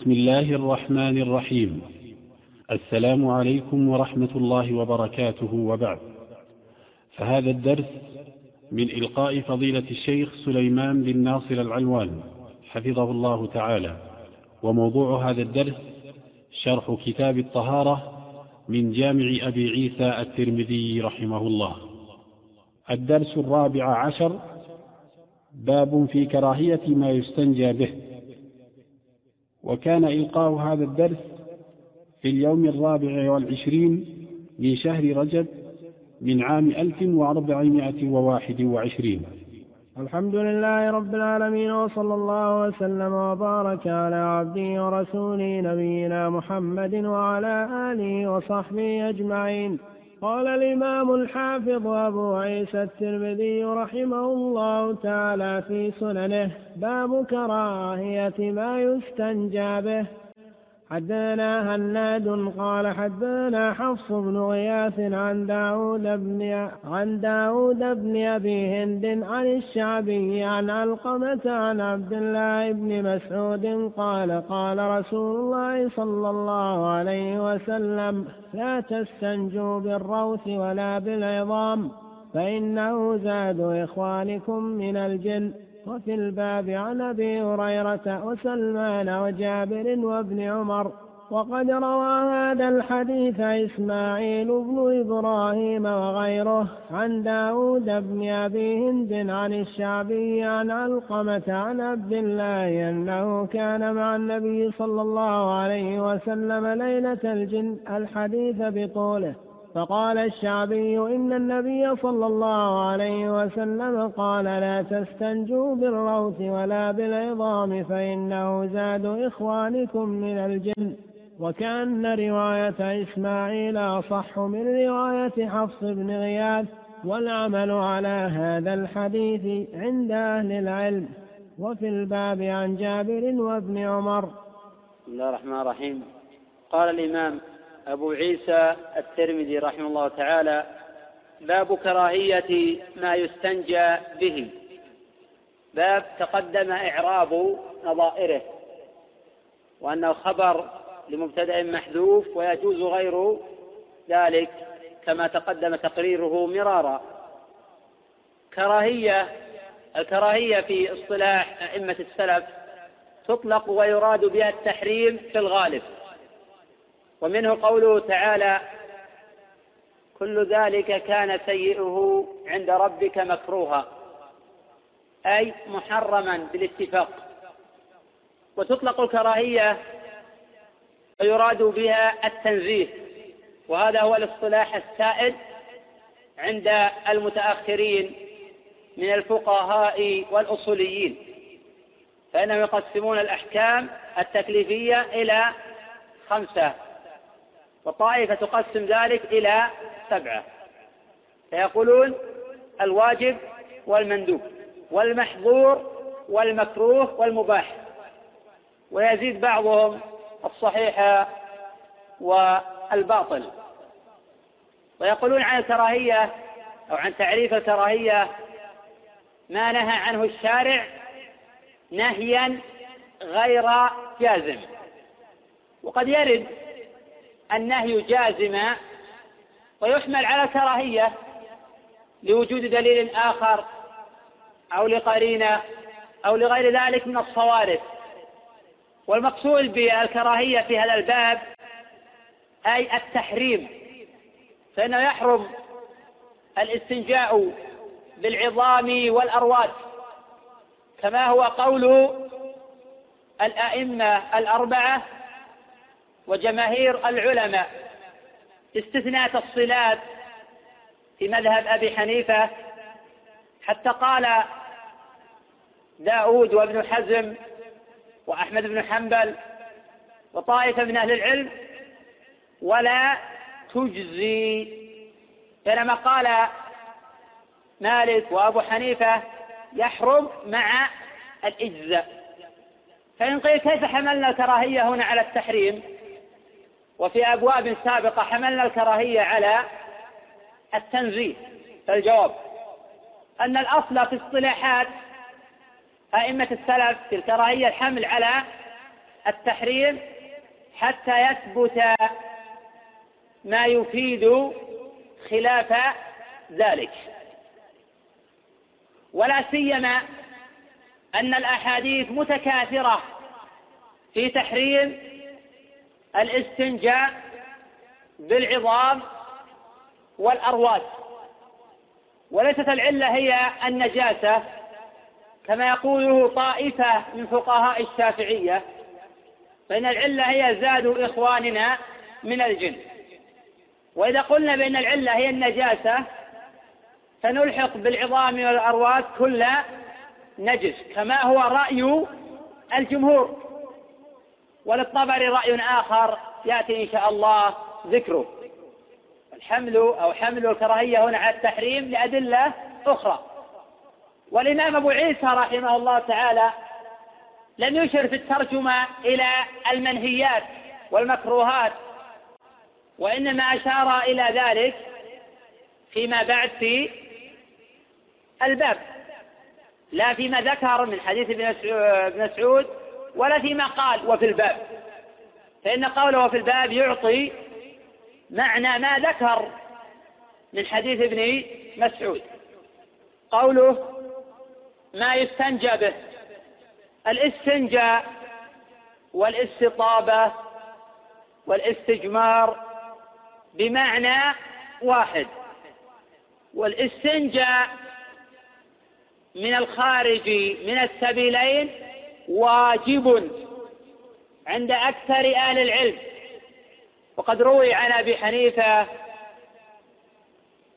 بسم الله الرحمن الرحيم. السلام عليكم ورحمة الله وبركاته وبعد. فهذا الدرس من إلقاء فضيلة الشيخ سليمان بن ناصر العلوان حفظه الله تعالى. وموضوع هذا الدرس شرح كتاب الطهارة من جامع أبي عيسى الترمذي رحمه الله. الدرس الرابع عشر باب في كراهية ما يستنجى به. وكان إلقاء هذا الدرس في اليوم الرابع والعشرين من شهر رجب من عام ألف وأربعمائة وواحد وعشرين. الحمد لله رب العالمين وصلى الله وسلم وبارك على عبده ورسوله نبينا محمد وعلى آله وصحبه أجمعين. قال الإمام الحافظ أبو عيسى الترمذي رحمه الله تعالى في سننه باب كراهية ما يستنجى به. حدثنا هناد قال حدثنا حفص بن غياث عن داود بن عن داود بن أبي هند عن الشعبي عن علقمة عن عبد الله بن مسعود قال قال رسول الله صلى الله عليه وسلم لا تستنجوا بالروث ولا بالعظام فإنه زاد إخوانكم من الجن وفي الباب عن أبي هريرة وسلمان وجابر وابن عمر وقد روى هذا الحديث إسماعيل بن إبراهيم وغيره عن داود بن أبي هند عن الشعبي عن علقمة عن عبد الله أنه كان مع النبي صلى الله عليه وسلم ليلة الجن الحديث بطوله. فقال الشعبي إن النبي صلى الله عليه وسلم قال لا تستنجوا بالروث ولا بالعظام فإنه زاد إخوانكم من الجن. وكأن رواية إسماعيل أصح من رواية حفص بن غياث والعمل على هذا الحديث عند أهل العلم. وفي الباب عن جابر وابن عمر. بسم الله الرحمن الرحيم. قال الإمام أبو عيسى الترمذي رحمه الله تعالى باب كراهية ما يستنجى به. باب تقدم إعراب نظائره وأنه خبر لمبتدأ محذوف ويجوز غير ذلك كما تقدم تقريره مرارا. كراهية الكراهية في اصطلاح أئمة السلف تطلق ويراد بها التحريم في الغالب. ومنه قوله تعالى كل ذلك كان سيئه عند ربك مكروها أي محرما بالاتفاق. وتطلق الكراهية ويراد بها التنزيه وهذا هو الاصطلاح السائد عند المتأخرين من الفقهاء والأصوليين فإنهم يقسمون الأحكام التكليفية إلى خمسة. وطائفة تقسم ذلك إلى سبعة. فيقولون الواجب والمندوب والمحظور والمكروه والمباح. ويزيد بعضهم الصحيح والباطل. ويقولون عن الكراهية أو عن تعريف الكراهية ما نهى عنه الشارع نهيا غير جازم. وقد يرد النهي جازما ويحمل على الكراهية لوجود دليل آخر أو لقرينة أو لغير ذلك من الصوارف. والمقصود بالكراهية في هذا الباب أي التحريم فإنه يحرم الاستنجاء بالعظام والأرواس كما هو قول الأئمة الأربعة وجماهير العلماء استثناء تفصيلات في مذهب أبي حنيفة حتى قال داود وابن حزم وأحمد بن حنبل وطائفة من أهل العلم ولا تجزي. بينما قال مالك وأبو حنيفة يحرم مع الإجزاء. فإن قيل كيف حملنا الكراهية هنا على التحريم؟ وفي أبواب سابقة حملنا الكراهية على التنزيه. فالجواب أن الأصل في اصطلاحات أئمة السلف في الكراهية الحمل على التحريم حتى يثبت ما يفيد خلاف ذلك. ولا سيما أن الأحاديث متكاثرة في تحريم الاستنجاء بالعظام والأرواس. وليست العلة هي النجاسة كما يقوله طائفة من فقهاء الشافعية فإن العلة هي زاد إخواننا من الجن. وإذا قلنا بأن العلة هي النجاسة فنلحق بالعظام والأرواس كل نجس كما هو رأي الجمهور. وللطبري رأي آخر يأتي إن شاء الله ذكره. الحمل أو حمل الكراهية هنا على التحريم لأدلة أخرى. والإمام أبو عيسى رحمه الله تعالى لم يشر في الترجمة إلى المنهيات والمكروهات وإنما أشار إلى ذلك فيما بعد في الباب لا فيما ذكر من حديث ابن مسعود ولا فيما قال وفي الباب. فإن قوله في الباب يعطي معنى ما ذكر من حديث ابن مسعود. قوله ما يستنجى به. الاستنجاء والاستطابة والاستجمار بمعنى واحد. والاستنجاء من الخارج من السبيلين واجب عند أكثر أهل العلم. وقد روي عن أبي حنيفة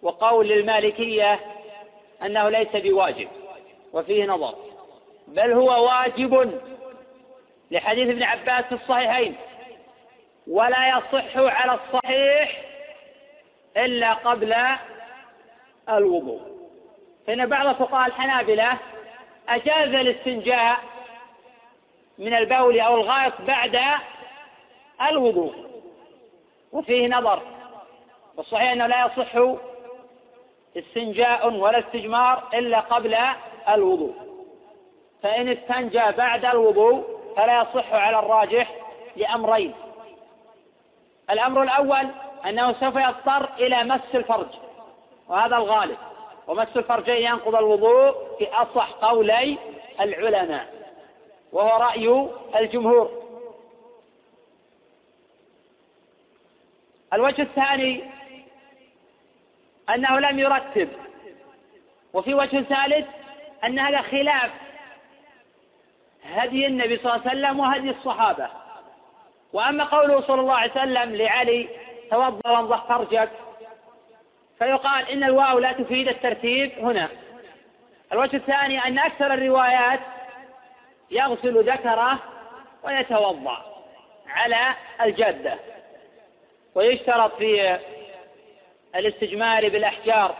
وقول المالكية أنه ليس بواجب وفيه نظر بل هو واجب لحديث ابن عباس في الصحيحين ولا يصح على الصحيح إلا قبل الوضوء. فإن بعض فقهاء الحنابلة أجاز الاستنجاء من البول أو الغائط بعد الوضوء. وفيه نظر. والصحيح أنه لا يصح استنجاء ولا استجمار إلا قبل الوضوء. فإن استنجى بعد الوضوء فلا يصح على الراجح لأمرين. الأمر الأول أنه سوف يضطر إلى مس الفرج وهذا الغالب. ومس الفرجين ينقض الوضوء في أصح قولي العلماء. وهو رأي الجمهور. الوجه الثاني أنه لم يرتب وفي وجه ثالث أن هذا خلاف هدي النبي صلى الله عليه وسلم وهدي الصحابة. وأما قوله صلى الله عليه وسلم لعلي توضأ وانضح فرجك فيقال إن الواو لا تفيد الترتيب هنا. الوجه الثاني أن أكثر الروايات يغسل ذكره ويتوضأ على الجادة. ويشترط في الاستجمار بالأحجار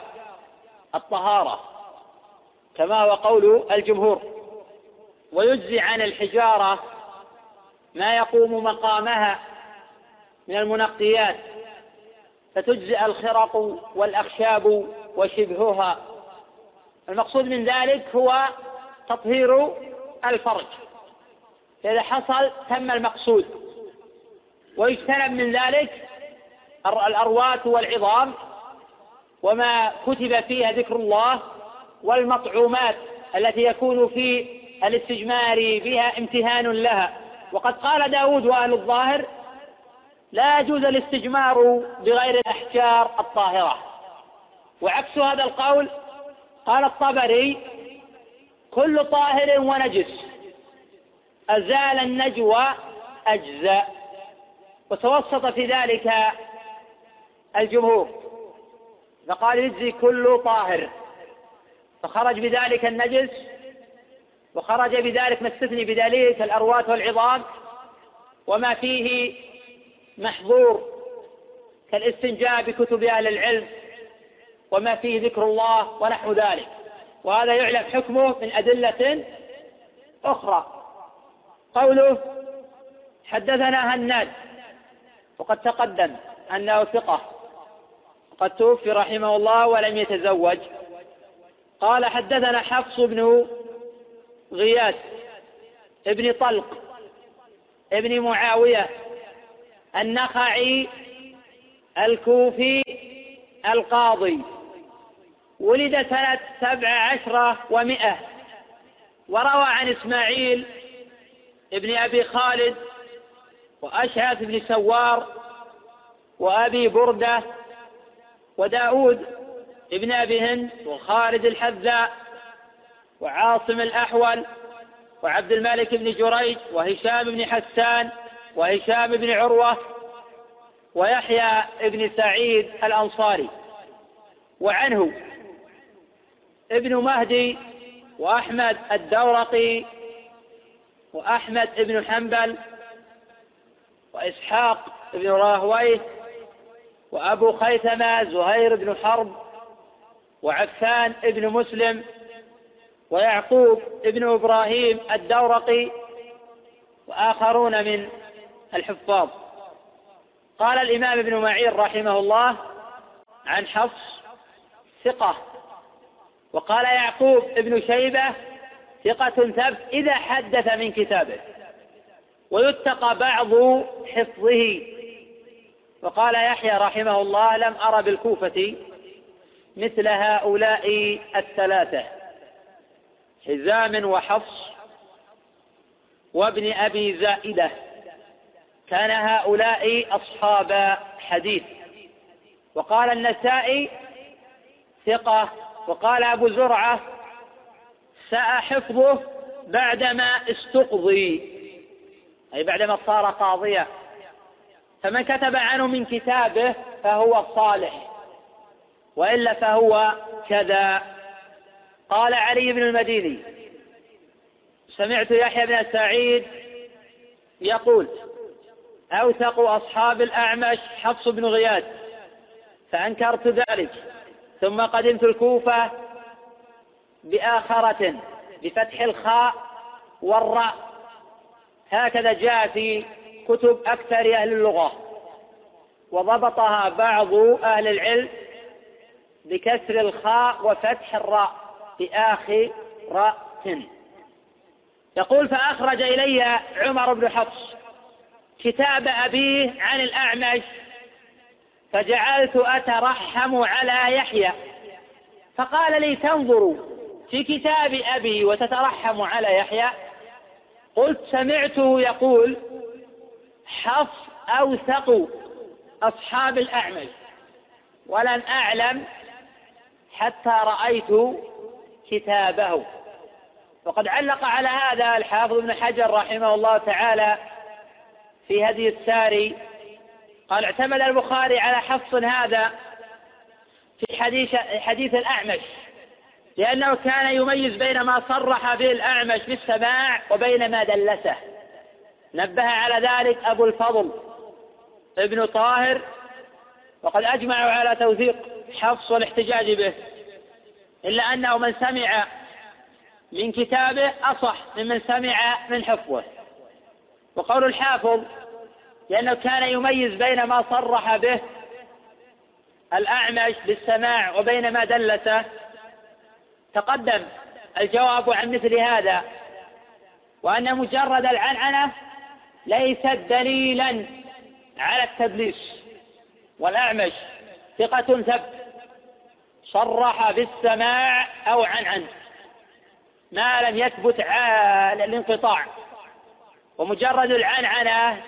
الطهارة كما هو قول الجمهور. ويجزي عن الحجارة ما يقوم مقامها من المنقيات فتجزئ الخرق والأخشاب وشبهها. المقصود من ذلك هو تطهير الفرج. فإذا حصل تم المقصود. ويجتنب من ذلك الأروات والعظام وما كتب فيها ذكر الله والمطعومات التي يكون في الاستجمار بها امتهان لها. وقد قال داود وأهل الظاهر لا يجوز الاستجمار بغير الأحجار الطاهرة. وعكس هذا القول قال الطبري كل طاهر ونجس. أزال النجوى أجزاء. وتوسط في ذلك الجمهور. فقال يجزي كل طاهر. فخرج بذلك النجس وخرج بذلك ما استثني بذلك الأروات والعظام وما فيه محظور كالاستنجاء بكتب أهل العلم وما فيه ذكر الله ونحو ذلك. وهذا يعلم حكمه من أدلة أخرى. قوله حدثنا هناد وقد تقدم أنه ثقة قد توفي رحمه الله ولم يتزوج. قال حدثنا حفص بن غياث ابن طلق ابن معاوية النخعي الكوفي القاضي. ولد سنة سبع عشرة ومئة. وروى عن إسماعيل ابن أبي خالد وأشعث بن سوار وأبي بردة وداود ابن أبي هند وخالد الحذاء وعاصم الأحول وعبد الملك بن جريج وهشام بن حسان وهشام بن عروة ويحيى بن سعيد الأنصاري. وعنه ابن مهدي وأحمد الدورقي وأحمد بن حنبل وإسحاق بن راهويه وأبو خيثمة زهير بن حرب وعفان بن مسلم ويعقوب بن إبراهيم الدورقي وآخرون من الحفاظ. قال الإمام ابن معين رحمه الله عن حفص ثقة وقال يعقوب ابن شيبة ثقة ثبت إذا حدث من كتابه. ويتقى بعض حفظه. وقال يحيى رحمه الله لم أرى بالكوفة مثل هؤلاء الثلاثة. حزام وحفص وابن أبي زائدة. كان هؤلاء أصحاب حديث. وقال النسائي ثقة وقال أبو زرعة ساء حفظه بعدما استقضي. أي بعدما صار قاضيا فمن كتب عنه من كتابه فهو صالح وإلا فهو كذا. قال علي بن المديني سمعت يحيى بن سعيد يقول أوثق أصحاب الأعمش حفص بن غياث فأنكرت ذلك. ثم قدمت الكوفة بآخرة بفتح الخاء والراء. هكذا جاء في كتب أكثر أهل اللغة وضبطها بعض أهل العلم بكسر الخاء وفتح الراء بآخر راء يقول فأخرج إلي عمر بن حفص كتاب أبيه عن الأعمش فجعلت أترحم على يحيى. فقال لي تنظر في كتاب أبي وتترحم على يحيى. قلت سمعته يقول حفص أوثق أصحاب الأعمش. ولم أعلم حتى رأيت كتابه. وقد علق على هذا الحافظ ابن حجر رحمه الله تعالى في هدي الساري قال اعتمد البخاري على حفص هذا في حديث حديث الأعمش لأنه كان يميز بين ما صرح به الأعمش بالسماع وبين ما دلسه. نبه على ذلك أبو الفضل ابن طاهر وقد أجمعوا على توثيق حفص والاحتجاج به. إلا أنه من سمع من كتابه أصح ممن سمع من حفظه. وقول الحافظ لأنه كان يميز بين ما صرح به الأعمش بالسماع وبين ما دلسه تقدم الجواب عن مثل هذا وأن مجرد العنعنة ليست دليلا على التدليس. والأعمش ثقة ثبت صرح بالسماع أو عن عن ما لم يثبت الانقطاع ومجرد العنعنة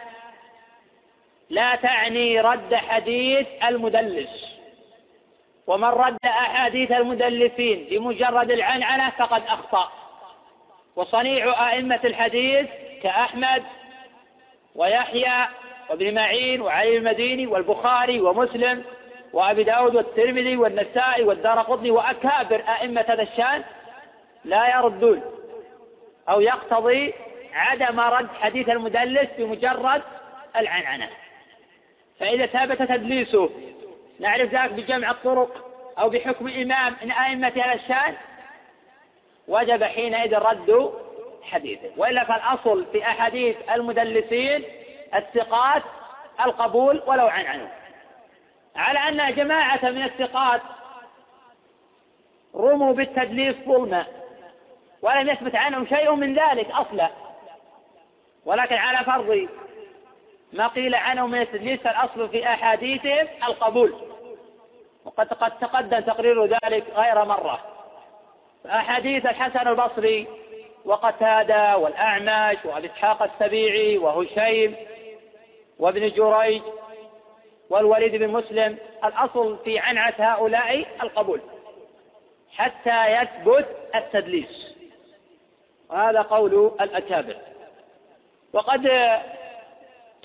لا تعني رد حديث المدلس. ومن رد أحاديث المدلسين بمجرد العنعنة فقد أخطأ. وصنيع أئمة الحديث كأحمد ويحيى وابن معين وعلي المديني والبخاري ومسلم وأبي داود والترمذي والنسائي والدار قطني وأكابر أئمة هذا الشأن لا يردون أو يقتضي عدم رد حديث المدلس بمجرد العنعنة. فإذا ثبت تدليسه نعرف ذلك بجمع الطرق أو بحكم إمام من أئمة هذا الشأن؟ وجب حينئذ رد حديثه. وإلا فالأصل في أحاديث المدلسين الثقات القبول ولو عن عنه. على أن جماعة من الثقات رموا بالتدليس ظلما ولم يثبت عنهم شيء من ذلك أصلا. ولكن على فرض ما قيل عنه من التدليس فالأصل في أحاديثهم القبول. وقد قد تقدم تقرير ذلك غير مرة. أحاديث الحسن البصري وقتادة والأعمش وأبي إسحاق السبيعي وهشيم وابن جريج والوليد بن مسلم الأصل في عنعة هؤلاء القبول. حتى يثبت التدليس. وهذا قول الأكابر. وقد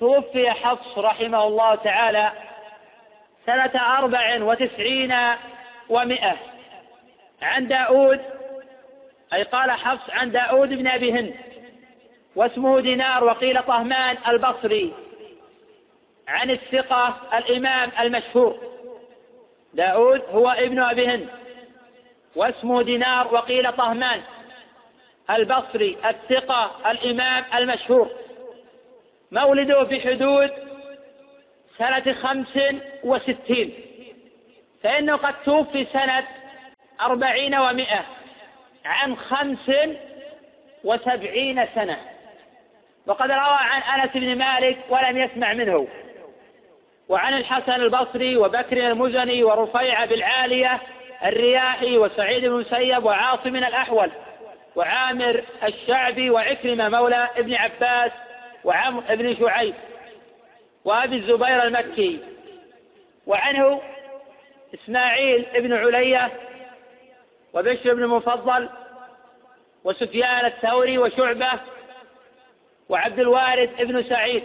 توفي حفص رحمه الله تعالى سنة أربع وتسعين ومائة عن داود أي قال حفص عن داود بن أبي هند واسمه دينار وقيل طهمان البصري عن الثقة الإمام المشهور. داود هو ابن أبي هند واسمه دينار وقيل طهمان البصري الثقة الإمام المشهور. مولده في حدود سنة خمس وستين. فإنه قد توفي سنة أربعين ومائة عن خمس وسبعين سنة. وقد روى عن أنس بن مالك ولم يسمع منه. وعن الحسن البصري وبكر المزني ورفيع بالعالية الرياحي وسعيد بن مسيب وعاصم الأحول وعامر الشعبي وعكرمة مولى ابن عباس وعمر بن شعيب وأبي الزبير المكي وعنه إسماعيل بن علية وبشر بن المفضل وسفيان الثوري وشعبة وعبد الوارث بن سعيد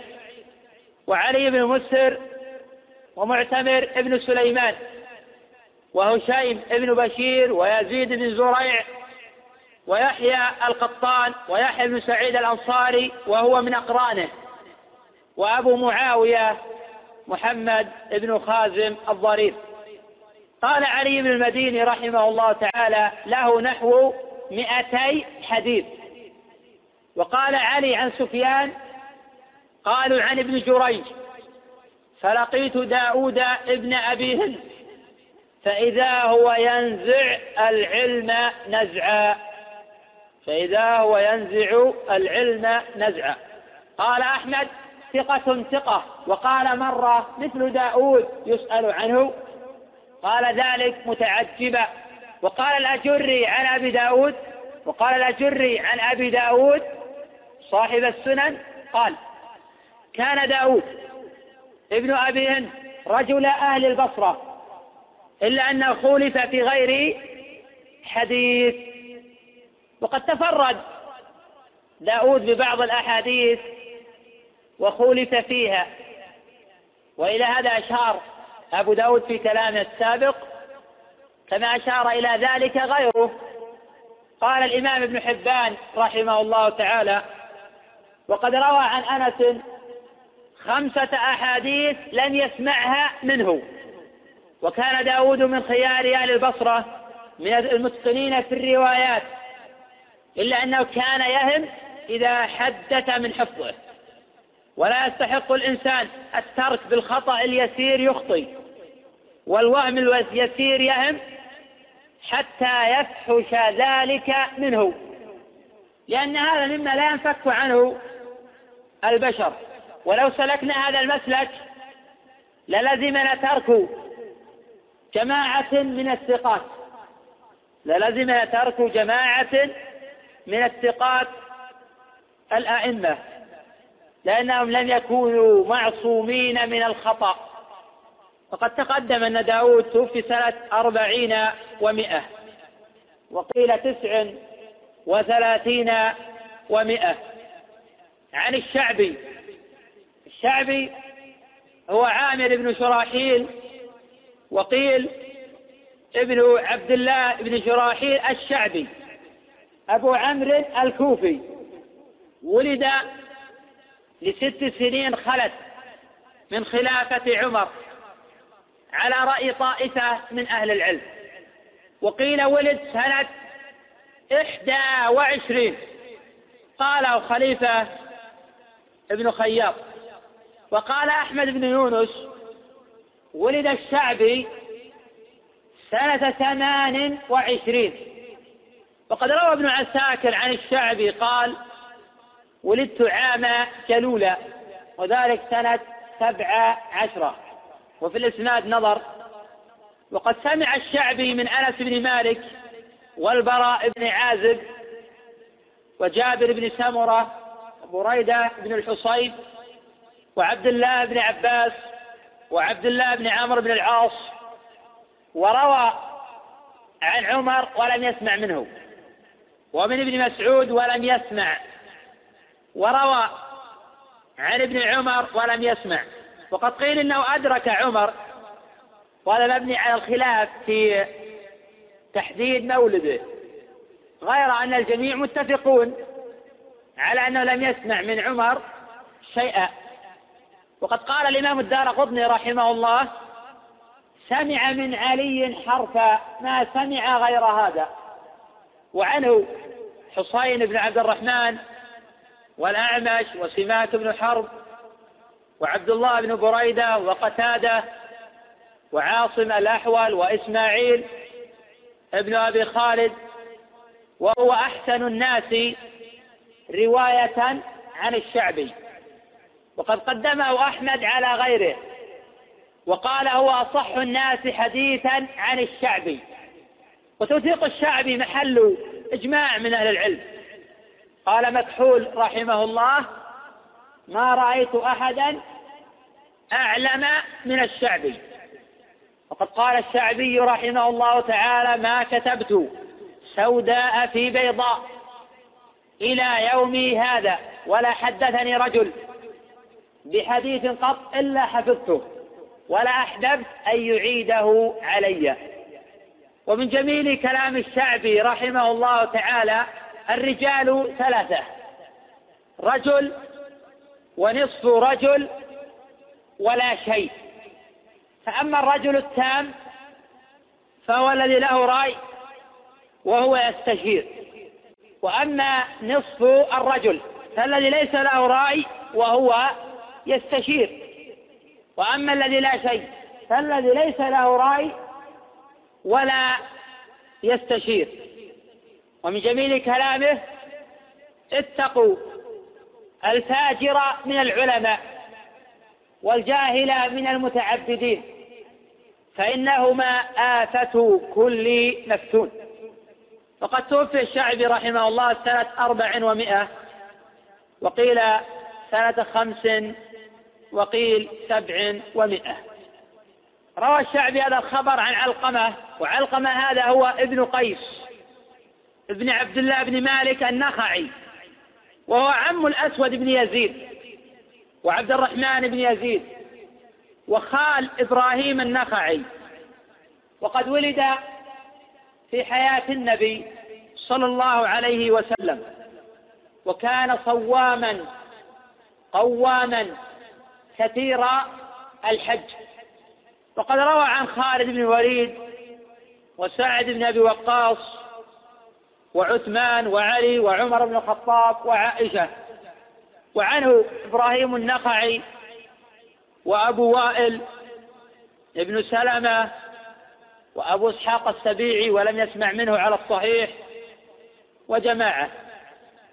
وعلي بن مسر ومعتمر بن سليمان وهشيم بن بشير ويزيد بن زريع ويحيى القطان ويحيى بن سعيد الأنصاري وهو من أقرانه. وأبو معاوية محمد بن خازم الضرير قال علي بن المديني رحمه الله تعالى له نحو مئتي حديث. وقال علي عن سفيان قالوا عن ابن جريج فلقيت داود ابن أبي هند فإذا هو ينزع العلم نزعا. فإذا هو ينزع العلم نزعا. قال أحمد ثقة ثقة. وقال مرة مثل داود يسأل عنه قال ذلك متعجبا. وقال الأجري عن أبي داود وقال الأجري عن أبي داود صاحب السنن قال كان داود ابن أبي هند رجل أهل البصرة إلا أنه خولف في غير حديث وقد تفرد. داود ببعض الأحاديث وخولف فيها. وإلى هذا أشار أبو داود في كلامه السابق كما أشار إلى ذلك غيره. قال الإمام ابن حبان رحمه الله تعالى وقد روى عن أنس خمسة أحاديث لم يسمعها منه. وكان داود من خيار أهل البصرة من المتقنين في الروايات إلا أنه كان يهم إذا حدث من حفظه. ولا يستحق الإنسان الترك بالخطأ اليسير يخطي والوهم اليسير يهم حتى يفحش ذلك منه. لأن هذا مما لا ينفك عنه البشر. ولو سلكنا هذا المسلك للزمنا ترك جماعة من الثقات. للزمنا ترك جماعة من الثقات الأئمة لأنهم لم يكونوا معصومين من الخطأ. وقد تقدم أن داود توفي سنة أربعين ومائة وقيل تسع وثلاثين ومائة عن الشعبي الشعبي هو عامر بن شراحيل وقيل ابن عبد الله بن شراحيل الشعبي. أبو عمرو الكوفي. ولد لست سنين خلت من خلافة عمر على رأي طائفة من أهل العلم. وقيل ولد سنة إحدى وعشرين. قاله خليفة ابن خياط. وقال أحمد بن يونس ولد الشعبي سنة ثمان وعشرين. وقد روى ابن عساكر عن الشعبي قال ولدت عام جلولة وذلك سنة سبع عشرة وفي الإسناد نظر وقد سمع الشعبي من أنس بن مالك والبراء بن عازب وجابر بن سمرة وبريدة بن الحصيب وعبد الله بن عباس وعبد الله بن عمرو بن العاص وروى عن عمر ولم يسمع منه. ومن ابن مسعود ولم يسمع وروى عن ابن عمر ولم يسمع. وقد قيل إنه أدرك عمر وهذا مبني على الخلاف في تحديد مولده. غير أن الجميع متفقون على أنه لم يسمع من عمر شيئا. وقد قال الإمام الدار قطني رحمه الله سمع من علي حرفا ما سمع غير هذا. وعنه حصين بن عبد الرحمن والأعمش وسماك بن حرب وعبد الله بن بريدة وقتادة وعاصم الأحول وإسماعيل ابن أبي خالد وهو أحسن الناس رواية عن الشعبي. وقد قدمه أحمد على غيره وقال هو أصح الناس حديثا عن الشعبي. وتوثيق الشعبي محل إجماع من أهل العلم. قال مكحول رحمه الله ما رأيت أحدا أعلم من الشعبي وقد قال الشعبي رحمه الله تعالى ما كتبت سوداء في بيضاء إلى يومي هذا ولا حدثني رجل بحديث قط إلا حفظته ولا أحببت أن يعيده علي ومن جميل كلام الشعبي رحمه الله تعالى الرجال ثلاثة. رجل ونصف رجل ولا شيء. فأما الرجل التام فهو الذي له رأي وهو يستشير. وأما نصف الرجل فالذي ليس له رأي وهو يستشير. وأما الذي لا شيء فالذي ليس له رأي ولا يستشير. ومن جميل كلامه اتقوا الفاجر من العلماء والجاهل من المتعبدين فإنهما آفة كل مفتون. وقد توفي الشعبي رحمه الله سنة أربع ومائة وقيل سنة خمس وقيل سبع ومائة روى الشعبي هذا الخبر عن علقمة وعلقمة هذا هو ابن قيس ابن عبد الله بن مالك النخعي وهو عم الأسود بن يزيد وعبد الرحمن بن يزيد وخال إبراهيم النخعي وقد ولد في حياة النبي صلى الله عليه وسلم وكان صواما قواما كثير الحج. وقد روى عن خالد بن الوليد وسعد بن أبي وقاص وعثمان وعلي وعمر بن الخطاب وعائشة. وعنه إبراهيم النخعي وأبو وائل ابن سلمة وأبو إسحاق السبيعي ولم يسمع منه على الصحيح وجماعة.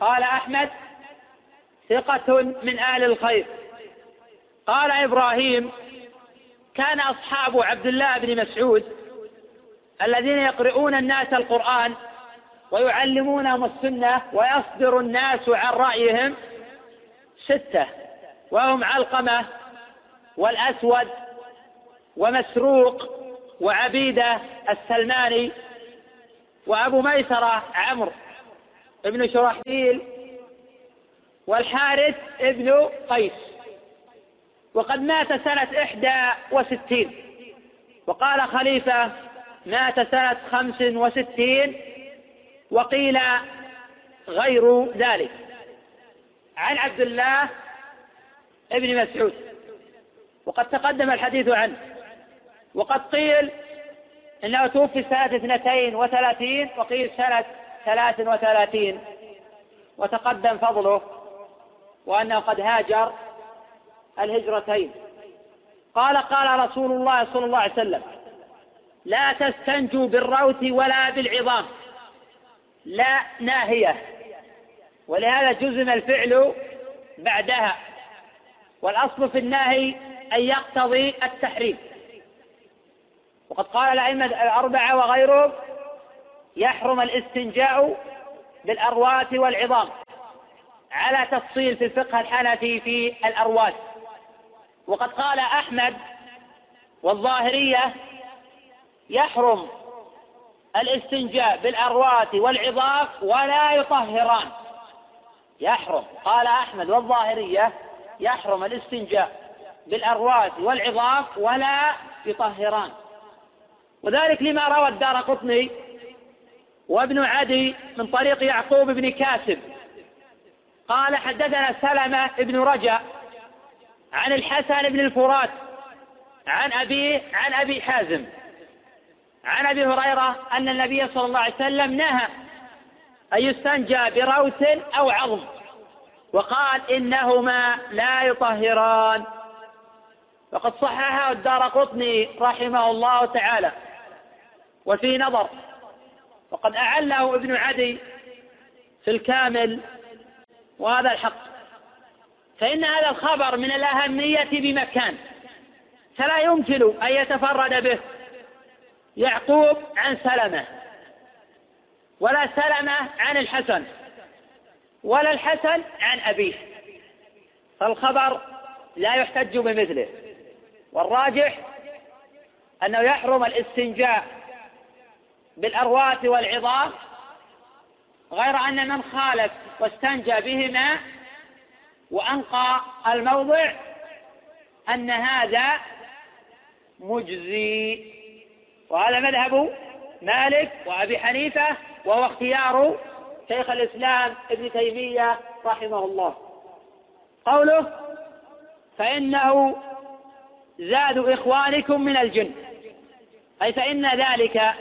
قال أحمد ثقة من أهل الخير. قال إبراهيم كان أصحاب عبد الله بن مسعود الذين يقرؤون الناس القرآن ويعلمونهم السنة ويصدر الناس عن رأيهم ستة وهم علقمة والأسود ومسروق وعبيدة السلماني وأبو ميسرة عمرو بن شرحبيل والحارث ابن قيس. وقد مات سنة إحدى وستين. وقال خليفة مات سنة خمس وستين وقيل غير ذلك. عن عبد الله ابن مسعود. وقد تقدم الحديث عنه. وقد قيل إنه توفي سنة اثنتين وثلاثين وقيل سنة ثلاث وثلاثين. وتقدم فضله وأنه قد هاجر الهجرتين. قال قال رسول الله صلى الله عليه وسلم لا تستنجوا بالروث ولا بالعظام. لا ناهية. ولهذا جزم الفعل بعدها. والأصل في النهي أن يقتضي التحريم. وقد قال الأئمة الأربعة وغيرهم يحرم الاستنجاء بالأرواث والعظام. على تفصيل في الفقه الحنفي في الأرواث وقد قال أحمد والظاهرية يحرم الاستنجاء بالأرواث والعظام ولا يطهران. يحرم. قال أحمد والظاهرية يحرم الاستنجاء بالأرواث والعظام ولا يطهران. وذلك لما روى الدار قطني وابن عدي من طريق يعقوب بن كاسب. قال حدثنا سلمة بن رجاء عن الحسن بن الفرات عن أبيه عن أبي حازم عن أبي هريرة أن النبي صلى الله عليه وسلم نهى أن يستنجى بروث أو عظم وقال إنهما لا يطهران. وقد صححه الدار قطني رحمه الله تعالى وفي نظر وقد أعله ابن عدي في الكامل وهذا الحق. فإن هذا الخبر من الأهمية بمكان فلا يمكن أن يتفرد به يعقوب عن سلمة ولا سلمة عن الحسن ولا الحسن عن أبيه. فالخبر لا يحتج بمثله والراجح أنه يحرم الاستنجاء بالأرواث والعظام غير أن من خالف واستنجى بهما وأنقى الموضع أن هذا مجزي وهذا مذهب مالك وأبي حنيفة وهو اختيار شيخ الإسلام ابن تيمية رحمه الله. قوله فإنه زاد إخوانكم من الجن أي فإن ذلك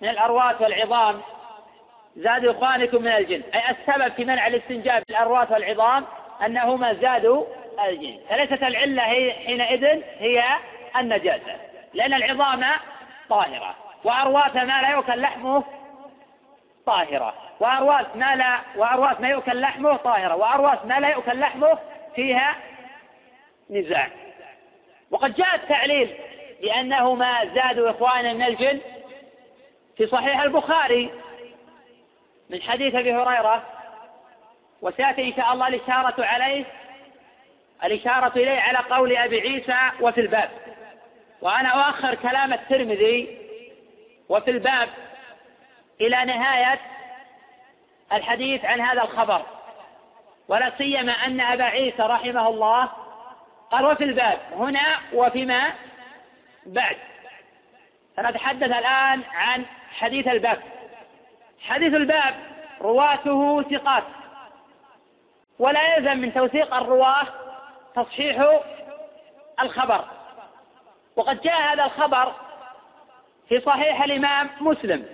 من الأرواث والعظام زاد إخوانكم من الجن. أي السبب في منع الاستنجاب بالأرواث والعظام أنهما زادوا الجن. فليست العلة هي حينئذ هي النجاسة. لأن العظام طاهرة. وأرواث ما لا يؤكل لحمه طاهرة. وأرواث ما لا وأرواث ما يؤكل لحمه طاهرة. وأرواث ما لا يؤكل لحمه فيها نزاع. وقد جاء التعليل بأنهما زادوا إخوانا من الجن في صحيح البخاري. من حديث أبي هريرة وسيأتي إن شاء الله الإشارة عليه الإشارة إليه على قول أبي عيسى وفي الباب. وأنا أؤخر كلام الترمذي وفي الباب إلى نهاية الحديث عن هذا الخبر. ولا سيما أن أبا عيسى رحمه الله قال وفي الباب هنا وفيما بعد. سنتحدث الآن عن حديث الباب. حديث الباب رواته ثقات. ولا يلزم من توثيق الرواة تصحيح الخبر. وقد جاء هذا الخبر في صحيح الإمام مسلم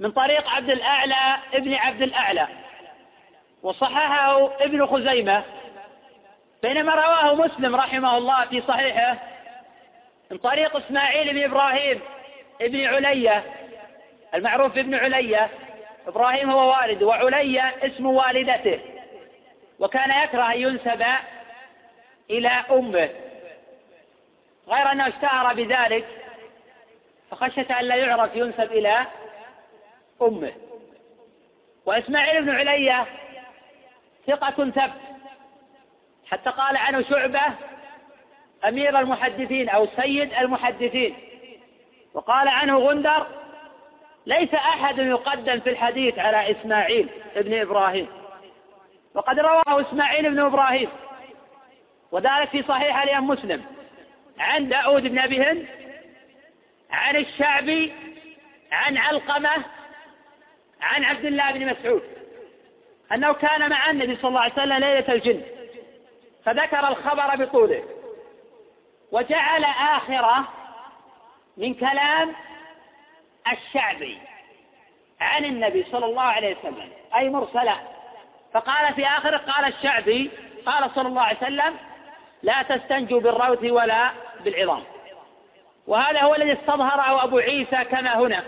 من طريق عبد الأعلى ابن عبد الأعلى وصححه ابن خزيمة. بينما رواه مسلم رحمه الله في صحيحه من طريق إسماعيل بن إبراهيم ابن علية المعروف بابن علية إبراهيم هو والد وعلية اسم والدته. وكان يكره أن ينسب إلى أمه. غير أنه اشتهر بذلك فخشية أن لا يعرف ينسب إلى أمه. وإسماعيل بن علية ثقة ثبت. حتى قال عنه شعبة أمير المحدثين أو سيد المحدثين. وقال عنه غندر ليس أحد يقدم في الحديث على إسماعيل ابن إبراهيم. وقد رواه إسماعيل بن إبراهيم. وذلك في صحيح الإمام مسلم. عن داود بن أبي هند عن الشعبي عن علقمة عن عبد الله بن مسعود. أنه كان مع النبي صلى الله عليه وسلم ليلة الجن. فذكر الخبر بطوله. وجعل آخرة من كلام الشعبي عن النبي صلى الله عليه وسلم أي مرسلا. فقال في آخره قال الشعبي قال صلى الله عليه وسلم لا تستنجوا بالروث ولا بالعظام. وهذا هو الذي استظهره أبو عيسى كما هنا.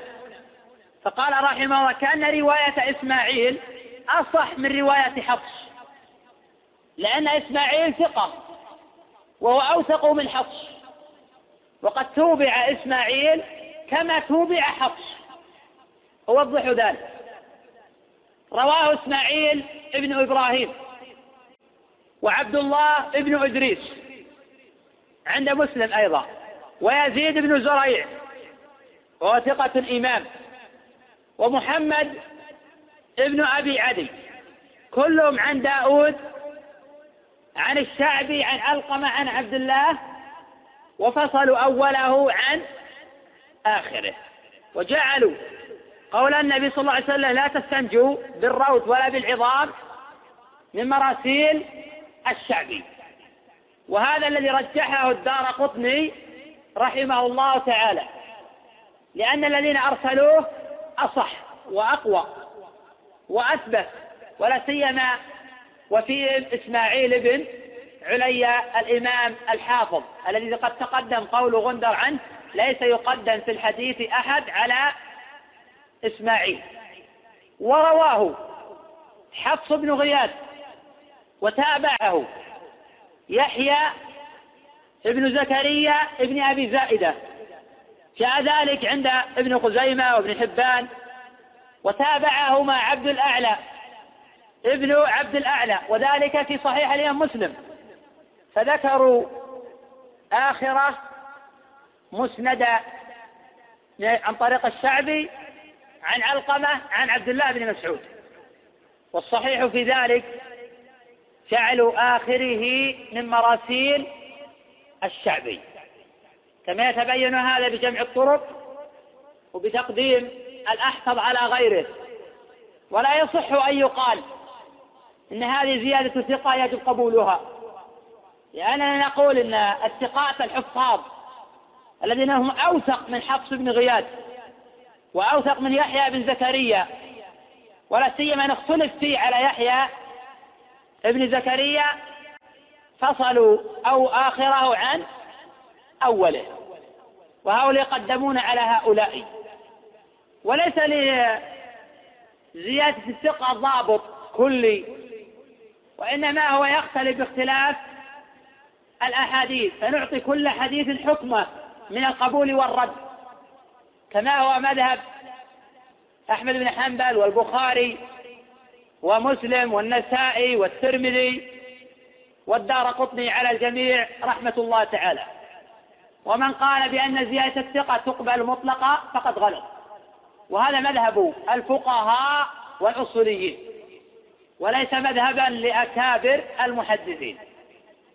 فقال رحمه الله كأن رواية إسماعيل أصح من رواية حفص. لأن إسماعيل ثقة وهو أوثق من حفص. وقد توبع إسماعيل كما توبع حفص. أوضح ذلك. رواه إسماعيل ابن إبراهيم وعبد الله ابن إدريس عند مسلم أيضا ويزيد بن زريع وهو ثقة ومحمد ابن أبي عدي. كلهم عن داود عن الشعبي عن علقمة عن عبد الله وفصلوا أوله عن آخره. وجعلوا قول النبي صلى الله عليه وسلم لا تستنجوا بالروث ولا بالعظام من مراسيل الشعبي. وهذا الذي رجحه الدار قطني رحمه الله تعالى. لأن الذين أرسلوه أصح وأقوى وأثبت ولا سيما وفيهم إسماعيل بن علي الإمام الحافظ الذي قد تقدم قول غندر عنه ليس يقدم في الحديث أحد على إسماعيل. ورواه حفص بن غياث وتابعه يحيى ابن زكريا ابن أبي زائدة. جاء ذلك عند ابن خزيمة وابن حبان. وتابعهما عبد الأعلى ابن عبد الأعلى وذلك في صحيح الإمام مسلم. فذكروا آخرة مسند عن طريق الشعبي عن علقمة عن عبد الله بن مسعود. والصحيح في ذلك جعلوا آخره من مراسيل الشعبي. كما يتبين هذا بجمع الطرق وبتقديم الأحفظ على غيره. ولا يصح أن يقال إن هذه زيادة ثقة يجب قبولها. لأننا نقول إن الثقات الحفاظ الذين هم أوثق من حفص بن غياث وأوثق من يحيى بن زكريا ولا سيما نختلف فيه على يحيى ابن زكريا فصلوا أو آخره عن أوله. وهؤلاء يقدمون على هؤلاء. وليس لزيادة الثقة ضابط كلي وإنما هو يختلف باختلاف الأحاديث. فنعطي كل حديث حكمة. من القبول والرد. كما هو مذهب أحمد بن حنبل والبخاري ومسلم والنسائي والترمذي والدار قطني على الجميع رحمة الله تعالى. ومن قال بأن زيادة الثقة تقبل مطلقة فقد غلط. وهذا مذهب الفقهاء والأصوليين وليس مذهبا لأكابر المحدثين.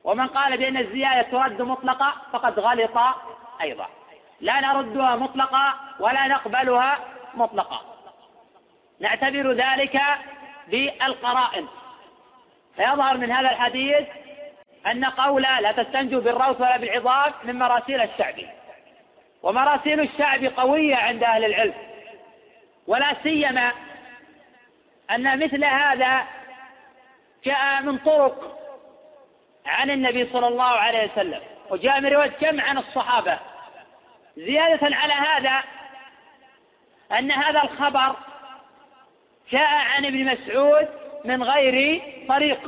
ومن قال بأن الزيادة ترد مطلقة فقد غلط أيضا. لا نردها مطلقة ولا نقبلها مطلقة. نعتبر ذلك بالقرائن. فيظهر من هذا الحديث أن قول لا تستنجوا بالروث ولا بالعظام من مراسيل الشعب. ومراسيل الشعب قوية عند أهل العلم. ولا سيما أن مثل هذا جاء من طرق عن النبي صلى الله عليه وسلم. وجاء من رواية جمع عن الصحابة. زيادة على هذا أن هذا الخبر جاء عن ابن مسعود من غير طريق.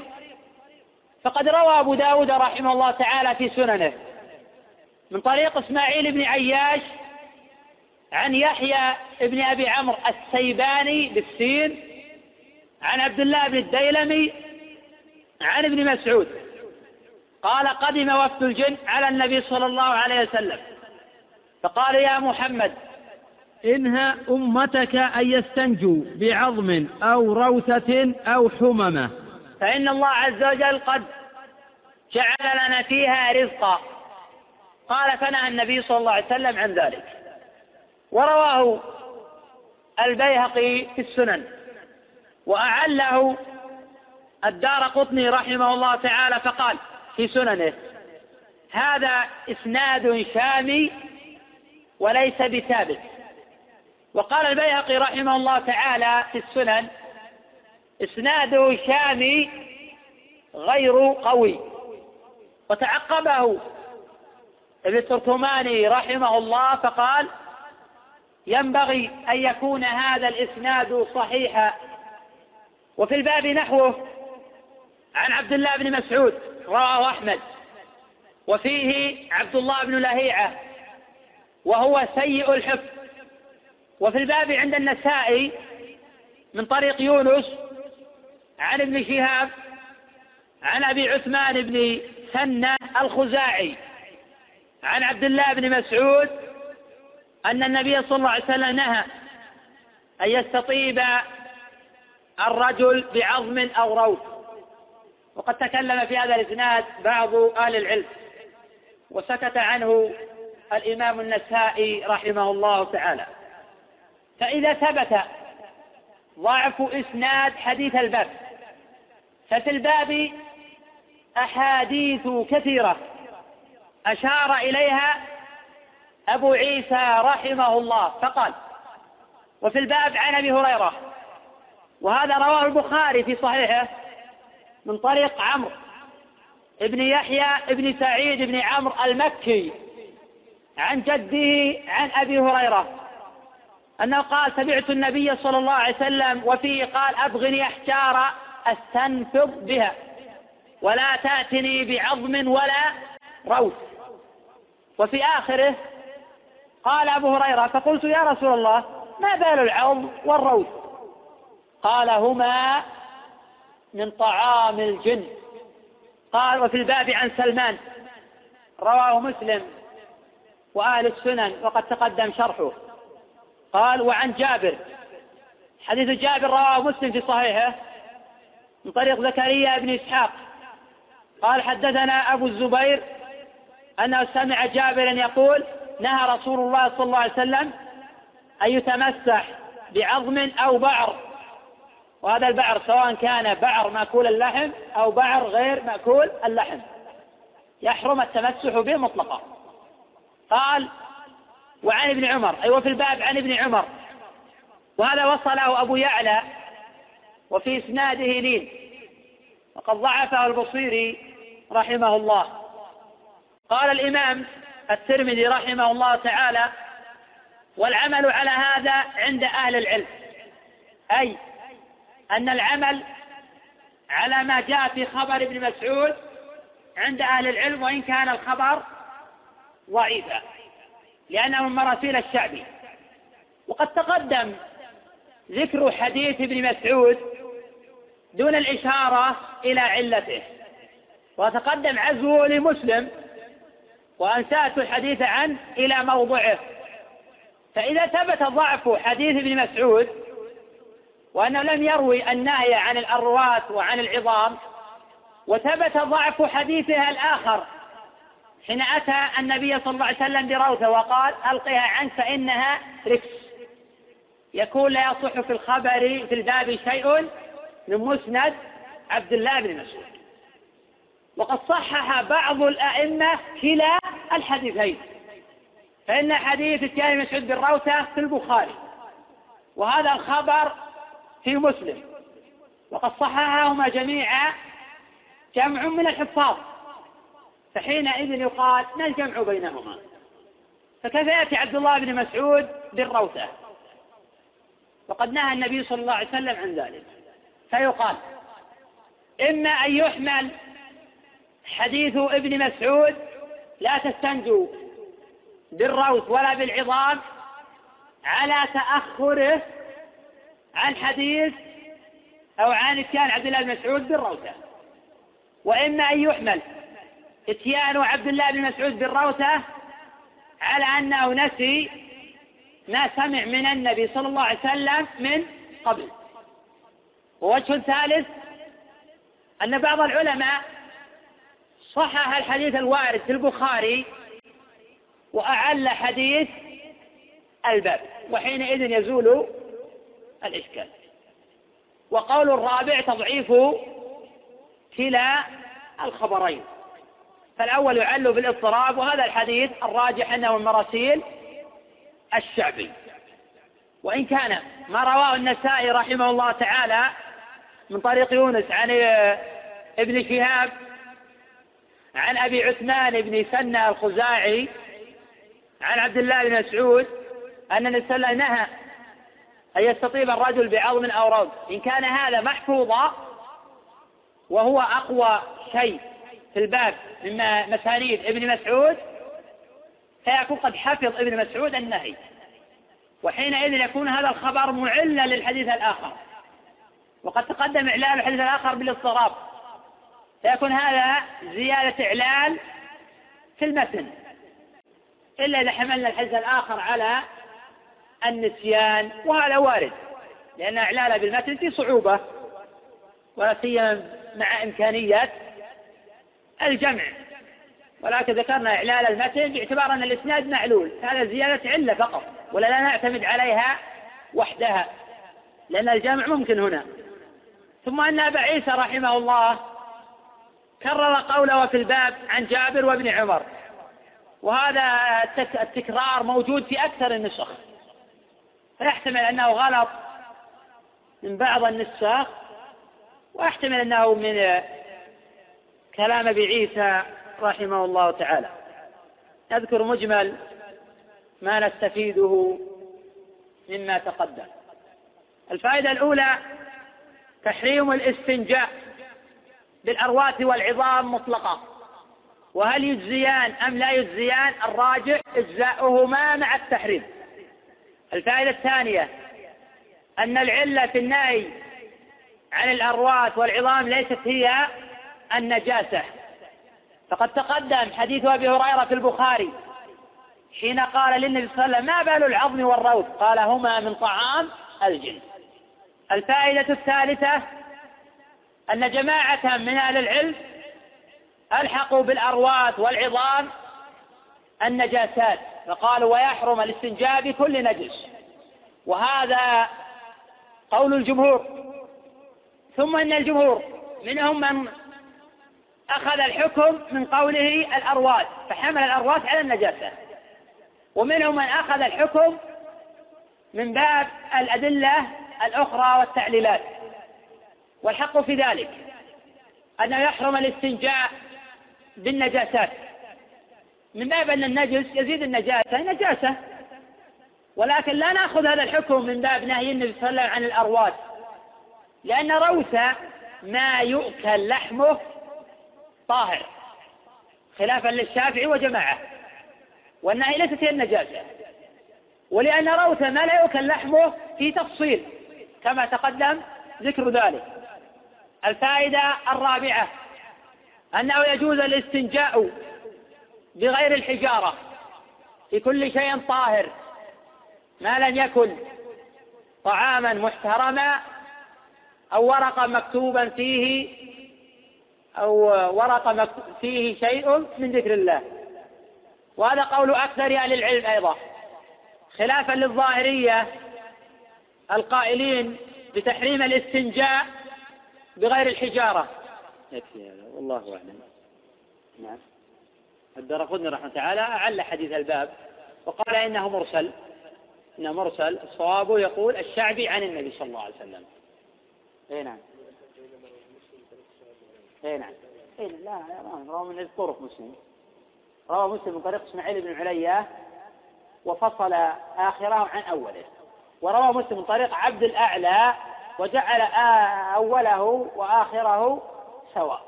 فقد روى أبو داود رحمه الله تعالى في سننه من طريق إسماعيل بن عياش عن يحيى بن أبي عمرو السيباني بالسين عن عبد الله بن الديلمي عن ابن مسعود. قال قدم وفد الجن على النبي صلى الله عليه وسلم. فقال يا محمد انهى أمتك أن يستنجوا بعظم أو روثة أو حممة. فإن الله عز وجل قد جعل لنا فيها رزقا. قال فنهى النبي صلى الله عليه وسلم عن ذلك. ورواه البيهقي في السنن. وأعله الدار قطني رحمه الله تعالى فقال في سننه. هذا إسناد شامي وليس بثابت. وقال البيهقي رحمه الله تعالى في السنن إسناده شامي غير قوي. وتعقبه ابن التركماني رحمه الله فقال ينبغي أن يكون هذا الإسناد صحيحا. وفي الباب نحوه عن عبد الله بن مسعود. رواه أحمد. وفيه عبد الله بن لهيعة وهو سيء الحفظ. وفي الباب عند النسائي من طريق يونس عن ابن شهاب عن أبي عثمان بن سنة الخزاعي عن عبد الله بن مسعود أن النبي صلى الله عليه وسلم نهى أن يستطيب الرجل بعظم أو روث. وقد تكلم في هذا الإسناد بعض أهل العلم وسكت عنه الإمام النسائي رحمه الله تعالى. فإذا ثبت ضعف إسناد حديث الباب ففي الباب أحاديث كثيرة أشار إليها أبو عيسى رحمه الله فقال وفي الباب عن أبي هريرة وهذا رواه البخاري في صحيحه من طريق عمرو. ابن يحيى ابن سعيد بن عمرو المكي. عن جده عن أبي هريرة. أنه قال سمعت النبي صلى الله عليه وسلم وفيه قال ابغني احجار استنفض بها ولا تأتني بعظم ولا روث. وفي آخره قال أبو هريرة فقلت يا رسول الله ما بال العظم والروث؟ قال هما من طعام الجن. قال وفي الباب عن سلمان. رواه مسلم وأهل السنن وقد تقدم شرحه. قال وعن جابر. حديث جابر رواه مسلم في صحيحه من طريق زكريا بن إسحاق. قال حدثنا أبو الزبير أنه سمع جابرا يقول نهى رسول الله صلى الله عليه وسلم أن يتمسح بعظم أو بعر وهذا البعر سواء كان بعر مأكول اللحم أو بعر غير مأكول اللحم. يحرم التمسح به مطلقا. قال وعن ابن عمر أي أيوة وفي الباب عن ابن عمر. وهذا وصله أبو يعلى وفي إسناده لين. وقد ضعفه البصيري رحمه الله. قال الإمام الترمذي رحمه الله تعالى والعمل على هذا عند أهل العلم. أي أن العمل على ما جاء في خبر ابن مسعود عند أهل العلم وإن كان الخبر ضعيفا لأنه من مراسيل الشعبي وقد تقدم ذكر حديث ابن مسعود دون الإشارة إلى علته. وتقدم عزوه لمسلم وأنسأت الحديث عنه إلى موضعه. فإذا ثبت ضعف حديث ابن مسعود وأنه لم يروي النهي عن الأرواث وعن العظام وثبت ضعف حديثها الآخر. حين أتى النبي صلى الله عليه وسلم بروثة وقال ألقها عنك فإنها ركس يكون لا يصح في الخبر في الباب شيء من مسند عبد الله بن مسعود. وقد صحح بعض الأئمة كلا الحديثين فإن حديث اتيان مسعود بالروثة في البخاري. وهذا الخبر في مسلم. وقد صححهما جميعا جمع من الحفاظ. فحينئذ يقال ما الجمع بينهما؟ فكيف يأتي عبد الله بن مسعود بالروثة؟ وقد نهى النبي صلى الله عليه وسلم عن ذلك. فيقال إما أن يحمل حديث ابن مسعود لا تستنجوا بالروث ولا بالعظام على تأخره عن حديث أو عن إتيان عبد الله بن مسعود بالروثة. وإما أن يحمل إتيان عبد الله بن مسعود بالروثة على أنه نسي ما سمع من النبي صلى الله عليه وسلم من قبل. ووجه ثالث أن بعض العلماء صحح الحديث الوارد في البخاري وأعل حديث الباب وحينئذ يزول الإشكال. وقول الرابع تضعيف كلا الخبرين. فالأول يعل بالاضطراب وهذا الحديث الراجح أنه من مراسيل الشعبي. وإن كان ما رواه النسائي رحمه الله تعالى من طريق يونس عن ابن شهاب عن أبي عثمان بن سنة الخزاعي عن عبد الله بن مسعود أن النبي صلى الله عليه وسلم نهى أن يستطيب الرجل بعظم أو روض. إن كان هذا محفوظا وهو أقوى شيء في الباب من مسانيد ابن مسعود فيكون قد حفظ ابن مسعود النهي. وحينئذ يكون هذا الخبر معلا للحديث الآخر. وقد تقدم إعلان الحديث الآخر بالاضطراب. فيكون هذا زيادة إعلان في المتن. إلا إذا حملنا الحديث الآخر على النسيان وهذا وارد لأن إعلانه بالمتن في صعوبة ولا سيما مع إمكانية الجمع. ولكن ذكرنا إعلال المتن باعتبار أن الإسناد معلول هذا زيادة علة فقط ولا لا نعتمد عليها وحدها لأن الجمع ممكن هنا. ثم أن أبا عيسى رحمه الله كرر قوله في الباب عن جابر وابن عمر وهذا التكرار موجود في أكثر النسخ. فيحتمل أنه غلط من بعض النساخ ويحتمل أنه من كلام أبي عيسى رحمه الله تعالى. نذكر مجمل ما نستفيده مما تقدم. الفائدة الأولى تحريم الاستنجاء بالأرواث والعظام مطلقة. وهل يجزيان أم لا يجزيان؟ الراجع إجزاؤهما مع التحريم. الفائدة الثانية أن العلة في النهي عن الأرواث والعظام ليست هي النجاسة. فقد تقدم حديث أبي هريرة في البخاري حين قال للنبي صلى الله عليه وسلم ما بال العظم والروث؟ قال هما من طعام الجن. الفائدة الثالثة أن جماعة من أهل العلم ألحقوا بالأرواث والعظام النجاسات. فقالوا ويحرم الاستنجاء بكل نجس. وهذا قول الجمهور. ثم إن الجمهور منهم من أخذ الحكم من قوله الارواث فحمل الارواث على النجاسة. ومنهم من أخذ الحكم من باب الأدلة الأخرى والتعليلات. والحق في ذلك أنه يحرم الاستنجاء بالنجاسات. من باب أن النجس يزيد النجاسة نجاسة. ولكن لا نأخذ هذا الحكم من باب نهي النبي صلى الله عليه وسلم عن الأرواث لأن روث ما يؤكل لحمه طاهر خلافا للشافعي وجماعة. والنهي ليست هي النجاسة. ولأن روث ما لا يؤكل لحمه في تفصيل كما تقدم ذكر ذلك. الفائدة الرابعة أنه يجوز الاستنجاء بغير الحجارة في كل شيء طاهر ما لم يكن طعاما محترما أو ورقة مكتوبا فيه أو ورقة فيه شيء من ذكر الله. وهذا قول أكثر أهل العلم أيضا. خلافا للظاهرية القائلين بتحريم الاستنجاء بغير الحجارة. يكفي هذا. والله أعلم. نعم. الدرقطني رحمه تعالى أعل حديث الباب وقال إنه مرسل إنه مرسل الصواب يقول الشعبي عن النبي صلى الله عليه وسلم. اي نعم. اي نعم. اي لا لا رواه من طرق مسلم. روى مسلم من طريق إسماعيل بن عليا وفصل آخره عن أوله. وروى مسلم من طريق عبد الأعلى وجعل أوله وآخره سواء.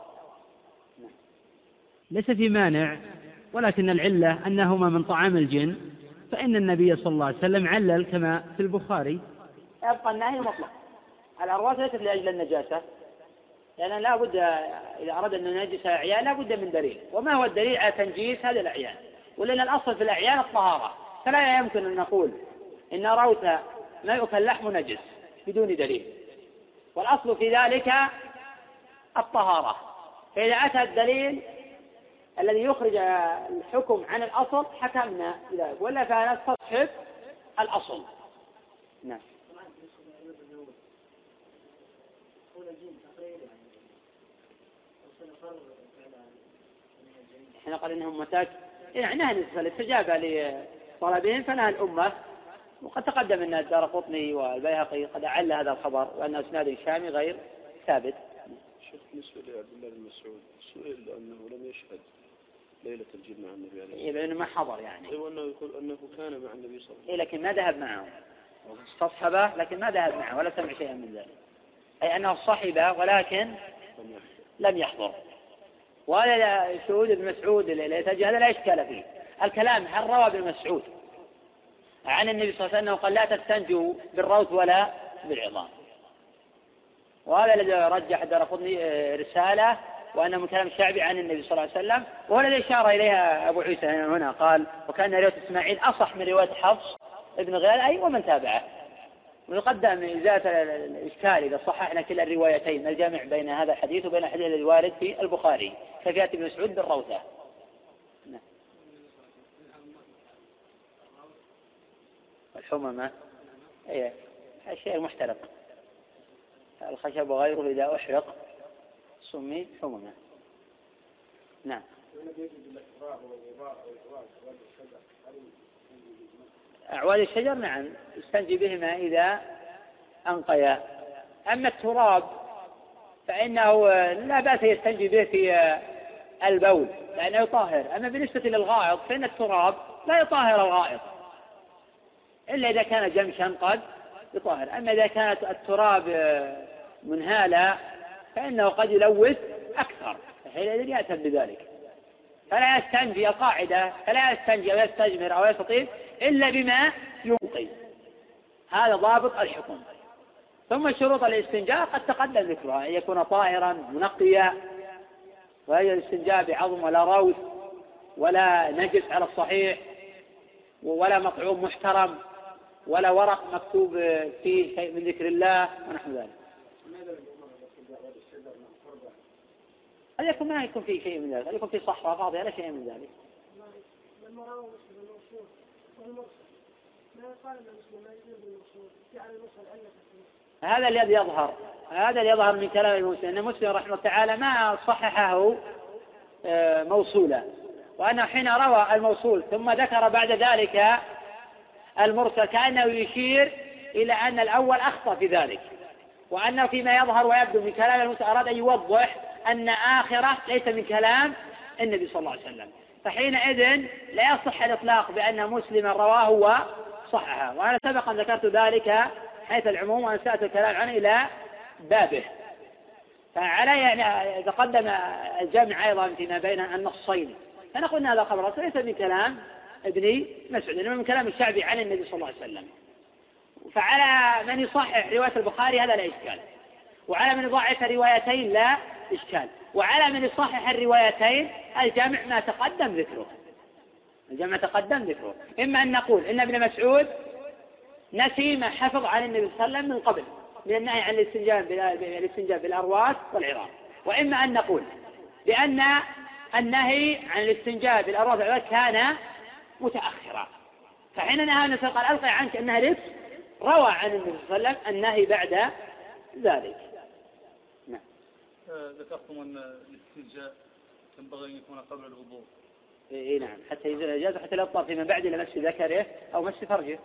ليس في مانع ولكن العلة أنهما من طعام الجن فإن النبي صلى الله عليه وسلم علل كما في البخاري. يبقى النهي مطلق الأرواح ليست لأجل النجاسة لأن لا بد إذا أراد أن ينجس الأعيان لا بد من دليل. وما هو الدليل على تنجيس هذه الأعيان؟ ولأن الأصل في الأعيان الطهارة. فلا يمكن أن نقول إن روث ما يؤكل لحم نجس بدون دليل. والأصل في ذلك الطهارة. فإذا أتى الدليل الذي يخرج الحكم عن الأصل حكمنا بذلك ولا فنستصحب الأصل. نعم. إحنا قال إنهم متاك. يعني نهى الاستجابه لطلبهم فنهى الأمة. وقد تقدم إن الدار قطني والبيهقي قد أعل هذا الخبر وأن أسناد الشامي غير ثابت. شيخ بالنسبة لعبد الله بن مسعود سئل أنه لم يشهد ليلة الجن مع النبي عليه الصلاة. إيه لأنه ما حضر يعني. أيوة أنه يقول أنه كان مع النبي صلى الله عليه وسلم. إيه لكن ما ذهب معهم. استصحبه لكن ما ذهب معه ولا سمع شيئا من ذلك أي أنه صحب ولكن لم يحضر وهذا شهود ابن مسعود اللي هذا لا إشكال فيه الكلام هل روى ابن مسعود عن النبي صلى الله عليه وسلم قال لا تستنجوا بالروث ولا بالعظام وهذا الذي رجح دار آه، رسالة وأنه من كلام الشعبي عن النبي صلى الله عليه وسلم وهو الذي أشار إليها أبو عيسى هنا قال وكان رواية إسماعيل أصح من رواية حفص ابن غير أي ومن تابعه. ويقدم إزالة الإشكال إذا صححنا كلا الروايتين الجامع بين هذا الحديث وبين الحديث الذي وارد في البخاري. كفيات ابن مسعود بالروثة. الحممة. أي الشيء المحترق. الخشب وغيره إذا أحرق. سمي حممة نعم. أعواد الشجر؟ نعم. يستنجي بهما إذا أنقيا. أما التراب فإنه لا بأس يستنجي به في البول لأنه يطهر أما بالنسبة للغائط فإن التراب لا يطهر الغائط. إلا إذا كان جمشا قد يطهر. أما إذا كانت التراب منهالا فإنه قد يلوث أكثر حينئذ يأتم بذلك. فلا يستنجي القاعدة فلا يستنجي أو يستجمر أو يستطيب إلا بما ينقي هذا ضابط الحكم. ثم شروط الاستنجاء قد تقدم ذكرها أن يكون طاهرا منقيا وهي الاستنجاء بعظم ولا روث ولا نجس على الصحيح ولا مطعوم محترم ولا ورق مكتوب فيه شيء من ذكر الله ونحو ذلك. هل يكون ما يكون فيه شيء من ذلك هل يكون فيه صحراء فاضية لا شيء من ذلك. هذا الذي يظهر هذا اللي يظهر من كلام المسلم أن مسلم رحمه الله تعالى ما صححه آه، موصولا. وأنه حين روى الموصول ثم ذكر بعد ذلك المرسل كأنه يشير إلى أن الأول أخطأ في ذلك. وأنه فيما يظهر ويبدو من كلام المسلم أراد أن يوضح أن آخرة ليس من كلام النبي صلى الله عليه وسلم. فحينئذ لا يصح الإطلاق بأن مسلما رواه وصححه وأنا سبقا ذكرت ذلك حيث العموم وأنا سأت الكلام عنه إلى بابه. فعلي يعني تقدم الجمع أيضا فيما بين النصين. فنقول أن هذا خبر ليس من كلام ابن مسعود إنما من كلام الشعبي عن النبي صلى الله عليه وسلم. فعلى من يصحح رواية البخاري هذا لا إشكال. وعلى من يضعف روايتين لا إشكال. وعلى من يصحح الروايتين الجمع ما تقدم ذكره. الجمع تقدم ذكره. إما أن نقول إن ابن مسعود نسي ما حفظ عن النبي صلى الله عليه وسلم من قبل من النهي عن الاستنجاب الاستنجاب بالأرواس والعظام وإما أن نقول بأن النهي عن الاستنجاب بالأرواس والعظام كان متأخرا. فحين نهى النبي قال ألقي عنك رزق روى عن النبي صلى الله عليه وسلم النهي بعد ذلك. ذكرتم أن الاستنجاء ينبغي أن يكون قبل الوضوء اي نعم حتى يزول الاجازه حتى لا يطلع فيما بعد إلى مس ذكره أو مس فرجه.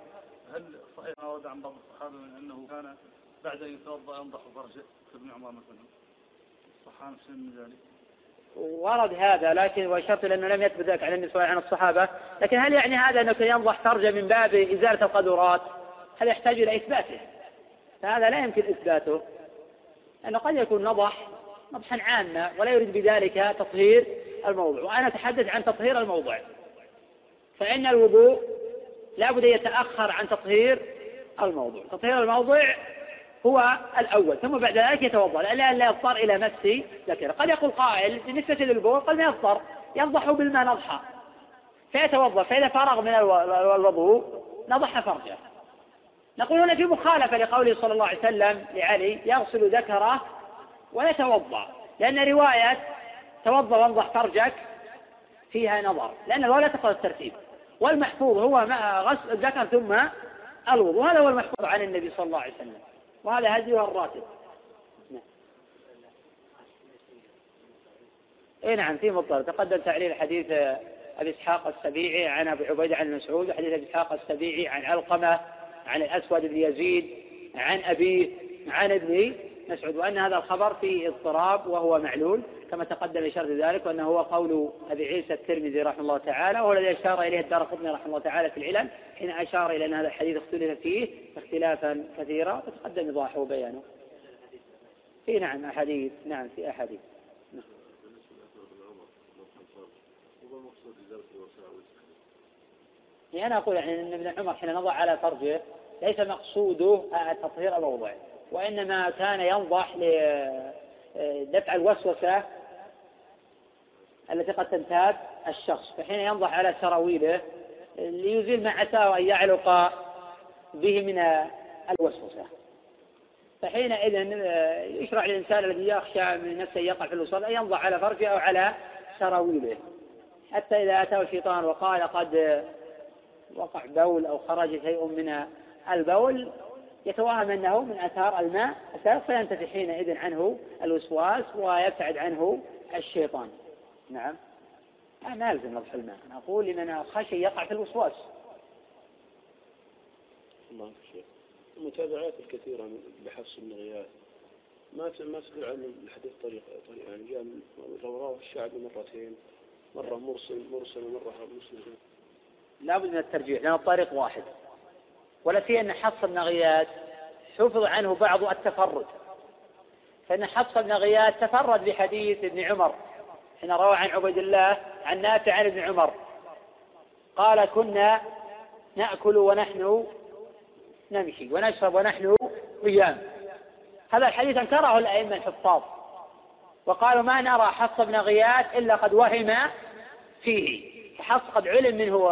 هل صحيح ما ورد عن بعض الصحابة من أنه كان بعد أن يتوضأ ينضح فرجه كابن عمر مثلا؟ صح عن شيء من ذلك؟ ورد هذا لكن واشرت لأنه لم يثبت ذلك عن النبي صلى الله عليه وسلم عن الصحابة، لكن هل يعني هذا أنه ينضح فرجه من باب إزالة القدرات؟ هذا يحتاج إلى إثباته. فهذا لا يمكن إثباته. لأنه قد يكون نضح نضحا عاما ولا يريد بذلك تطهير الموضوع وأنا أتحدث عن تطهير الموضع. فإن الوضوء لا بد يتأخر عن تطهير الموضوع تطهير الموضع هو الأول ثم بعد ذلك يتوضأ لأن لا يضطر إلى مس ذكره قد يقول قائل بالنسبة للبول قد ما يضطر ينضح بالماء نضحا فيتوضأ فإذا فرغ من الوضوء نضح فرجه. نقول هنا في مخالفة لقوله صلى الله عليه وسلم لعلي يغسل ذكره ويتوضأ لأن رواية توضأ وانضح فرجك فيها نظر. لأن الرواية لا تقبل الترتيب. والمحفوظ هو غسل الذكر ثم الوضوء. وهذا هو المحفوظ عن النبي صلى الله عليه وسلم. وهذا هديه الراتب. اي نعم في مضطر. تقدم تعليل حديث أبي إسحاق السبيعي عن أبي عبيدة عن مسعود وحديث أبي إسحاق السبيعي عن علقمة عن الأسود بن يزيد عن أبيه عن ابن مسعود وان هذا الخبر فيه اضطراب وهو معلول كما تقدم إشارة ذلك وأنه هو قول أبي عيسى الترمذي رحمه الله تعالى وهو الذي أشار إليه الدار قطني رحمه الله تعالى في العلل حين أشار إلى أن هذا الحديث اختلف فيه اختلافا كثيرا وتقدم إيضاحه وبيانه. في نعم أحاديث نعم في أحاديث. يعني أنا أقول يعني أن ابن عمر حين نضع على فرجه ليس مقصوده تطهير الوضع وإنما كان ينضح لدفع الوسوسة التي قد تنتاب الشخص فحين ينضح على سراويله ليزيل ما عساه أن يعلق به من الوسوسة. فحينئذ يشرع للإنسان الذي يخشى من نفسه يقع في الوسواس أن ينضح على فرجه أو على سراويله. حتى إذا أتاه الشيطان وقال قد وقع بول أو خرج شيء من البول يتوهم أنه من أثار الماء. فينتفي حينئذ عنه الوسواس ويبتعد عنه الشيطان. نعم. ما يلزم نضح الماء. أنا أقول لمن خشي يقع في الوسواس. الله شيخ المتابعات الكثيرة لحفص بن غياث ما ما تدل عن الحديث طريق طريق يعني جاء رواه الشعبي مرتين. مرة مرسل مرسل ومرة مسلم. لابد من الترجيح لأن الطريق واحد. ولا في أن حفص بن غياث حفظ عنه بعض التفرد. فإن حفص بن غياث تفرد بحديث ابن عمر. حين روى عن عبيد الله عن نافع عن ابن عمر. قال كنا نأكل ونحن نمشي ونشرب ونحن قيام. هذا الحديث أنكره الأئمة الحفاظ. وقالوا ما نرى حفص بن غياث إلا قد وهم فيه. فحفص قد علم منه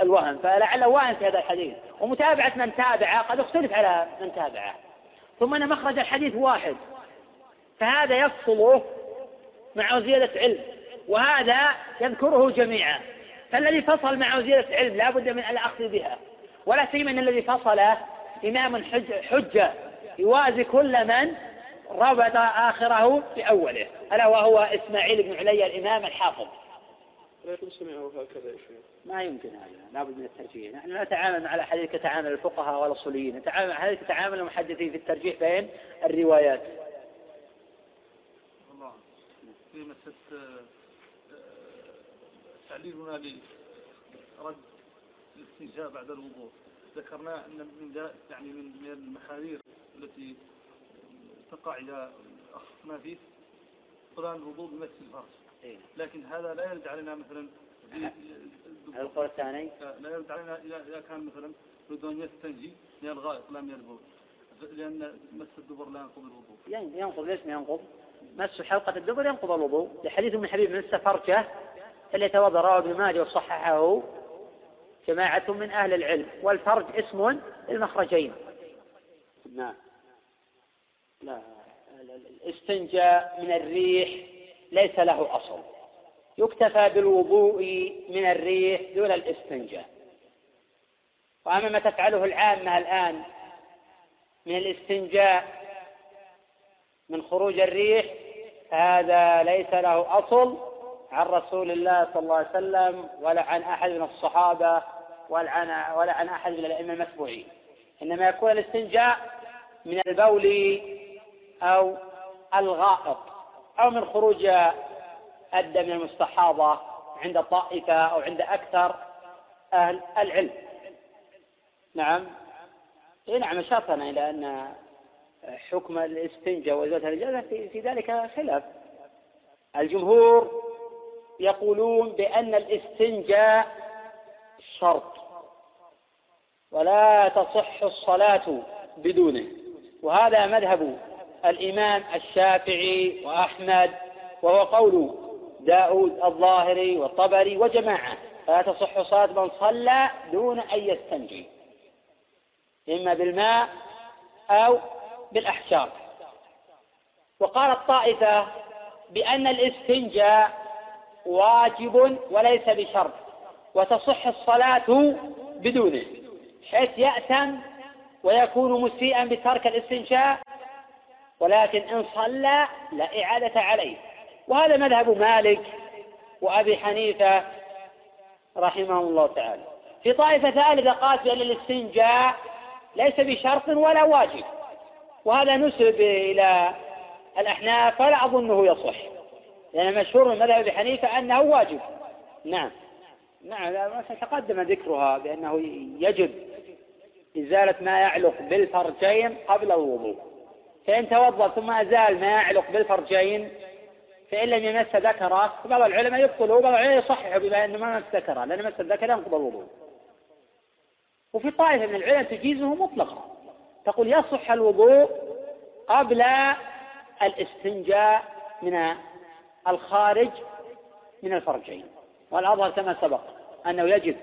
الوهم فلعله واهم في هذا الحديث. ومتابعة من تابعه قد اختلف على من تابعه. ثم أن مخرج الحديث واحد. فهذا يفصله مع زيادة علم. وهذا يذكره جميعا. فالذي فصل مع زيادة علم لا بد من الأخذ بها. ولا سيما أن الذي فصل إمام حجة يوازي كل من ربط آخره بأوله. ألا وهو إسماعيل بن علي الإمام الحافظ. لكن سمعه هكذا ما يمكن هذا لابد من الترجيح. نحن لا نتعامل مع الاحاديث كتعامل الفقهاء والأصوليين نتعامل مع الاحاديث كتعامل المحدثين في الترجيح بين الروايات. الله في مسألة تعليلنا لرد الاستنجاء بعد الوضوء. ذكرنا أن من يعني من المحاذير التي تقع اذا اخذنا فيه فلان الوضوء بمس الفرج. لكن هذا لا يرد علينا مثلا القول الثاني؟ لا يرد علينا إذا كان مثلا يريد أن يستنجي من الغائط لا من البول لأن مس الدبر لا ينقض الوضوء. ينقض ليش ما ينقض؟ مس حلقة الدبر ينقض الوضوء. لحديث ابن حبيب مس فرجه فليتوضا رواه ابن ماجه وصححه؟ جماعة من أهل العلم. والفرج اسم للمخرجين. نعم. لا الاستنجاء من الريح ليس له أصل. يكتفى بالوضوء من الريح دون الاستنجاء. وأما ما تفعله العامة الآن من الاستنجاء من خروج الريح هذا ليس له أصل عن رسول الله صلى الله عليه وسلم ولا عن أحد من الصحابة ولا عن, ولا عن أحد من الأئمة المتبوعين. إنما يكون الاستنجاء من البول أو الغائط. أو من خروج الدم المستحاضة عند طائفة أو عند أكثر أهل العلم. نعم. إيه نعم أشرتنا إلى أن حكم الاستنجاء وإزالة النجاسة في, في ذلك خلاف. الجمهور يقولون بأن الاستنجاء شرط ولا تصح الصلاة بدونه وهذا مذهب الإمام الشافعي وأحمد وهو قول داود الظاهري والطبري وجماعة فلا تصح صلاة من صلى دون أن يستنجي إما بالماء أو بالأحجار وقالت طائفة بأن الاستنجاء واجب وليس بشرط وتصح الصلاة بدونه حيث يأتم ويكون مسيئا بترك الاستنجاء ولكن إن صلى لا إعادة عليه. وهذا مذهب مالك وأبي حنيفة رحمه الله تعالى. في طائفة ثالثة قالت بأن الاستنجاء ليس بشرط ولا واجب. وهذا نسب إلى الأحناف فلا أظنه يصح. لأن المشهور من مذهب أبي حنيفة أنه واجب. نعم. نعم تقدم ذكرها بأنه يجب إزالة ما يعلق بالفرجين قبل الوضوء. فإن توضأ ثم أزال ما يعلق بالفرجين فإن لم يمس ذكره بعض العلماء يبطل وبعض العلماء يصحح بما أنه ما مس ذكره لأن مس الذكر ينقض الوضوء. وفي طائفة من العلماء تجيزه مطلقا. تقول يصح الوضوء قبل الاستنجاء من الخارج من الفرجين. والأظهر كما سبق أنه يجب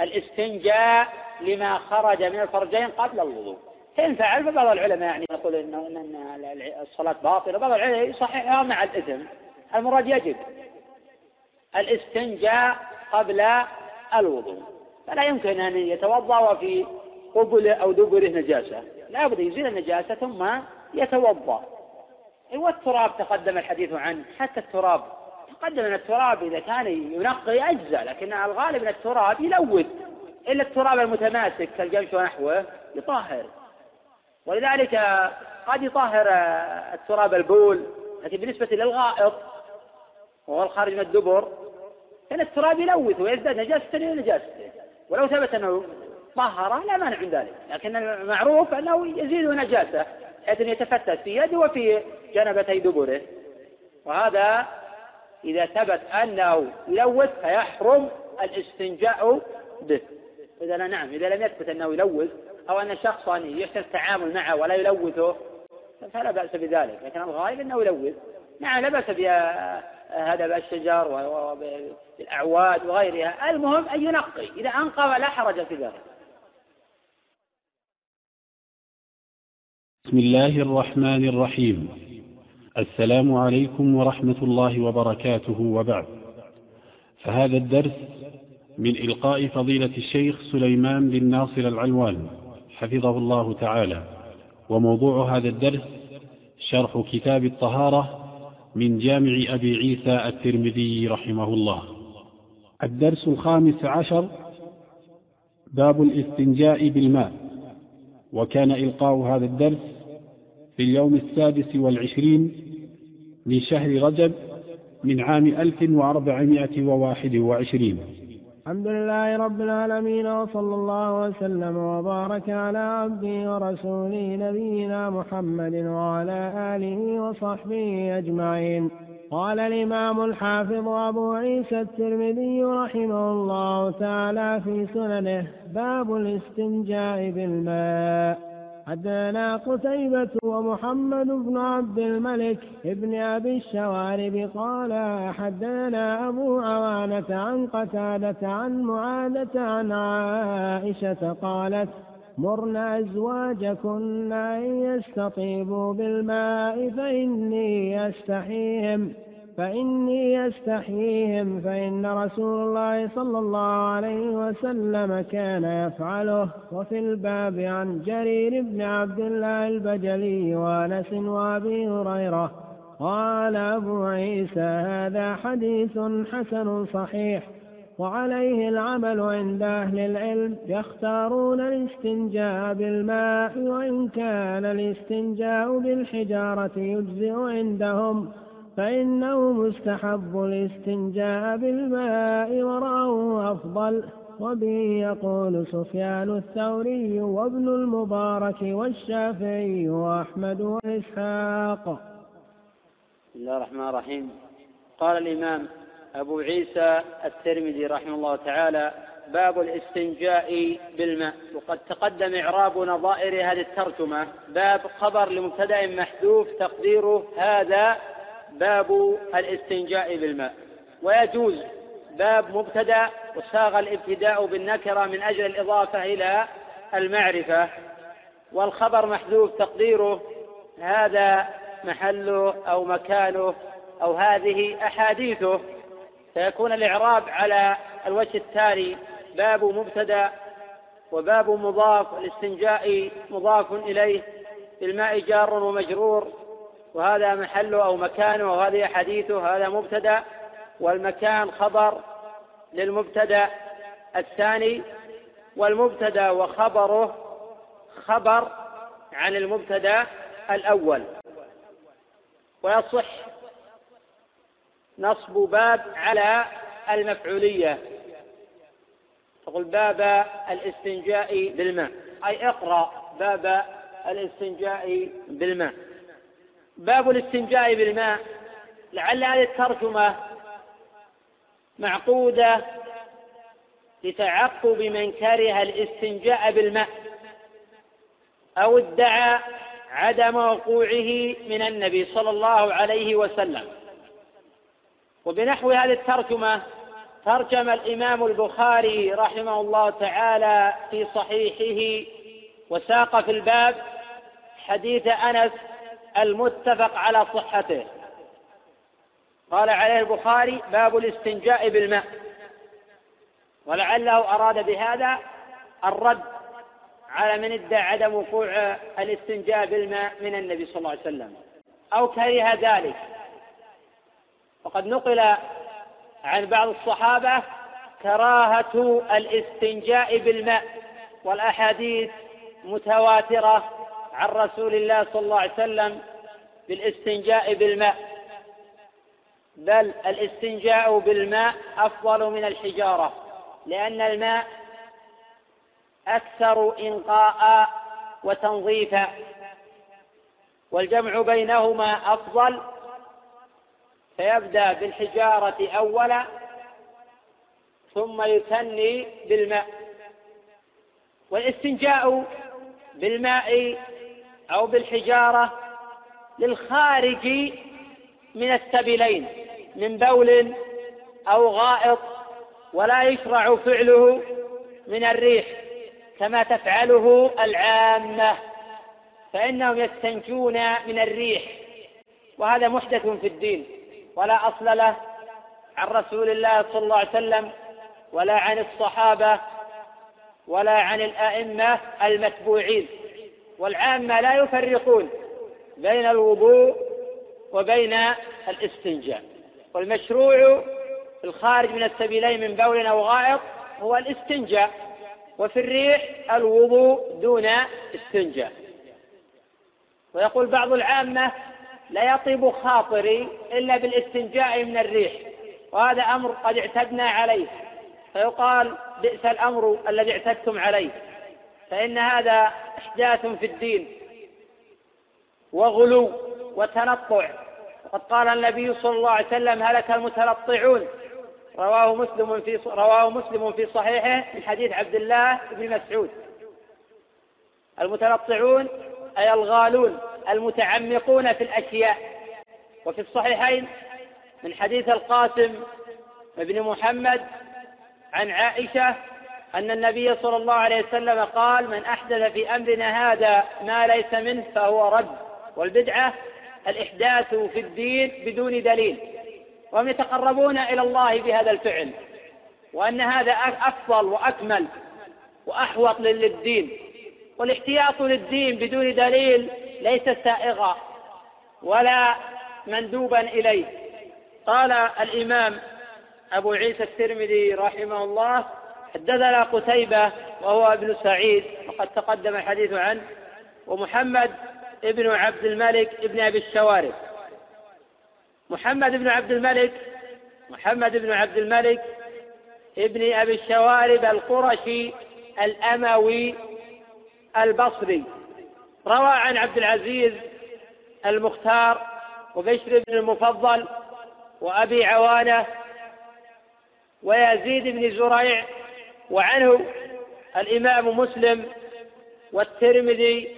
الاستنجاء لما خرج من الفرجين قبل الوضوء. فإن فعل فبعض العلماء يعني يقول إن, إن الصلاة باطلة بعض العلماء يصححها مع الإثم. المراد يجب الاستنجاء قبل الوضوء. فلا يمكن أن يتوضأ وفي قبله أو دبره نجاسة. لا بد يزيل النجاسة ثم يتوضأ. والتراب تقدم الحديث عنه حتى التراب. تقدم أن التراب إذا كان ينقي أجزاء لكن الغالب أن التراب يلوث. إلا التراب المتماسك كالجمش ونحوه يطهر. ولذلك قد يطهر التراب البول لكن بالنسبة للغائط وهو الخارج من الدبر فإن التراب يلوث ويزداد نجاسة إلى نجاسته ولو ثبت أنه طهره لا مانع من ذلك لكن المعروف أنه يزيد نجاسة حيث يتفتت في يده وفي جنبتي دبره. وهذا إذا ثبت أنه يلوث فيحرم الاستنجاء به. إذا نعم إذا لم يثبت أنه يلوث أو أن شخصا يحسن التعامل معه ولا يلوثه فلا بأس بذلك. لكن الغالب أنه يلوث. نعم لا بأس بهذا الشجر وبالأعواد وغيرها. المهم أن ينقي. إذا أنقى لا حرج في ذلك. بسم الله الرحمن الرحيم. السلام عليكم ورحمة الله وبركاته وبعد. فهذا الدرس من إلقاء فضيلة الشيخ سليمان بن ناصر العلوان. حفظه الله تعالى. وموضوع هذا الدرس شرح كتاب الطهارة من جامع أبي عيسى الترمذي رحمه الله. الدرس الخامس عشر باب الاستنجاء بالماء. وكان إلقاء هذا الدرس في اليوم السادس والعشرين من شهر رجب من عام ألف وأربعمائة وواحد وعشرين. الحمد لله رب العالمين وصلى الله وسلم وبارك على عبده ورسوله نبينا محمد وعلى آله وصحبه أجمعين. قال الإمام الحافظ أبو عيسى الترمذي رحمه الله تعالى في سننه باب الاستنجاء بالماء. حدثنا قتيبة ومحمد بن عبد الملك ابن أبي الشوارب قال حدثنا أبو عوانة عن قتادة عن معاذة عن عائشة قالت مرن أزواجكن أن يستطيبوا بالماء فإني أستحيهم. فإني أستحييهم فإن رسول الله صلى الله عليه وسلم كان يفعله. وفي الباب عن جرير بن عبد الله البجلي وأنس وأبي هريرة. قال أبو عيسى هذا حديث حسن صحيح. وعليه العمل عند أهل العلم يختارون الاستنجاء بالماء وإن كان الاستنجاء بالحجارة يجزئ عندهم. فإنه مستحب الاستنجاء بالماء ورأوه أفضل. وبه يقول سفيان الثوري وابن المبارك والشافعي وأحمد وإسحاق. بسم الله الرحمن الرحيم. قال الإمام أبو عيسى الترمذي رحمه الله تعالى باب الاستنجاء بالماء. وقد تقدم إعراب نظائر هذه الترجمة. باب خبر لمبتدأ محذوف تقديره هذا باب الاستنجاء بالماء. ويجوز باب مبتدا وساغ الابتداء بالنكرة من أجل الإضافة إلى المعرفة. والخبر محذوف تقديره. هذا محله أو مكانه أو هذه أحاديثه. فيكون الإعراب على الوجه التالي. باب مبتدا وباب مضاف. الاستنجاء مضاف إليه. بالماء جار ومجرور. وهذا محله أو مكانه وهذه حديثه هذا مبتدأ والمكان خبر للمبتدأ الثاني والمبتدأ وخبره خبر عن المبتدأ الأول. ويصح نصب باب على المفعولية. تقول باب الاستنجاء بالماء. أي اقرأ باب الاستنجاء بالماء. باب الاستنجاء بالماء. لعل هذه الترجمة معقودة لتعقب من كره الاستنجاء بالماء أو ادعى عدم وقوعه من النبي صلى الله عليه وسلم. وبنحو هذه الترجمة ترجم الإمام البخاري رحمه الله تعالى في صحيحه وساق في الباب حديث أنس المتفق على صحته. قال عليه البخاري باب الاستنجاء بالماء. ولعله أراد بهذا الرد على من ادعى عدم وقوع الاستنجاء بالماء من النبي صلى الله عليه وسلم. أو كره ذلك. وقد نقل عن بعض الصحابة كراهة الاستنجاء بالماء والأحاديث متواترة عن رسول الله صلى الله عليه وسلم بالاستنجاء بالماء. بل الاستنجاء بالماء أفضل من الحجارة لأن الماء أكثر إنقاء وتنظيفا والجمع بينهما أفضل. فيبدأ بالحجارة أولا ثم يثني بالماء. والاستنجاء بالماء أو بالحجارة للخارج من السبيلين من بول أو غائط ولا يشرع فعله من الريح كما تفعله العامة فإنهم يستنجون من الريح وهذا محدث في الدين ولا أصل له عن رسول الله صلى الله عليه وسلم ولا عن الصحابة ولا عن الأئمة المتبوعين. والعامة لا يفرقون بين الوضوء وبين الاستنجاء. والمشروع الخارج من السبيلين من بول أو غائط هو الاستنجاء وفي الريح الوضوء دون استنجاء. ويقول بعض العامة لا يطيب خاطري إلا بالاستنجاء من الريح وهذا أمر قد اعتدنا عليه. فيقال بئس الأمر الذي اعتدتم عليه. فإن هذا إحداث في الدين وغلو وتنطع. وقد قال النبي صلى الله عليه وسلم هلك المتنطعون. رواه مسلم في رواه مسلم في صحيحه من حديث عبد الله بن مسعود. المتنطعون أي الغالون المتعمقون في الأشياء. وفي الصحيحين من حديث القاسم بن محمد عن عائشة أن النبي صلى الله عليه وسلم قال من أحدث في أمرنا هذا ما ليس منه فهو رد. والبدعة الإحداث في الدين بدون دليل. وهم يتقربون إلى الله بهذا الفعل. وأن هذا أفضل وأكمل وأحوط للدين. والاحتياط للدين بدون دليل ليس سائغا ولا مندوبا إليه. قال الإمام أبو عيسى الترمذي رحمه الله حدثنا قتيبة وهو ابن سعيد وقد تقدم الحديث عنه ومحمد ابن عبد الملك ابن أبي الشوارب. محمد بن عبد الملك محمد بن عبد الملك ابن أبي الشوارب القرشي الأموي البصري. روى عن عبد العزيز المختار وبشر بن المفضل وأبي عوانة ويزيد بن زريع وعنه الإمام مسلم والترمذي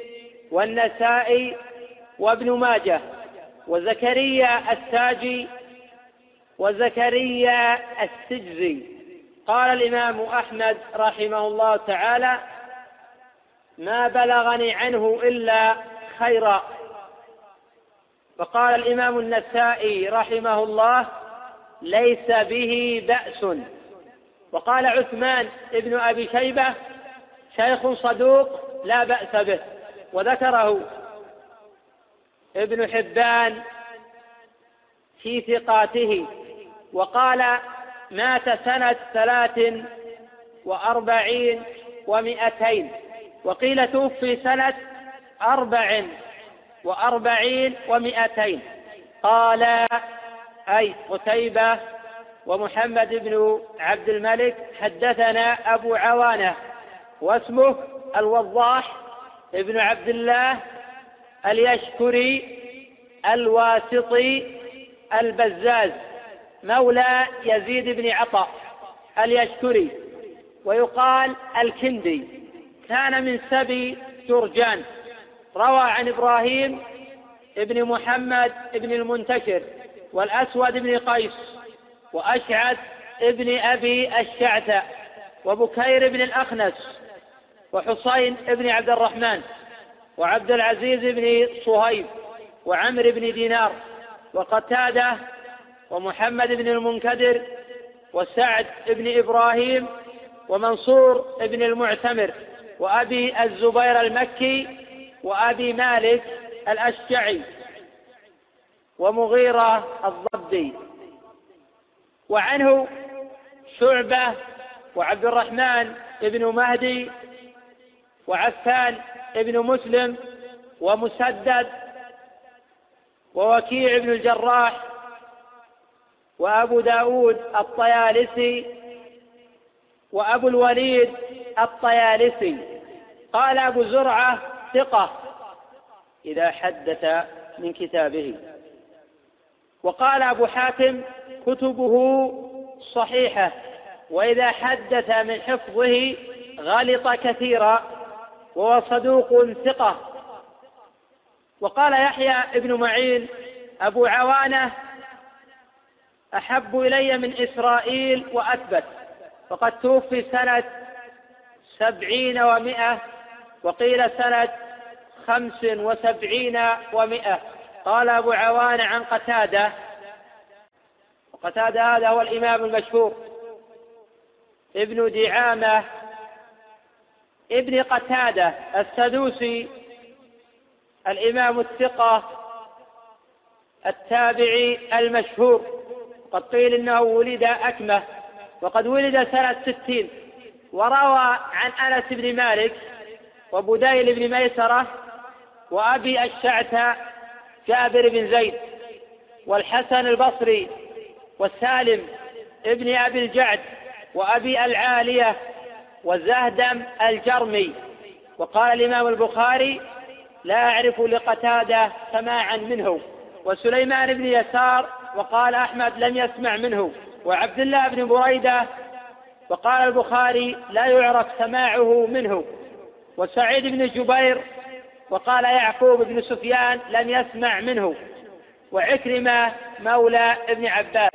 والنسائي وابن ماجه وزكريا الساجي وزكريا السجزي. قال الإمام أحمد رحمه الله تعالى ما بلغني عنه إلا خيرا. وقال الإمام النسائي رحمه الله ليس به بأس. وقال عثمان ابن أبي شيبة شيخ صدوق لا بأس به وذكره ابن حبان في ثقاته وقال مات سنة ثلاث وأربعين ومئتين وقيل توفي سنة أربع وأربعين ومئتين. قال أي قتيبة ومحمد بن عبد الملك حدثنا أبو عوانة واسمه الوضاح ابن عبد الله اليشكري الواسطي البزاز مولى يزيد بن عطاء اليشكري ويقال الكندي كان من سبي جرجان روى عن إبراهيم ابن محمد ابن المنتشر والأسود بن قيس. وأشعث ابن أبي الشعثاء وبكير بن الأخنس وحسين بن عبد الرحمن وعبد العزيز بن صهيب وعمر بن دينار وقتادة ومحمد بن المنكدر وسعد بن إبراهيم ومنصور بن المعتمر وأبي الزبير المكي وأبي مالك الأشجعي ومغيرة الضبي وعنه شعبة وعبد الرحمن بن مهدي وعفان بن مسلم ومسدد ووكيع بن الجراح وأبو داود الطيالسي وأبو الوليد الطيالسي. قال أبو زرعة ثقة. إذا حدث من كتابه. وقال أبو حاتم كتبه صحيحة وإذا حدث من حفظه غلط كثيرا وهو صدوق ثقة. وقال يحيى ابن معين أبو عوانة أحب إلي من إسرائيل وأثبت وقد توفي سنة سبعين ومائة وقيل سنة خمس وسبعين ومائة قال أبو عوان عن قتادة. وقتادة هذا هو الإمام المشهور. ابن دعامة. ابن قتادة السدوسي. الإمام الثقة. التابعي المشهور. قد قيل إنه ولد أكمة. وقد ولد سنة ستين. وروى عن أنس بن مالك. وبديل بن ميسرة. وأبي الشعث جابر بن زيد والحسن البصري والسالم ابن أبي الجعد وأبي العالية وزهدم الجرمي. وقال الإمام البخاري لا أعرف لقتادة سماعا منه. وسليمان بن يسار وقال أحمد لم يسمع منه. وعبد الله بن بريدة وقال البخاري لا يعرف سماعه منه. وسعيد بن جبير وقال يعقوب بن سفيان لم يسمع منه. وعكرمة مولى ابن عباس.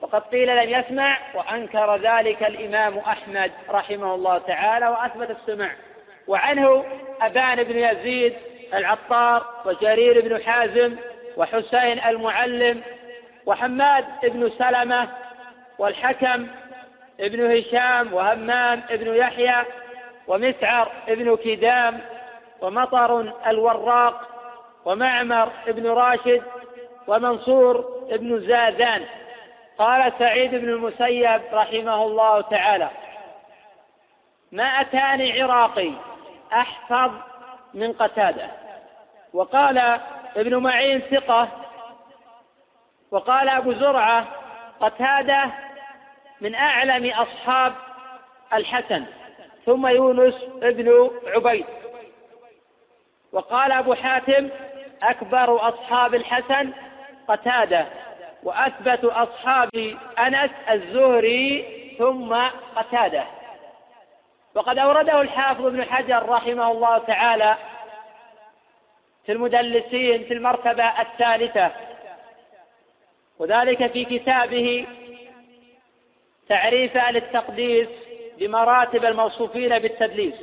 وقد قيل لم يسمع وأنكر ذلك الإمام أحمد رحمه الله تعالى وأثبت السمع. وعنه أبان بن يزيد العطار وجرير بن حازم وحسين المعلم وحماد بن سلمة والحكم ابن هشام وهمام ابن يحيى ومسعر ابن كدام ومطر الوراق ومعمر ابن راشد ومنصور ابن زازان. قال سعيد بن المسيب رحمه الله تعالى ما أتاني عراقي أحفظ من قتادة. وقال ابن معين ثقة. وقال أبو زرعة قتادة من أعلم أصحاب الحسن. ثم يونس ابن عبيد. وقال أبو حاتم أكبر أصحاب الحسن قتادة وأثبت أصحاب أنس الزهري ثم قتادة. وقد أورده الحافظ ابن حجر رحمه الله تعالى في المدلسين في المرتبة الثالثة وذلك في كتابه تعريف أهل التقديس بمراتب الموصوفين بالتدليس.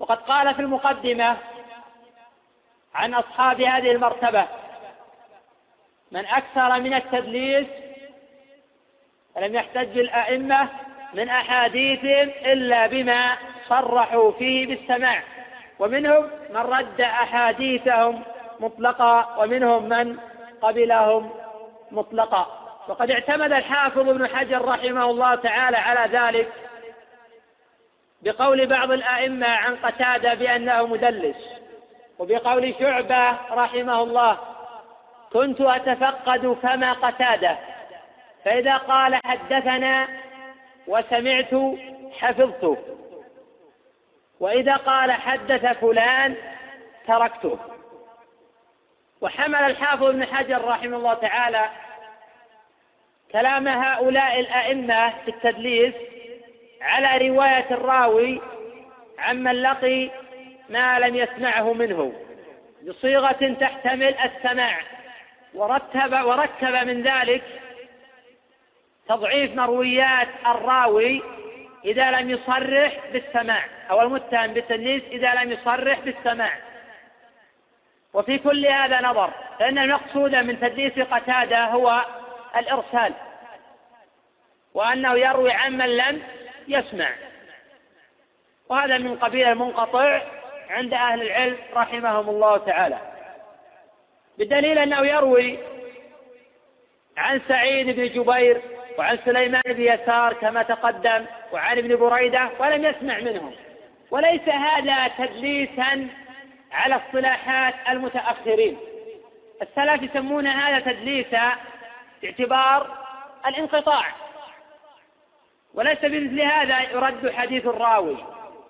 وقد قال في المقدمة عن أصحاب هذه المرتبة. من أكثر من التدليس فلم يحتج الأئمة من أحاديثهم إلا بما صرحوا فيه بالسماع. ومنهم من رد أحاديثهم مطلقا ومنهم من قبلهم مطلقا. وقد اعتمد الحافظ ابن حجر رحمه الله تعالى على ذلك بقول بعض الأئمة عن قتادة بأنه مدلس. وبقول شعبة رحمه الله كنت أتفقد فما قتادة فإذا قال حدثنا وسمعت حفظته وإذا قال حدث فلان تركته. وحمل الحافظ ابن حجر رحمه الله تعالى كلام هؤلاء الأئمة في التدليس على رواية الراوي عمن لقي ما لم يسمعه منه بصيغة تحتمل السماع. ورتب وركب من ذلك تضعيف مرويات الراوي إذا لم يصرح بالسماع أو المتهم بالتدليس إذا لم يصرح بالسماع. وفي كل هذا نظر فإن المقصود من تدليس قتادة هو الإرسال وأنه يروي عمن لم يسمع. وهذا من قبيل المنقطع عند أهل العلم رحمهم الله تعالى. بدليل أنه يروي عن سعيد بن جبير وعن سليمان بن يسار كما تقدم وعن ابن بريدة ولم يسمع منهم. وليس هذا تدليسا على اصطلاحات المتأخرين. السلف يسمون هذا تدليسا باعتبار الانقطاع. وليس بمثل هذا يرد حديث الراوي.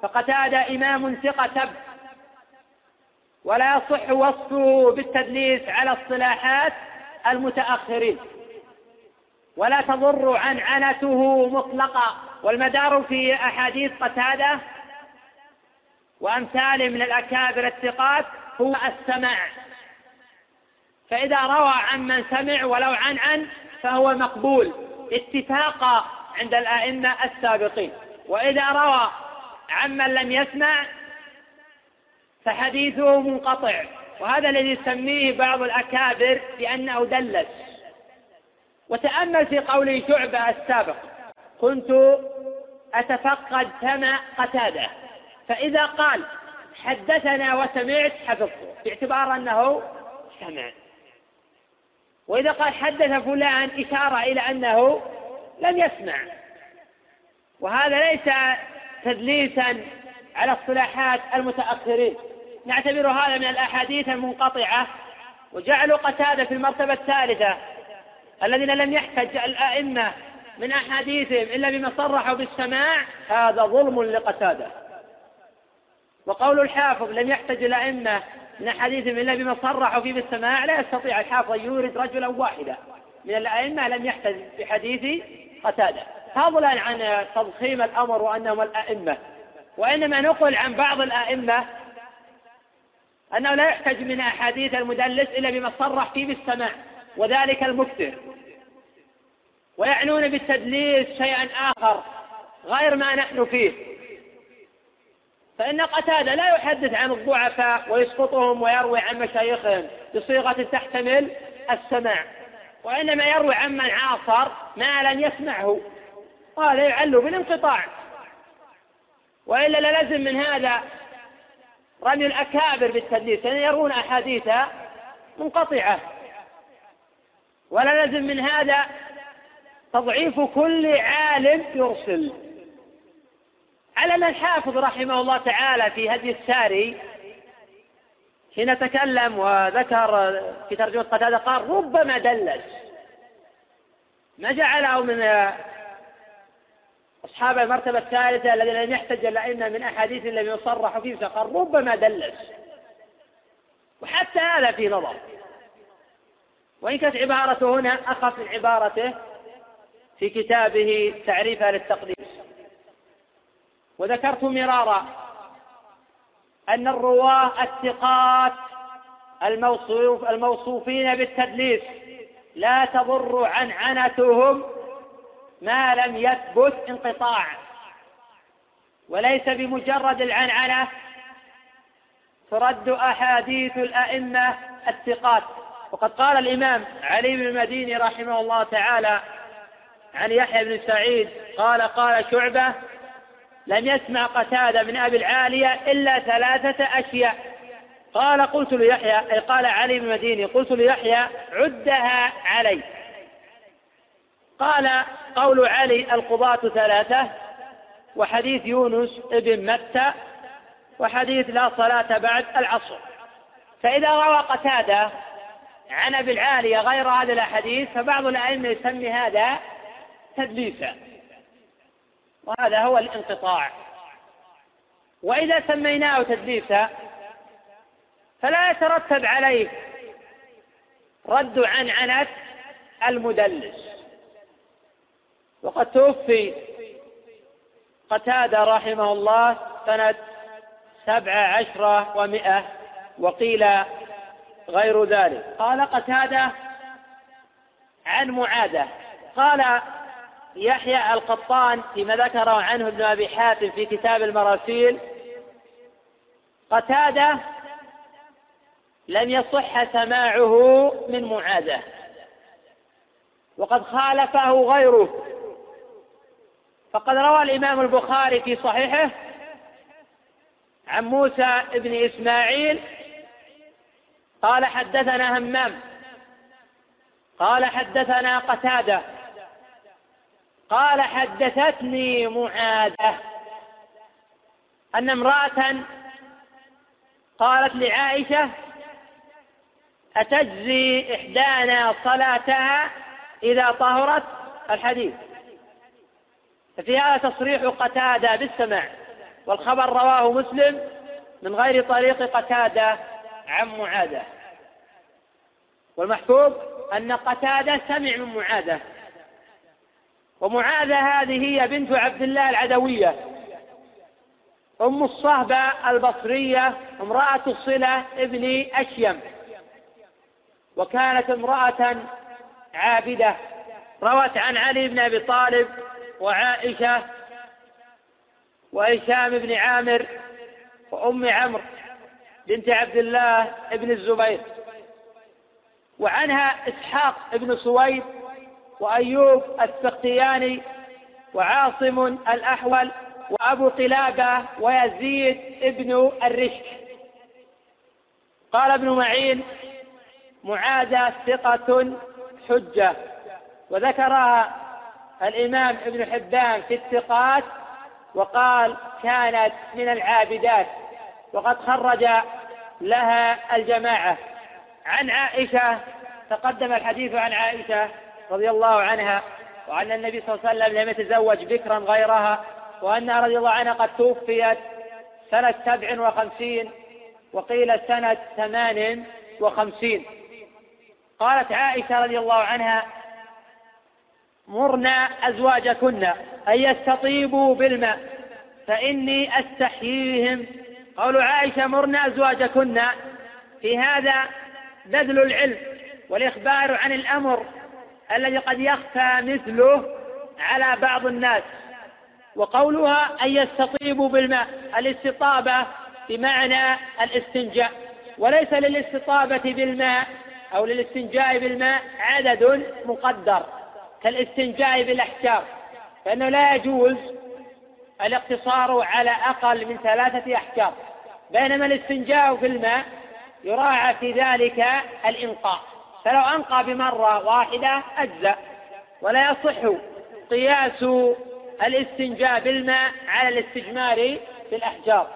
فقتادة إمام ثقة ولا يصح وصفه بالتدليس على اصطلاحات المتأخرين. ولا تضر عنعنته مطلقا. والمدار في أحاديث قتادة وأمثاله من الأكابر الثقات هو السماع. فإذا روى عمن سمع ولو عن عن فهو مقبول. اتفاقا عند الأئمة السابقين. وإذا روى عمن لم يسمع فحديثه منقطع. وهذا الذي يسميه بعض الأكابر بأنه دلس. وتأمل في قوله شعبة السابق كنت أتفقد سمع قتادة فإذا قال حدثنا وسمعت حفظته. باعتبار أنه سمع. وإذا قال حدث فلان إشارة إلى أنه لم يسمع. وهذا ليس تدليسا على اصطلاحات المتأخرين. نعتبر هذا من الأحاديث المنقطعة. وجعلوا قتادة في المرتبة الثالثة الذين لم يحتج الأئمة من أحاديثهم إلا بما صرحوا بالسماع هذا ظلم لقتادة. وقول الحافظ لم يحتج الأئمة من أحاديثهم إلا بما صرحوا فيه بالسماع لا يستطيع الحافظ أن يورد رجلا واحدا من الأئمة لم يحتج بحديث قتادة. فضلا عن تضخيم الأمر وأنهم الأئمة وإنما نقل عن بعض الأئمة أنه لا يحتج من أحاديث المدلس إلا بما صرح فيه بالسماع وذلك المكثر. ويعنون بالتدليس شيئا آخر غير ما نحن فيه. فإن قتادة لا يحدث عن الضعفاء ويسقطهم ويروي عن مشايخهم بصيغة تحتمل السماع وإنما يروي عمن عاصر ما لم يسمعه. وهذا يعل بالانقطاع. وإلا للزم من هذا رمي الأكابر بالتدليس يعني يرون أحاديث منقطعة. ولا لزم من هذا تضعيف كل عالم يرسل. علم الحافظ رحمه الله تعالى في هدي الساري حين تكلم وذكر في ترجمة قتادة قال ربما دلس. ما جعله من أصحاب المرتبة الثالثة الذين لم يحتج الأئمة من أحاديث لم يصرحوا فيه فقال ربما دلس. وحتى هذا في نظر. وإن كانت عبارته هنا أخف من عبارته في كتابه تعريفها للتقديس وذكرت مرارا أن الرواة الثقات الموصوف الموصوفين بالتدليس لا تضر عنعنتهم ما لم يثبت انقطاع وليس بمجرد العنعنة ترد أحاديث الأئمة الثقات. وقد قال الإمام علي بن المديني رحمه الله تعالى عن يحيى بن سعيد قال قال شعبة لم يسمع قتادة من أبي العالية إلا ثلاثة أشياء. قال قلت ليحيى أي قال علي بن المديني قلت ليحيى عدها علي. قال قول علي القضاة ثلاثة وحديث يونس ابن متى وحديث لا صلاة بعد العصر. فإذا روى قتادة عن أبي العالية غير هذه الأحاديث فبعض الأئمة يسمي هذا تدليسا. وهذا هو الانقطاع. وإذا سميناه تدليسا فلا يترتب عليه رد عن عنت المدلس. وقد توفي قتادة رحمه الله سنة سبع عشرة ومائة وقيل غير ذلك. قال قتادة عن معاذة قال يحيى القطان فيما ذكره عنه ابن أبي حاتم في كتاب المراسيل قتادة لم يصح سماعه من معاذه وقد خالفه غيره. فقد روى الإمام البخاري في صحيحه عن موسى بن إسماعيل قال حدثنا همام قال حدثنا قتادة قال حدثتني معاذة أن امرأة قالت لعائشة أتجزي إحدانا صلاتها إذا طهرت الحديث ففي هذا تصريح قتادة بالسماع والخبر رواه مسلم من غير طريق قتادة عن معاذة والمحفوظ أن قتادة سمع من معاذة ومعاذة هذه هي بنت عبد الله العدوية أم الصهبة البصرية امرأة صلة ابن أشيم. وكانت امرأة عابدة روت عن علي بن أبي طالب وعائشة وهشام بن عامر وأم عمرو بنت عبد الله بن الزبير. وعنها إسحاق بن سويد وأيوب السختياني وعاصم الأحول وأبو قلابة ويزيد ابن الرشك قال ابن معين معاذة ثقة حجة. وذكرها الإمام ابن حبان في الثقات وقال كانت من العابدات وقد خرج لها الجماعة. عن عائشة تقدم الحديث عن عائشة رضي الله عنها وأن النبي صلى الله عليه وسلم لم يتزوج بكرا غيرها وأنها رضي الله عنها قد توفيت سنة سبع وخمسين وقيل سنة ثمان وخمسين. قالت عائشة رضي الله عنها مرنا أزواجكن أن يستطيبوا بالماء فإني أستحييهم. قول عائشة مرنا أزواجكن. في هذا بذل العلم والإخبار عن الأمر الذي قد يخفى مثله على بعض الناس وقولها أن يستطيبوا بالماء الاستطابة بمعنى الاستنجاء. وليس للاستطابة بالماء أو للاستنجاء بالماء عدد مقدر. كالاستنجاء بالأحجار فإنه لا يجوز الاقتصار على أقل من ثلاثة أحجار بينما الاستنجاء في الماء يراعى في ذلك الإنقاء. فلو أنقى بمرة واحدة أجزأ ولا يصح قياس الاستنجاء بالماء على الاستجمار بالأحجار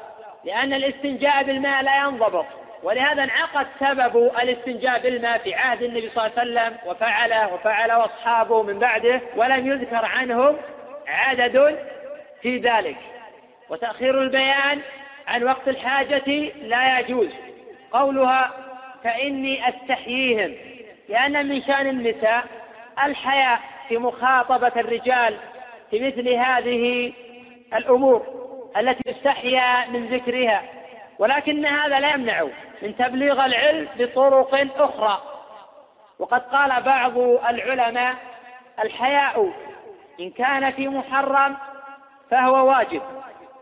لأن الاستنجاء بالماء لا ينضبط. ولهذا انعقد سبب الاستنجاء بالماء في عهد النبي صلى الله عليه وسلم وفعله وفعل أصحابه من بعده ولم يذكر عنهم عدد في ذلك. وتأخير البيان عن وقت الحاجة لا يجوز. قولها فإني أستحييهم لأن من شأن النساء الحياء في مخاطبة الرجال في مثل هذه الأمور التي يستحيا من ذكرها. ولكن هذا لا يمنع من تبليغ العلم بطرق أخرى. وقد قال بعض العلماء الحياء إن كان في محرم فهو واجب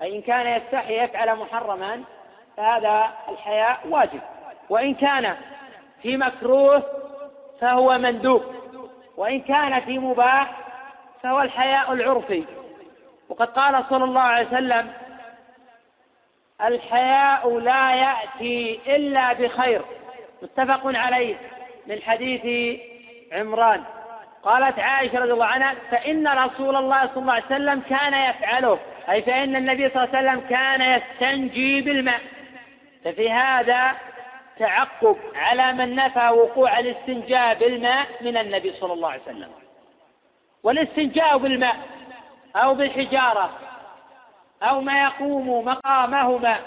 أي إن كان يستحي يفعل محرما فهذا الحياء واجب وإن كان في مكروه فهو مندوب وإن كان في مباح فهو الحياء العرفي. وقد قال صلى الله عليه وسلم الحياء لا يأتي إلا بخير متفق عليه من حديث عمران. قالت عائشة رضي الله عنها فإن رسول الله صلى الله عليه وسلم كان يفعله أي فإن النبي صلى الله عليه وسلم كان يستنجي بالماء. ففي هذا تعقب على من نفى وقوع الاستنجاء بالماء من النبي صلى الله عليه وسلم. والاستنجاء بالماء أو بالحجارة أو ما يقوم مقامهما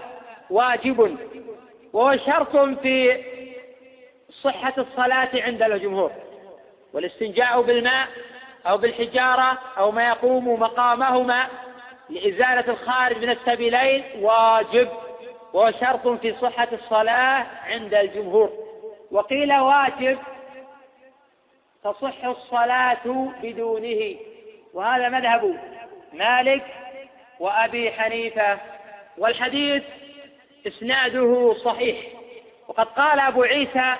واجب. وهو شرط في صحة الصلاة عند الجمهور. والاستنجاء بالماء أو بالحجارة أو ما يقوم مقامهما لإزالة الخارج من السبيلين واجب. وهو شرط في صحة الصلاة عند الجمهور. وقيل واجب تصح الصلاة بدونه. وهذا مذهب مالك وأبي حنيفة والحديث إسناده صحيح. وقد قال أبو عيسى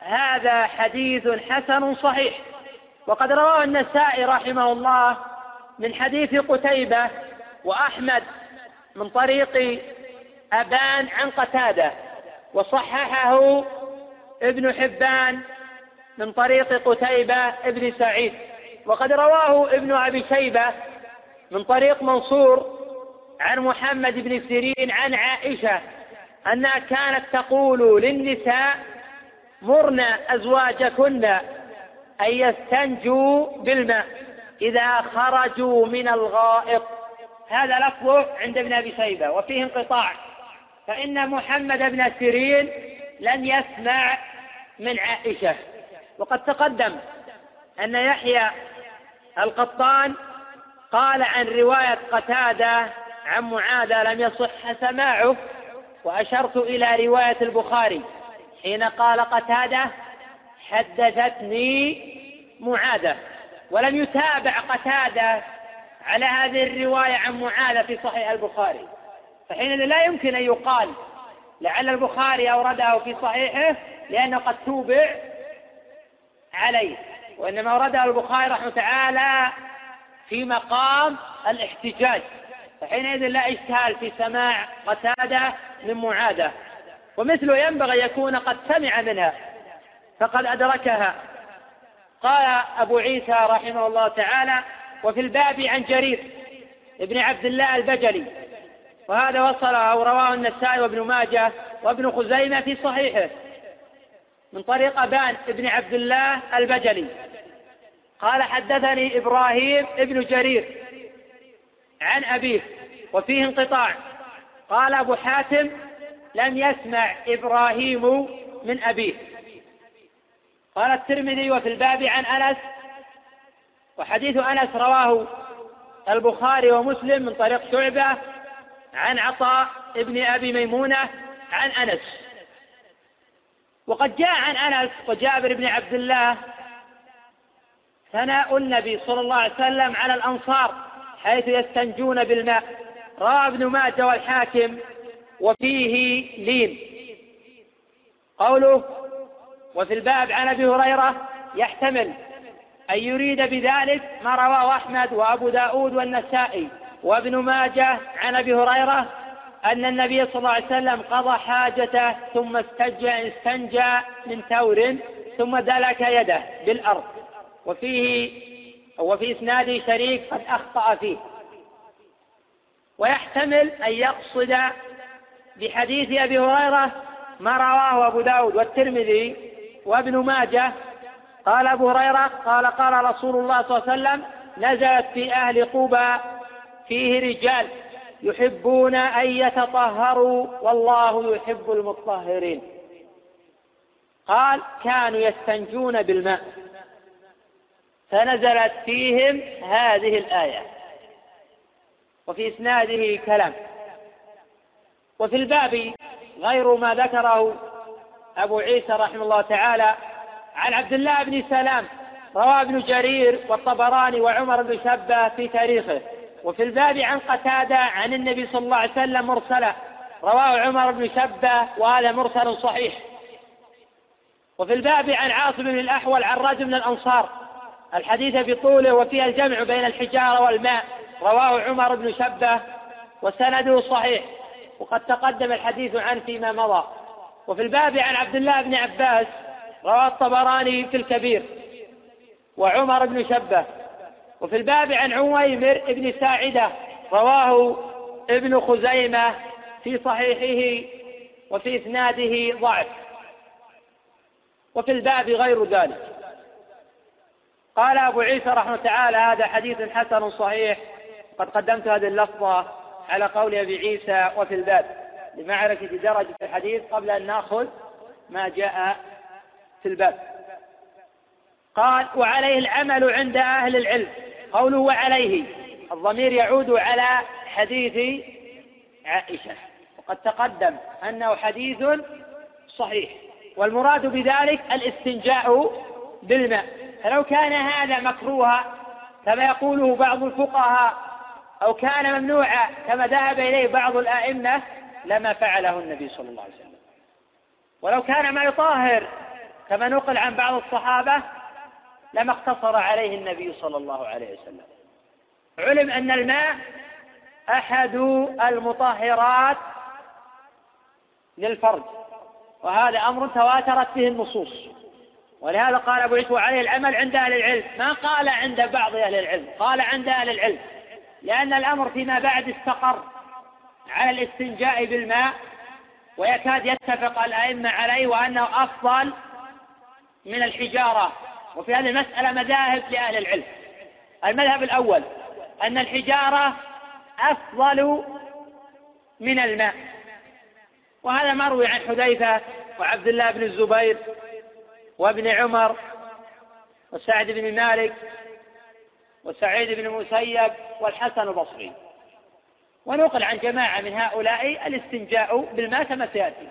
هذا حديث حسن صحيح. وقد رواه النسائي رحمه الله من حديث قتيبة وأحمد من طريق أبان عن قتادة. وصححه ابن حبان من طريق قتيبة ابن سعيد. وقد رواه ابن أبي شيبة من طريق منصور عن محمد بن سيرين عن عائشة أنها كانت تقول للنساء مرن أزواجكن أن يستنجوا بالماء إذا خرجوا من الغائط. هذا لفظه عند ابن أبي شيبة وفيه انقطاع فإن محمد بن سيرين لم يسمع من عائشة. وقد تقدم أن يحيى القطان قال عن رواية قتادة عن معاذ لم يصح سماعه وأشرت إلى رواية البخاري. حين قال قتادة حدثتني معاذة. ولم يتابع قتادة على هذه الرواية عن معاذ في صحيح البخاري. فحينئذ لا يمكن أن يقال لعل البخاري أورده في صحيحه لأنه قد توبع عليه. وإنما أورده البخاري رحمه تعالى في مقام الاحتجاج. فحينئذ لا إشكال في سماع قتادة من معادة. ومثله ينبغي يكون قد سمع منها. فقد أدركها. قال أبو عيسى رحمه الله تعالى وفي الباب عن جرير ابن عبد الله البجلي وهذا وصله أو رواه النسائي وابن ماجه وابن خزيمة في صحيحه. من طريق أبان ابن عبد الله البجلي. قال حدثني إبراهيم ابن جرير عن أبيه وفيه انقطاع. قال أبو حاتم لم يسمع إبراهيم من أبيه. قال الترمذي وفي الباب عن أنس وحديث أنس رواه البخاري ومسلم من طريق شعبة عن عطاء ابن أبي ميمونة عن أنس. وقد جاء عن أنس وجابر بن عبد الله ثناء النبي صلى الله عليه وسلم على الأنصار حيث يستنجون بالماء. روى ابن ماجه والحاكم وفيه لين. قوله وفي الباب عن أبي هريرة يحتمل أن يريد بذلك ما رواه أحمد وأبو داود والنسائي. وابن ماجه عن أبي هريرة أن النبي صلى الله عليه وسلم قضى حاجته ثم استنجى استنجى من ثور ثم دلك يده بالأرض. وفيه وفي إسناده شريك قد أخطأ فيه. ويحتمل أن يقصد بحديث أبي هريرة ما رواه أبو داود والترمذي وابن ماجه. قال أبو هريرة قال قال رسول الله صلى الله عليه وسلم نزلت في أهل قبى فيه رجال يحبون أن يتطهروا والله يحب المطهرين. قال كانوا يستنجون بالماء. فنزلت فيهم هذه الآية. وفي إسناده كلام. وفي الباب غير ما ذكره أبو عيسى رحمه الله تعالى عن عبد الله بن سلام روى ابن جرير والطبراني وعمر بن شبة في تاريخه. وفي الباب عن قتادة عن النبي صلى الله عليه وسلم مرسلا رواه عمر بن شبة وهذا مرسل صحيح. وفي الباب عن عاصم بن الأحول عن رجل من الأنصار الحديث بطوله وفيها الجمع بين الحجارة والماء. رواه عمر بن شبة وسنده صحيح. وقد تقدم الحديث عنه فيما مضى. وفي الباب عن عبد الله بن عباس رواه الطبراني في الكبير. وعمر بن شبه. وفي الباب عن عويمر بن ساعدة رواه ابن خزيمة في صحيحه وفي إسناده ضعف. وفي الباب غير ذلك. قال أبو عيسى رحمه تعالى هذا حديث حسن صحيح. قد قدمت هذه اللفظة على قول أبي عيسى وفي الباب لمعرفة درجة الحديث قبل أن نأخذ ما جاء في الباب. قال وعليه العمل عند أهل العلم قوله وعليه الضمير يعود على حديث عائشة. وقد تقدم أنه حديث صحيح والمراد بذلك الاستنجاء بالماء. فلو كان هذا مكروها كما يقوله بعض الفقهاء أو كان ممنوعا كما ذهب إليه بعض الأئمة لما فعله النبي صلى الله عليه وسلم. ولو كان ما يطهر كما نقل عن بعض الصحابة لما اقتصر عليه النبي صلى الله عليه وسلم. علم أن الماء أحد المطهرات للفرج وهذا أمر تواترت به النصوص. ولهذا قال أبو عيسى عليه العمل عند أهل العلم. ما قال عند بعض أهل العلم قال عند أهل العلم. لأن الأمر فيما بعد استقر على الاستنجاء بالماء ويكاد يتفق الأئمة عليه وأنه أفضل من الحجارة. وفي هذه المسألة مذاهب لأهل العلم. المذهب الأول أن الحجارة أفضل من الماء. وهذا مروي عن حذيفة وعبد الله بن الزبير وابن عمر وسعد بن مالك وسعيد بن المسيب والحسن البصري. ونقل عن جماعة من هؤلاء الاستنجاء بالماء كما سيأتي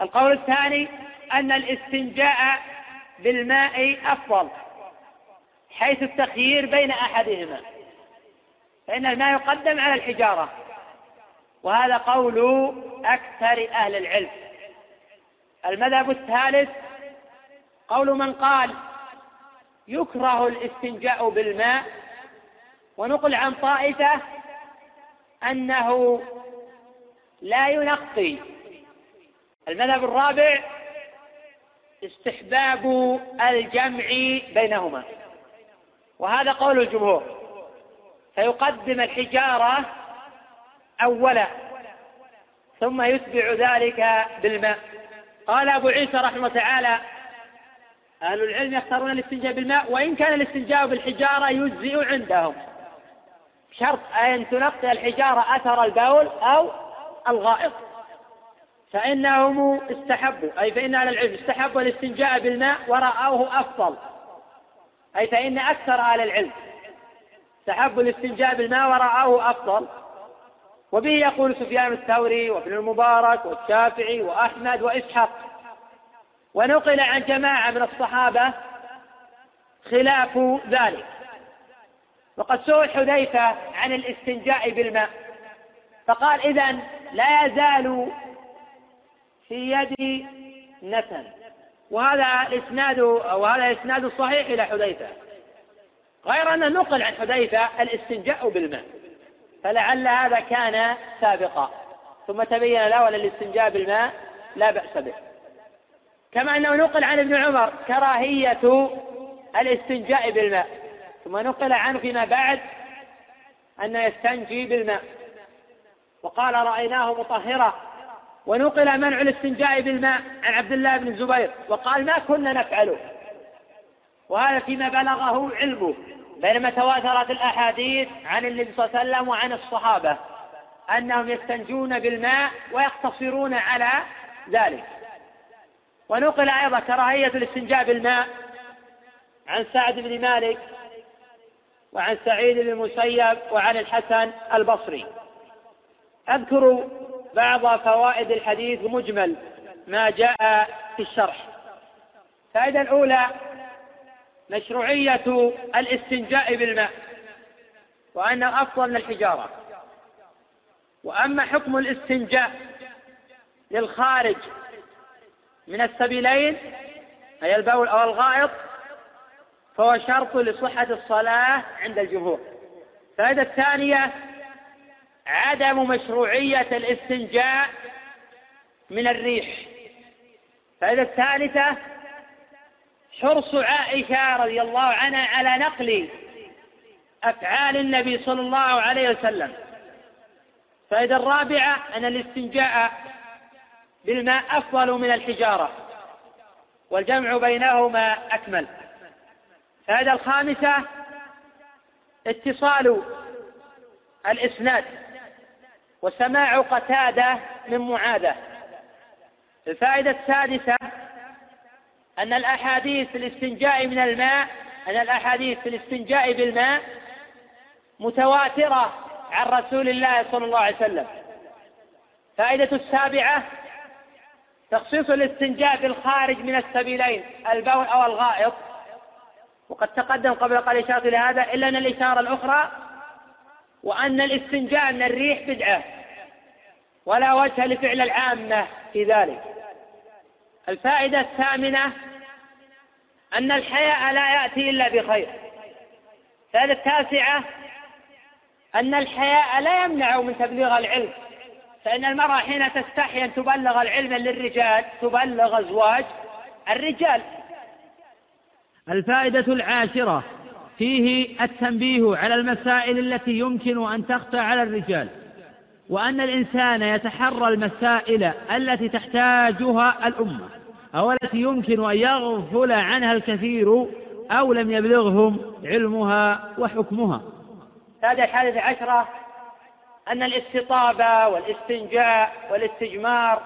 القول الثاني أن الاستنجاء بالماء أفضل حيث التخيير بين أحدهما. فإن الماء يقدم على الحجارة وهذا قول أكثر أهل العلم. المذهب الثالث قول من قال يكره الاستنجاء بالماء ونقل عن طائفة أنه لا ينقي. المذهب الرابع استحباب الجمع بينهما. وهذا قول الجمهور. فيقدم الحجارة أولا ثم يتبع ذلك بالماء. قال أبو عيسى رحمه تعالى أهل العلم يختارون الاستنجاء بالماء وإن كان الاستنجاء بالحجارة يجزئ عندهم. شرط أن تنقي الحجارة أثر البول أو الغائط. فإنهم استحبوا أي فإن أهل العلم استحبوا الاستنجاء بالماء ورأوه أفضل. أي فإن أكثر أهل العلم استحبوا الاستنجاء بالماء ورأوه أفضل. وبه يقول سفيان الثوري وابن المبارك والشافعي وأحمد وإسحاق. ونقل عن جماعة من الصحابة خلاف ذلك. وقد سئل حذيفة عن الاستنجاء بالماء فقال إذا لا يزال في يدي نتن وهذا الإسناد وهذا الإسناد صحيح إلى حذيفة. غير أنه نقل عن حذيفة الاستنجاء بالماء فلعل هذا كان سابقا. ثم تبين له أن الاستنجاء بالماء لا بأس به. كما أنه نقل عن ابن عمر كراهية الاستنجاء بالماء. ثم نقل عنه فيما بعد أنه يستنجي بالماء. وقال رأيناه مطهرا. ونقل منع الاستنجاء بالماء عن عبد الله بن الزبير. وقال ما كنا نفعله. وهذا فيما بلغه علمه. بينما تواترت الأحاديث عن النبي صلى الله عليه وسلم وعن الصحابة أنهم يستنجون بالماء ويقتصرون على ذلك. ونقل أيضا كراهية الاستنجاء بالماء عن سعد بن مالك وعن سعيد بن المسيب وعن الحسن البصري. أذكر بعض فوائد الحديث مجمل ما جاء في الشرح. الفائدة الأولى مشروعية الاستنجاء بالماء وأنه أفضل من الحجارة. وأما حكم الاستنجاء للخارج من السبيلين أي البول أو الغائط فهو شرط لصحة الصلاة عند الجمهور. الفائدة الثانية عدم مشروعية الاستنجاء من الريح. الفائدة الثالثة حرص عائشة رضي الله عنها على نقل أفعال النبي صلى الله عليه وسلم. الفائدة الرابعة أن الاستنجاء بالماء أفضل من الحجارة والجمع بينهما أكمل. الفائدة الخامسة اتصال الإسناد وسماع قتادة من معاذة الفائدة السادسة أن الأحاديث في الاستنجاء من الماء أن الأحاديث في الاستنجاء بالماء متواترة عن رسول الله صلى الله عليه وسلم. فائدة السابعة تخصيص الاستنجاء بالخارج من السبيلين البول أو الغائط. وقد تقدم قبل قليل إشارة إلى هذا إلا أن الإشارة الأخرى وأن الاستنجاء من الريح بدعة ولا وجه لفعل العامة في ذلك. الفائدة الثامنة أن الحياء لا يأتي إلا بخير. الفائدة التاسعة أن الحياء لا يمنع من تبليغ العلم. فإن المرأة حين تستحي أن تبلغ العلم للرجال تبلغ أزواج الرجال. الفائدة العاشرة فيه التنبيه على المسائل التي يمكن أن تخفى على الرجال وأن الإنسان يتحرى المسائل التي تحتاجها الأمة أو التي يمكن أن يغفل عنها الكثير أو لم يبلغهم علمها وحكمها. هذه الحادثة عشرة أن الاستطابة والاستنجاء والاستجمار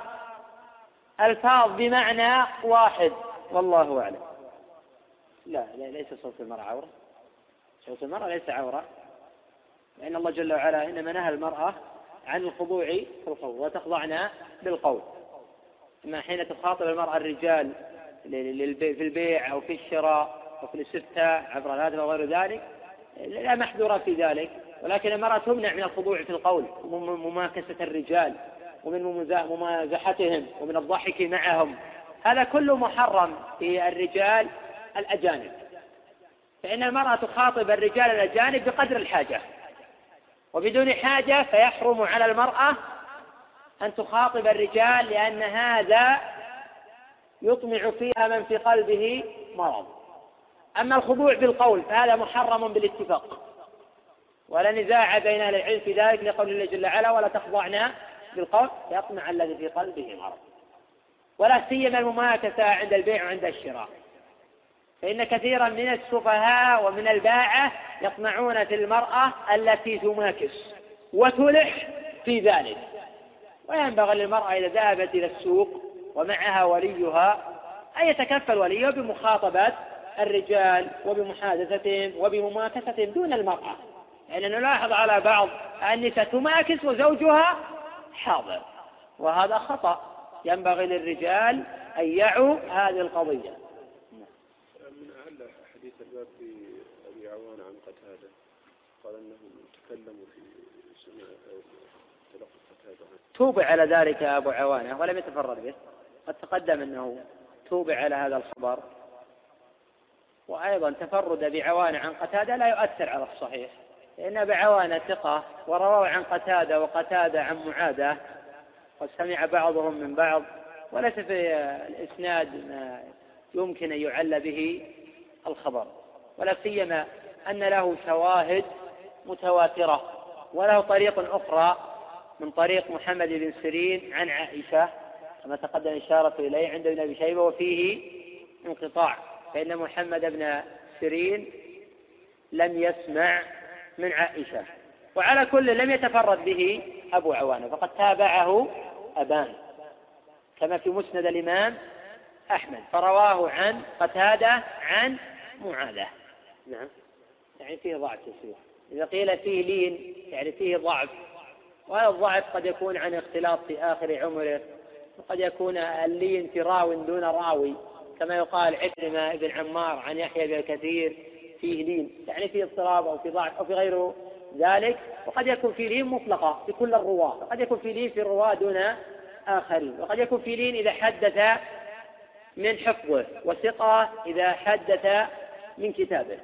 ألفاظ بمعنى واحد. والله أعلم. لا, ليس صوت المرأة عورة. صوت المرأة ليس عورة. لأن الله جل وعلا إنما نهى المرأة عن الخضوع في القول وتخضعن بالقول. أما حين تخاطب المرأة الرجال في البيع أو في الشراء أو في الاستفتاء عبر الهاتف أو غير ذلك لا محذورة في ذلك. ولكن المرأة تمنع من الخضوع في القول ومن مماكسة الرجال ومن ممازحتهم ومن الضحك معهم. هذا كله محرم في الرجال الأجانب. فإن المرأة تخاطب الرجال الأجانب بقدر الحاجة. وبدون حاجة فيحرم على المرأة أن تخاطب الرجال لأن هذا يطمع فيها من في قلبه مرض. أما الخضوع بالقول فهذا محرم بالاتفاق. ولا نزاع بين أهل العلم في ذلك لقول الله جل وعلا ولا تخضعنا بالقول يطمع الذي في قلبه مرض. ولا سيما المماكسة عند البيع وعند الشراء. فإن كثيرا من السفهاء ومن الباعة يطمعون في المرأة التي تماكس وتلح في ذلك. وينبغي للمرأة إذا ذهبت إلى السوق ومعها وليها أن يتكفل وليها بمخاطبة الرجال وبمحادثتهم وبمماكستهم دون المرأة. يعني نلاحظ على بعض النساء تماكس وزوجها حاضر وهذا خطأ. ينبغي للرجال أن يعوا هذه القضية. من أعلى حديث الباب في أبي عوان عن قتادة قال أنه تكلم في سماع تلقي قتادة. توبع على ذلك أبو عوانة ولم يتفرد به. قد تقدم أنه توبع على هذا الخبر. وأيضا تفرد بعوانة عن قتادة لا يؤثر على الصحيح. لأن أبا عوانة ثقة ورواه عن قتادة وقتادة عن معادة وسمع بعضهم من بعض وليس في الإسناد ما يمكن أن يعل به الخبر ولا سيما أن له شواهد متواترة وله طريق أخرى من طريق محمد بن سيرين عن عائشة كما تقدم إشارة إليه عند ابن أبي شيبة وفيه انقطاع فإن محمد بن سيرين لم يسمع من عائشة. وعلى كل لم يتفرد به أبو عوانة فقد تابعه أبان. كما في مسند الإمام أحمد فرواه عن قتادة عن معاذة. نعم. يعني فيه ضعف يسير إذا قيل فيه لين يعني فيه ضعف. وهذا الضعف قد يكون عن اختلاط في آخر عمره. وقد يكون اللين في راو دون راوي. كما يقال عكرمة بن عمار عن يحيى بن كثير. فيه لين يعني فيه اضطراب أو في ضعف أو في غير ذلك وقد يكون في لين مطلقة في كل الرواة وقد يكون في لين في الرواة دون آخرين وقد يكون في لين إذا حدث من حفظه وثقة إذا حدث من كتابه.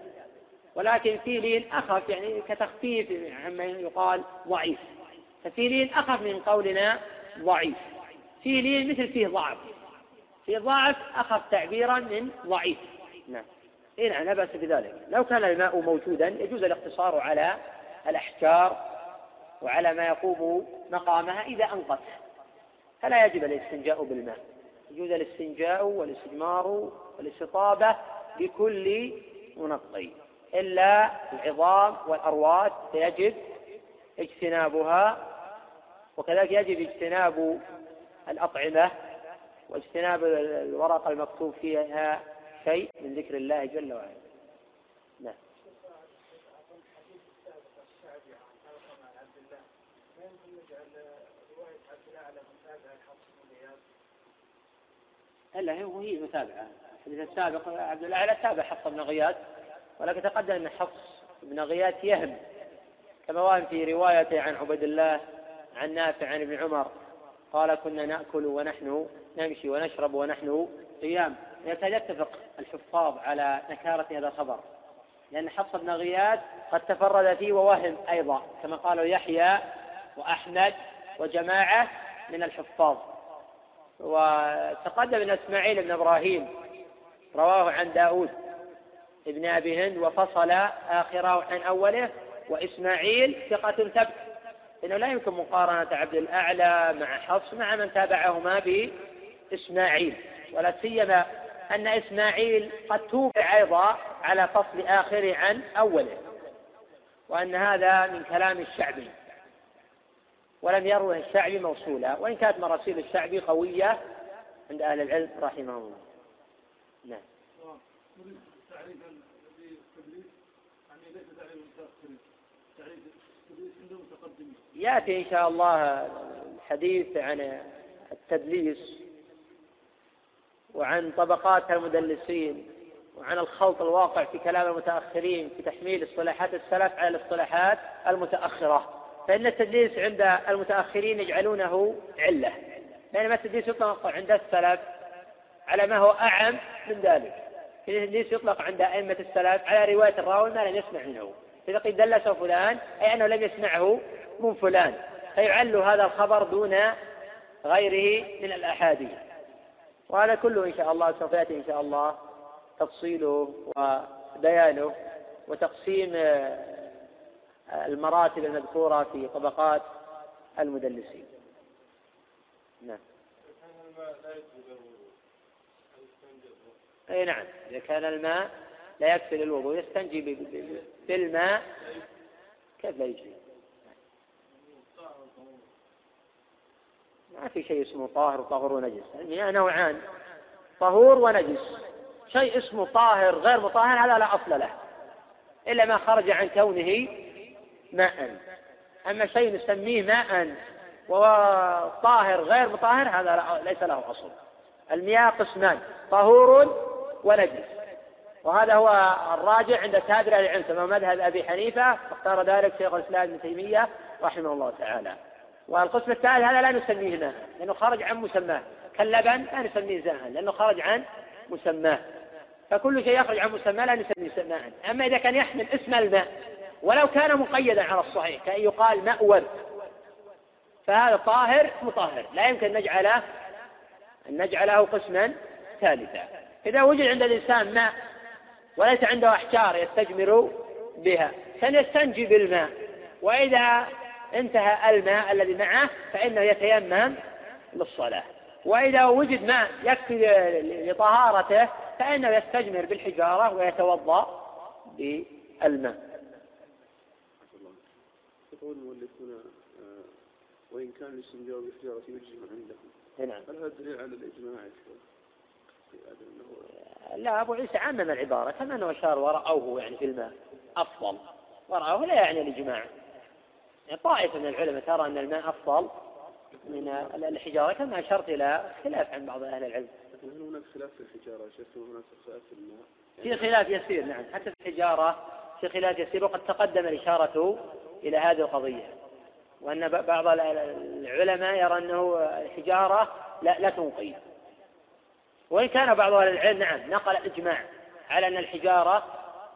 ولكن في لين أخف يعني كتخفيف عما يقال ضعيف. ففي لين أخف من قولنا ضعيف. في لين مثل فيه ضعف. في ضعف أخف تعبيرا من ضعيف. نعم. إيه نعم لا بأس بذلك. لو كان الماء موجودا يجوز الاقتصار على الأحجار وعلى ما يقوم مقامها إذا أنقت. فلا يجب الاستنجاء بالماء. يجوز الاستنجاء والاستجمار والاستطابة بكل منقي. إلا العظام والأرواث فيجب اجتنابها وكذلك يجب اجتناب الأطعمة واجتناب الورقة المكتوب فيها شيء من ذكر الله جل وعلا. نعم. الا هو هي متابعه الحديث السابق عبد الأعلى تابع حفص بن غياث ولكن تقدم أن حفص بن غياث يهم كما وهم في روايته عن عبد الله عن نافع عن ابن عمر قال كنا نأكل ونحن نمشي ونشرب ونحن قيام يكاد يتفق الحفاظ على نكارة هذا الخبر. لأن حفص بن غياث قد تفرد فيه ووهم أيضا كما قالوا يحيى وأحمد وجماعة من الحفاظ. وتقدم أن إسماعيل بن إبراهيم رواه عن داود ابن أبي هند وفصل آخره عن أوله وإسماعيل ثقة ثبت. إنه لا يمكن مقارنة عبد الأعلى مع حفص مع من تابعهما بإسماعيل. ولا سيما أن إسماعيل قد توبع أيضا على فصل آخره عن أوله وأن هذا من كلام الشعبي ولم يروه الشعبي موصولا وإن كانت مراسيل الشعبي قوية عند أهل العلم رحمه الله. نعم. يأتي إن شاء الله الحديث عن التدليس وعن طبقات المدلسين وعن الخلط الواقع في كلام المتأخرين في تحميل اصطلاحات السلف على الاصطلاحات المتأخرة. فإن التدليس عند المتأخرين يجعلونه علة. بينما التدليس يطلق عند السلف على ما هو أعم من ذلك. التدليس يطلق عند أئمة السلف على رواية الراوي ما لم يسمع منه. إذا قيل دلس فلان أي أنه لم يسمعه من فلان. فيعل هذا الخبر دون غيره من الأحاديث. وهذا كله إن شاء الله سوف يأتي إن شاء الله تفصيله وبيانه وتقسيم المراتب المذكورة في طبقات المدلسين. نعم. اي نعم. إذا كان الماء لا يكفي للوضوء يستنجي بالماء كيف لا يجري؟ ما في شيء اسمه طاهر وطهور ونجس. المياه نوعان طهور ونجس. شيء اسمه طاهر غير مطهر هذا لا أصل له. إلا ما خرج عن كونه ماء. أما شيء نسميه ماء وطاهر غير مطهر هذا ليس له أصل. المياه قسمان طهور ونجس. وهذا هو الراجع عند كابر العلم كما مذهب أبي حنيفة واختار ذلك شيخ الإسلام ابن تيمية رحمه الله تعالى. والقسم الثالث هذا لا نسميه ماء لأنه خرج عن مسماه. كاللبن لا نسميه زاها لأنه خرج عن مسماه. فكل شيء يخرج عن مسماه لا نسميه ماء أما إذا كان يحمل اسم الماء ولو كان مقيدا على الصحيح كأن يقال ورد فهذا طاهر مطهر. لا يمكن أن نجعله أن نجعله قسما ثالثا. إذا وجد عند الإنسان ماء وليس عنده أحجار يستجمر بها فليستنجي بالماء. وإذا انتهى الماء الذي معه فإنه يتيمم للصلاة. وإذا وجد ماء يكفي لطهارته فإنه يستجمر بالحجارة ويتوضأ بالماء. يقول المؤلفون آه، وإن كان الاستنجاء بالحجارة يجزم عندهم. نعم. هل هذا دليل على الإجماع؟ لا أبو عيسى عمم العبارة كما أنه أشار ورأوه يعني في الماء. أفضل. ورأوه لا يعني الإجماع. طائفة من العلماء ترى أن الماء أفضل من الحجارة كما أشرت إلى خلاف عن بعض أهل العلم. هل هناك خلاف في الحجارة؟ شيخ هناك خلاف في الماء؟ في خلاف يسير نعم. حتى في الحجارة في خلاف يسير وقد تقدم الإشارة إلى هذه القضية. وأن بعض العلماء يرى أنه الحجارة لا, لا تنقي. وإن كان بعض أهل العلم نعم نقل إجماع على أن الحجارة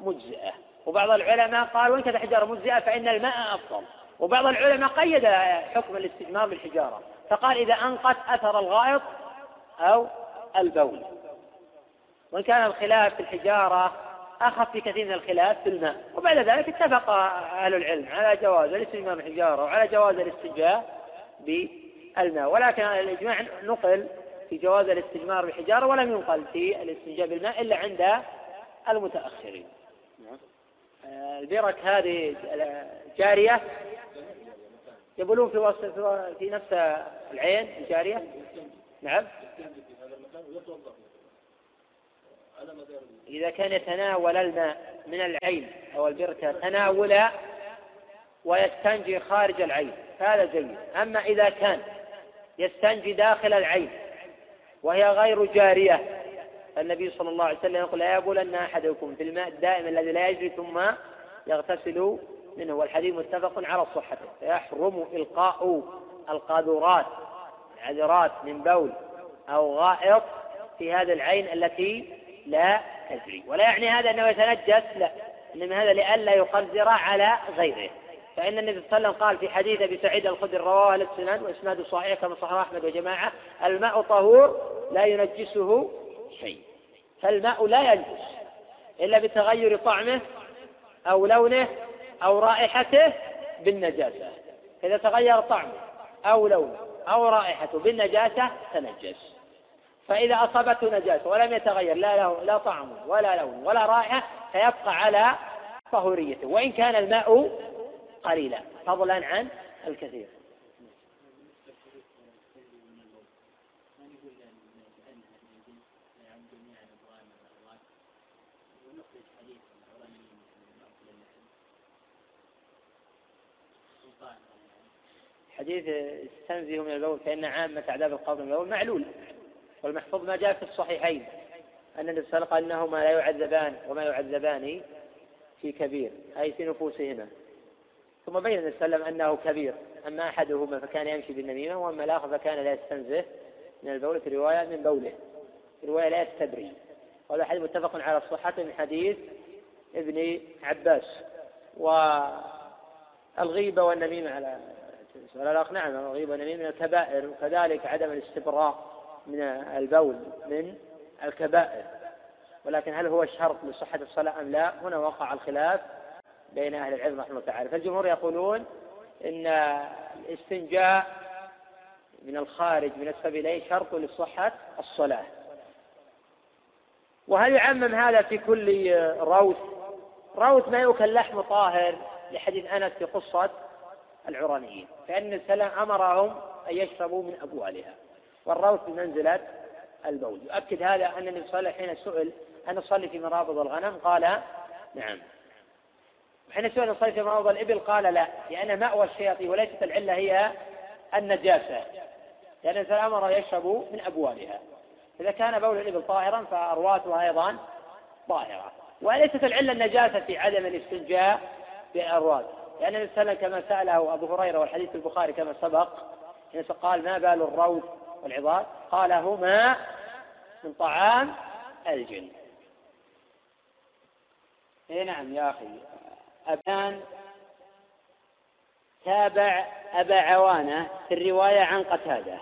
مجزئة. وبعض العلماء قال وإن كانت الحجارة مجزئة فإن الماء أفضل. وبعض العلماء قيد حكم الاستجمار بالحجارة فقال إذا أنقت أثر الغائط أو البول. وإن كان الخلاف في الحجارة أخف في كثير من الخلاف في الماء. وبعد ذلك اتفق أهل العلم على جواز الاستجمام الحجارة وعلى جواز الاستنجاء الماء ولكن الإجماع نقل في جواز الاستجمار بالحجارة ولم ينقل في الاستنجاء بالماء إلا عند المتأخرين. البرك هذه جارية يبولون في وسط في نفس العين الجارية. نعم. إذا كان يتناول الماء من العين أو البركة تناولا ويستنجي خارج العين. هذا جيد. أما إذا كان يستنجي داخل العين وهي غير جارية النبي صلى الله عليه وسلم يقول لا يبولن أحدكم في الماء الدائم الذي لا يجري ثم يغتسل منه والحديث متفق على صحته. فيحرم إلقاء القاذورات العذرات من بول أو غائط في هذه العين التي لا تجري ولا يعني هذا أنه يتنجس لا. إنما هذا لئلا يقذر على غيره. فإن النبي صلى الله عليه وسلم قال في حديث أبي سعيد الخدري رواه أهل السنن وإسناده صحيح كما صححه أحمد وجماعة الماء طهور لا ينجسه شيء. فالماء لا ينجس إلا بتغير طعمه أو لونه أو رائحته بالنجاسة. إذا تغير طعمه أو لونه أو رائحته بالنجاسة تنجس. فإذا أصابته نجاسة ولم يتغير لا له لا طعم ولا لون ولا رائحة فيبقى على طهوريته. وإن كان الماء قليلا فضلا عن الكثير. حديث استنزه من البول فإن عامة عذاب القبر من البول معلول. والمحفوظ ما جاء في الصحيحين. أن النبي صلى الله عليه وسلم أنهما لا يعذبان وما يعذبان في كبير أي في نفوسهما. ثم بين النبي صلى الله عليه وسلم أنه كبير. أما أحدهما فكان يمشي بالنميمة وأما الآخر فكان لا يستنزه من البول في رواية من بوله. في رواية لا يستبري وهذا حديث متفق على صحته من حديث ابن عباس. والغيبة والنميمة على السؤال الآخر نعم الغيبة والنميمة من الكبائر وكذلك عدم الاستبراء من البول من الكبائر. ولكن هل هو شرط لصحة الصلاة أم لا؟ هنا وقع الخلاف بين أهل العلم رحمه الله تعالى. فالجمهور يقولون إن الاستنجاء من الخارج من السبيلين شرط لصحة الصلاة. وهل يعمم هذا في كل روث؟ روث ما يؤكل لحم طاهر لحديث أنس في قصة العرانيين فإن السلام أمرهم أن يشربوا من أبوالها. والروث بمنزلة البول يؤكد هذا أن النبي صلى الله عليه وسلم حين سئل أن نصلي في مرابض الغنم؟ قال نعم. حين سئل نصلي في مرابض الإبل؟ قال لا لأن مأوى الشياطين وليست العلة هي النجاسة. لأن الإنسان أمر يشرب من أبوالها. إذا كان بول الإبل طاهرا فأرواتها أيضا طاهرة. وليست العلة النجاسة في عدم الاستنجاء بالأروات لأن النبي صلى الله عليه وسلم كما سأله أبو هريرة والحديث البخاري كما سبق قال ما بال الروث والعظام؟ قال هما من طعام الجن. اي نعم يا أخي. أبان تابع أبا عوانة في الرواية عن قتادة.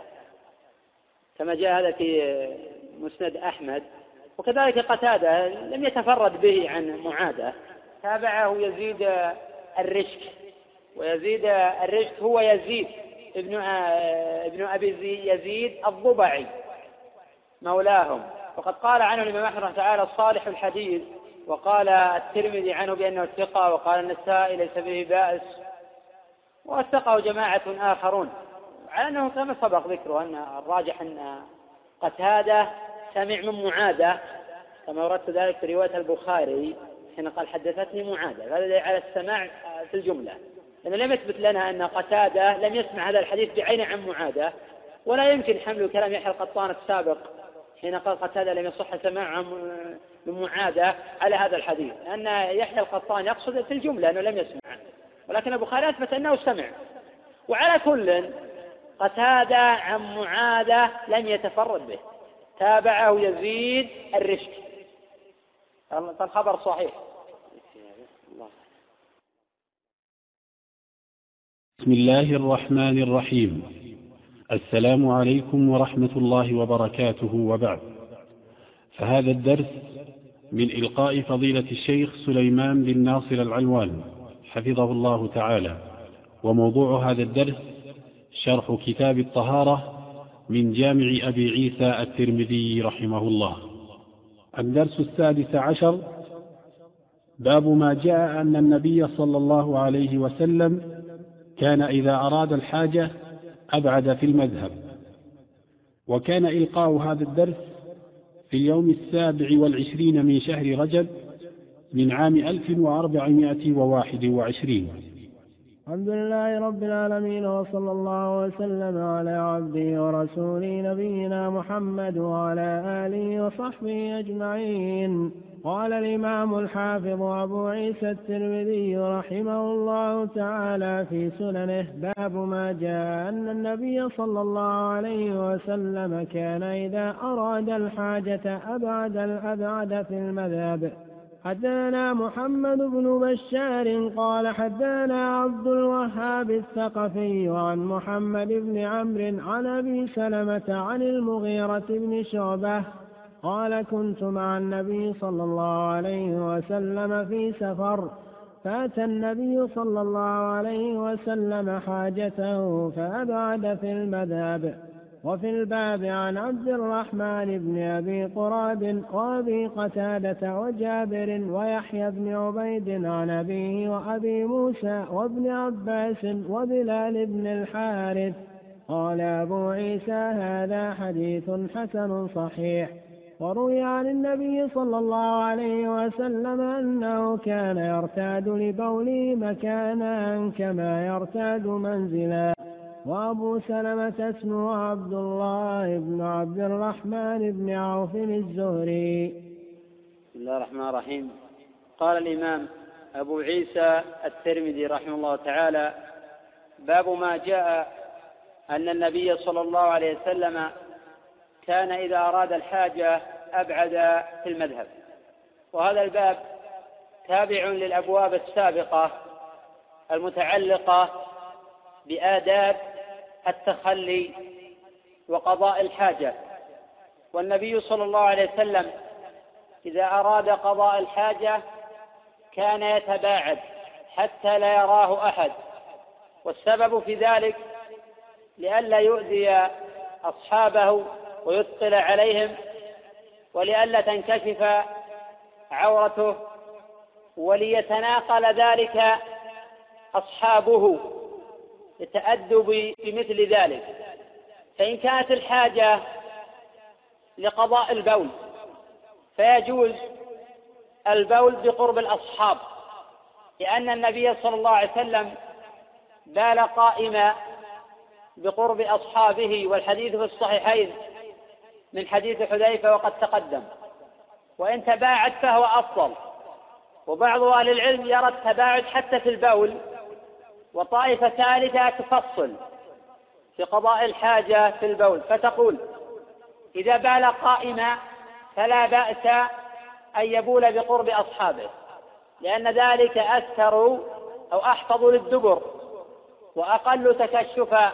كما جاء هذا في مسند أحمد. وكذلك قتادة لم يتفرد به عن معادة. تابعه يزيد الرشك ويزيد الرشك هو يزيد. ابن آه، ابن أبي يزيد الضبعي. مولاهم. وقد قال عنه الإمام أحمد تعالى صالح الحديث. وقال الترمذي عنه بأنه ثقة وقال النسائي ليس به بائس وثقة جماعة آخرون. على أنه كما سبق ذكره أن الراجح أن قتادة سمع من معادة. كما وردت ذلك في رواية البخاري. حين قال حدثتني معاده هذا على السماع في الجملة. لأنه لم يثبت لنا أن قتادة لم يسمع هذا الحديث بعينه عن معادة ولا يمكن حمل كلام يحيى القطان السابق حين قال قتادة لم يصح سماع من معادة على هذا الحديث. لأن يحيى القطان يقصد في الجملة أنه لم يسمع. ولكن البخاري أثبت أنه سمع. وعلى كل قتادة عن معاذة لم يتفرد به. تابعه يزيد الرشك فالخبر صحيح. بسم الله الرحمن الرحيم. السلام عليكم ورحمة الله وبركاته وبعد. فهذا الدرس من إلقاء فضيلة الشيخ سليمان بن ناصر العلوان حفظه الله تعالى. وموضوع هذا الدرس شرح كتاب الطهارة من جامع أبي عيسى الترمذي رحمه الله. الدرس السادس عشر. باب ما جاء أن النبي صلى الله عليه وسلم كان إذا أراد الحاجة أبعد في المذهب. وكان إلقاء هذا الدرس في اليوم السابع والعشرين من شهر رجب من عام ألف وأربعمائة وواحد وعشرين. الحمد لله رب العالمين وصلى الله وسلم على عبده ورسوله نبينا محمد وعلى آله وصحبه أجمعين. قال الإمام الحافظ أبو عيسى الترمذي رحمه الله تعالى في سننه باب ما جاء أن النبي صلى الله عليه وسلم كان إذا أراد الحاجة أبعد الأبعد في المذهب. حدثنا محمد بن بشار قال حدثنا عبد الوهاب الثقفي عن محمد بن عمرو عن أبي سلمة عن المغيرة بن شعبة قال كنت مع النبي صلى الله عليه وسلم في سفر. فأتى النبي صلى الله عليه وسلم حاجته فأبعد في المذهب. وفي الباب عن عبد الرحمن بن أبي قراب وأبي قتادة وجابر ويحيى بن عبيد عن أبيه وأبي موسى وابن عباس وبلال بن الحارث. قال أبو عيسى هذا حديث حسن صحيح. وروي عن النبي صلى الله عليه وسلم أنه كان يرتاد لبوله مكانا كما يرتاد منزلا. وأبو سلمة اسمه عبد الله بن عبد الرحمن بن عوف الزهري. بسم الله الرحمن الرحيم. قال الإمام أبو عيسى الترمذي رحمه الله تعالى باب ما جاء أن النبي صلى الله عليه وسلم كان إذا أراد الحاجة أبعد في المذهب. وهذا الباب تابع للأبواب السابقة المتعلقة بآداب التخلي وقضاء أ والنبي صلى الله عليه وسلم إذا أراد قضاء الحاجة كان يتباعد حتى لا يراه أحد. والسبب في ذلك لئلا يؤذي أصحابه ويثقل عليهم ولئلا تنكشف عورته وليتناقل ذلك أصحابه. التأدب بمثل ذلك. فإن كانت الحاجة لقضاء البول فيجوز البول بقرب الأصحاب لأن النبي صلى الله عليه وسلم بال قائما بقرب أصحابه والحديث في الصحيحين من حديث حذيفة وقد تقدم. وإن تباعد فهو أفضل. وبعض أهل العلم يرى التباعد حتى في البول وطائفة ثالثة تفصل في قضاء الحاجة في البول فتقول إذا بال قائما فلا بأس أن يبول بقرب أصحابه لأن ذلك أستر أو أحفظ للدبر وأقل تكشفا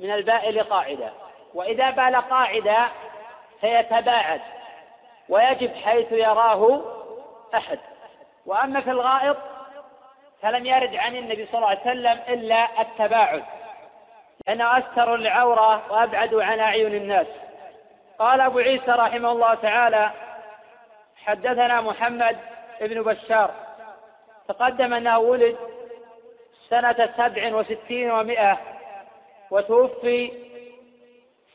من البائل قاعدة وإذا بال قاعدا فيتباعد ويجب حيث يراه أحد. وأما في الغائط فلم يرد عن النبي صلى الله عليه وسلم إلا التباعد لأنه أستر العورة وأبعد عن أعين الناس. قال أبو عيسى رحمه الله تعالى حدثنا محمد بن بشار تقدم أنه ولد سنة سبع وستين ومائة وتوفي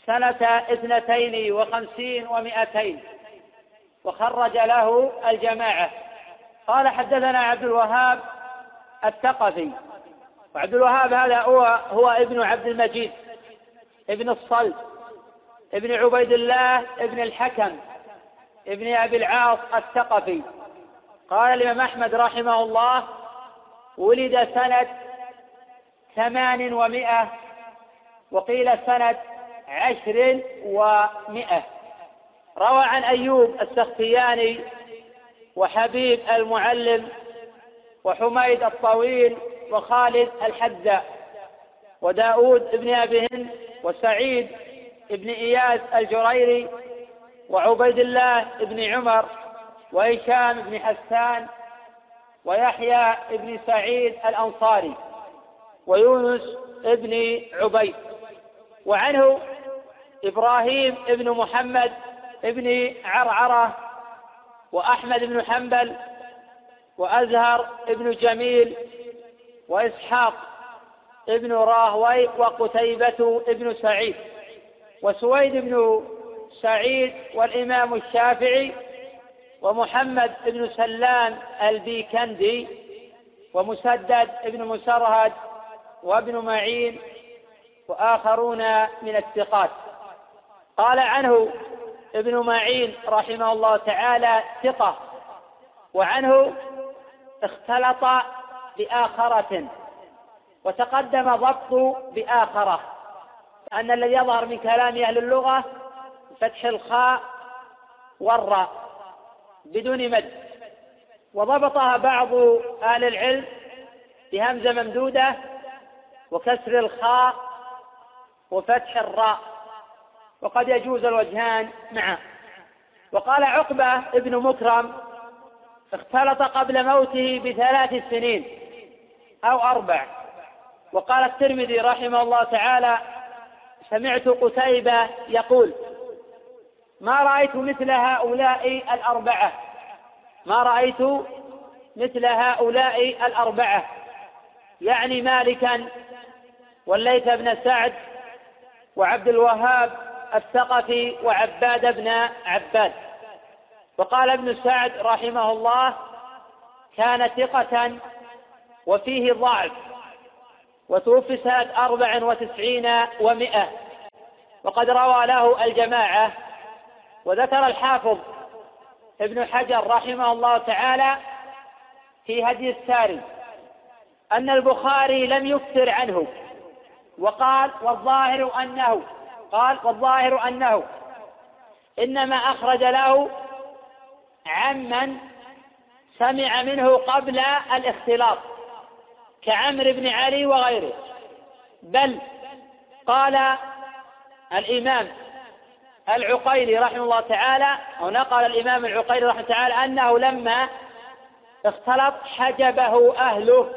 سنة اثنتين وخمسين ومائتين وخرج له الجماعة. قال حدثنا عبد الوهاب الثقفي. وعبد الوهاب هذا هو هو ابن عبد المجيد ابن الصلب ابن عبيد الله ابن الحكم ابن أبي العاص الثقفي. قال الإمام أحمد رحمه الله ولد سنة ثمان ومائه وقيل سنة عشر ومائة. روى عن أيوب السختياني وحبيب المعلم وحميد الطويل وخالد الحذاء وداود بن أبي هند وسعيد بن إياس الجريري وعبيد الله بن عمر وهشام بن حسان ويحيى بن سعيد الأنصاري ويونس ابن عبيد. وعنه إبراهيم ابن محمد ابن عرعرة وأحمد بن حنبل وأزهر ابن جميل وإسحاق ابن راهوي وقتيبة ابن سعيد وسويد بن سعيد والإمام الشافعي ومحمد بن سلام البيكندي ومسدد بن مسرهد وابن معين وآخرون من الثقات. قال عنه ابن معين رحمه الله تعالى ثقة وعنه اختلط بآخرة وتقدم ضبط بآخرة. أن الذي يظهر من كلام أهل اللغة فتح الخاء والراء بدون مد. وضبطها بعض أهل العلم بهمزة ممدودة وكسر الخاء وفتح الراء. وقد يجوز الوجهان معا. وقال عقبة ابن مكرم اختلط قبل موته بثلاث سنين أو أربع. وقال الترمذي رحمه الله تعالى سمعت قتيبة يقول ما رأيت مثل هؤلاء الأربعة. ما رأيت مثل هؤلاء الأربعة. يعني مالكا والليث بن سعد وعبد الوهاب الثقفي وعباد بن عباد. وقال ابن سعد رحمه الله كان ثقة وفيه ضعف وتوفي سنة أربع وتسعين ومائة وقد روى له الجماعة وذكر الحافظ ابن حجر رحمه الله تعالى في هدي الساري أن البخاري لم يكثر عنه وقال والظاهر أنه قال والظاهر أنه إنما أخرج له عمن سمع منه قبل الاختلاط كعمرو بن علي وغيره. بل قال الإمام العقيلي رحمه الله تعالى أو نقل الإمام العقيلي رحمه الله تعالى أنه لما اختلط حجبه أهله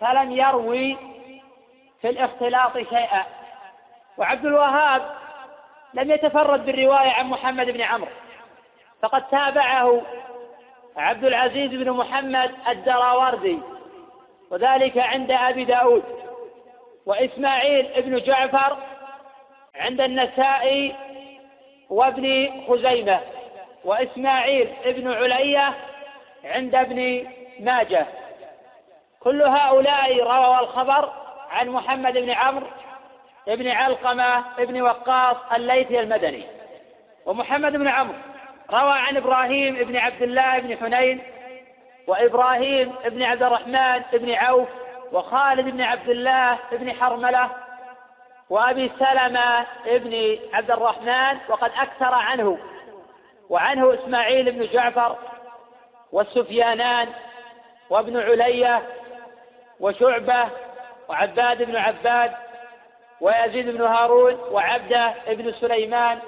فلم يروي في الاختلاط شيئا. وعبد الوهاب لم يتفرد بالرواية عن محمد بن عمرو. فقد تابعه عبد العزيز بن محمد الدراوردي وذلك عند أبي داود وإسماعيل بن جعفر عند النسائي وابن خزيمة وإسماعيل بن علية عند ابن ماجه. كل هؤلاء رووا الخبر عن محمد بن عمرو بن علقمة بن وقاص الليثي المدني ومحمد بن عمرو روى عن إبراهيم بن عبد الله بن حنين وإبراهيم بن عبد الرحمن بن عوف وخالد بن عبد الله بن حرملة وأبي سلمة بن عبد الرحمن وقد أكثر عنه وعنه إسماعيل بن جعفر والسفيانان وابن علية وشعبة وعباد بن عباد ويزيد بن هارون وعبدة بن سليمان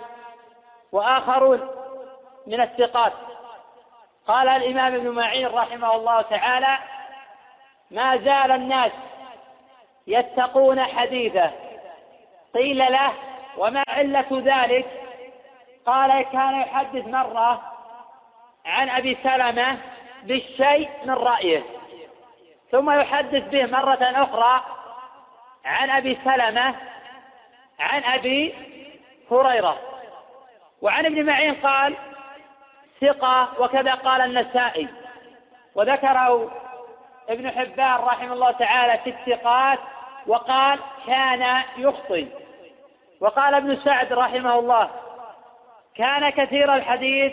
وآخرون. من الثقات. قال الإمام ابن معين رحمه الله تعالى ما زال الناس يتقون حديثه. قيل له وما علة ذلك؟ قال كان يحدث مرة عن أبي سلمة بالشيء من رأيه. ثم يحدث به مرة أخرى عن أبي سلمة عن أبي هريرة. وعن ابن معين قال ثقة وكذا قال النسائي. وذكره ابن حبان رحمه الله تعالى في الثقات وقال كان يخطي وقال ابن سعد رحمه الله كان كثير الحديث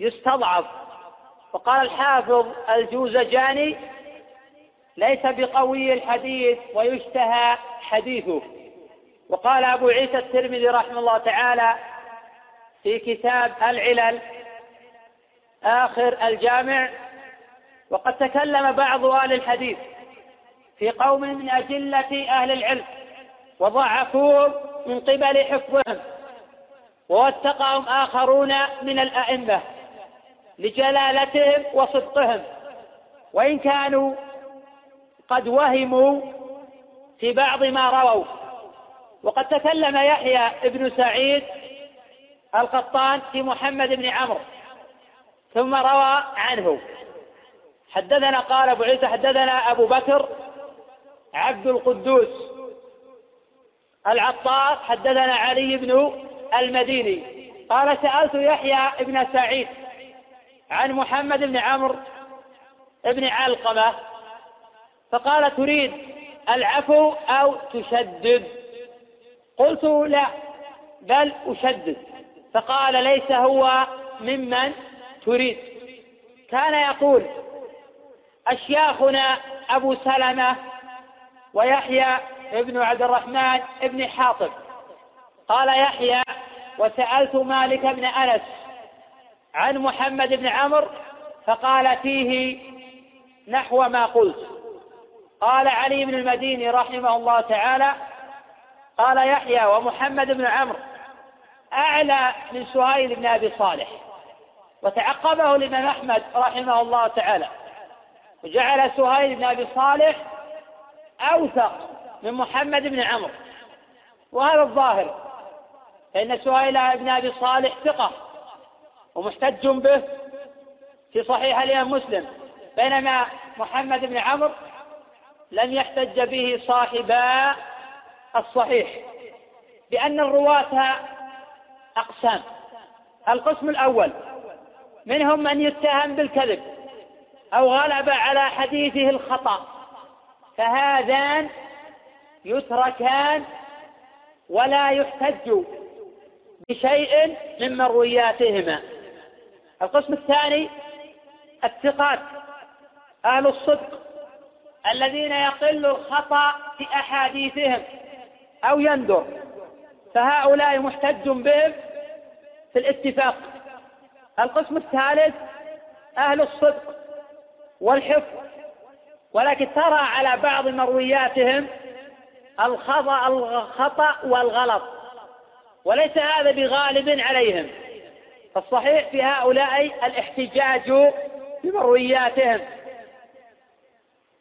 يستضعف. وقال الحافظ الجوزجاني ليس بقوي الحديث ويشتهى حديثه. وقال أبو عيسى الترمذي رحمه الله تعالى في كتاب العلل آخر الجامع. وقد تكلم بعض أهل الحديث في قوم من أجلة أهل العلم وضعفوهم من قبل حفظهم ووثقهم آخرون من الأئمة لجلالتهم وصدقهم. وإن كانوا قد وهموا في بعض ما رووا. وقد تكلم يحيى بن سعيد القطان في محمد بن عمرو. ثم روى عنه. حدثنا قال أبو عيسى حدثنا أبو بكر عبد القدوس العطار حدثنا علي بن المديني. قال سألت يحيى بن سعيد عن محمد بن عمرو بن علقمة فقال تريد العفو أو تشدد؟ قلت لا بل أشدد. فقال ليس هو ممن تريد. كان يقول أشياخنا أبو سلمة ويحيى ابن عبد الرحمن ابن حاطب. قال يحيى وسألت مالك بن أنس عن محمد بن عمرو فقال فيه نحو ما قلت. قال علي بن المديني رحمه الله تعالى قال يحيى ومحمد بن عمرو أعلى من سهيل بن أبي صالح. وتعقبه الإمام أحمد رحمه الله تعالى. وجعل سهيل بن أبي صالح أوثق من محمد بن عمرو. وهذا الظاهر فإن سهيل بن أبي صالح ثقة ومحتج به في صحيح الإمام مسلم بينما محمد بن عمرو لم يحتج به صاحبا الصحيح بأن الرواة أقسام. القسم الأول منهم من يتهم بالكذب أو غلب على حديثه الخطأ. فهذان يتركان ولا يحتج بشيء من مروياتهما القسم الثاني الثقات أهل الصدق الذين يقل الخطأ في أحاديثهم أو يندر. فهؤلاء محتج بهم في الاتفاق. القسم الثالث أهل الصدق والحفظ. ولكن ترى على بعض مروياتهم الخطأ الخطأ والغلط وليس هذا بغالب عليهم. فالصحيح في هؤلاء الاحتجاج بمروياتهم.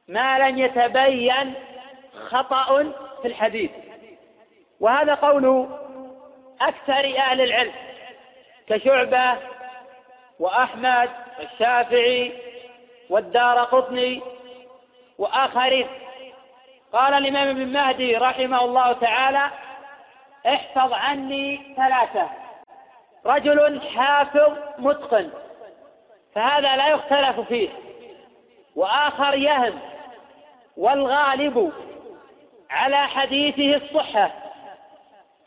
ما لم يتبين خطأ في الحديث. وهذا قول أكثر أهل العلم كشعبة وأحمد والشافعي والدار قطني وآخرين. قال الإمام ابن مهدي رحمه الله تعالى احفظ عني ثلاثة. رجل حافظ متقن فهذا لا يختلف فيه. وآخر يهم والغالب على حديثه الصحة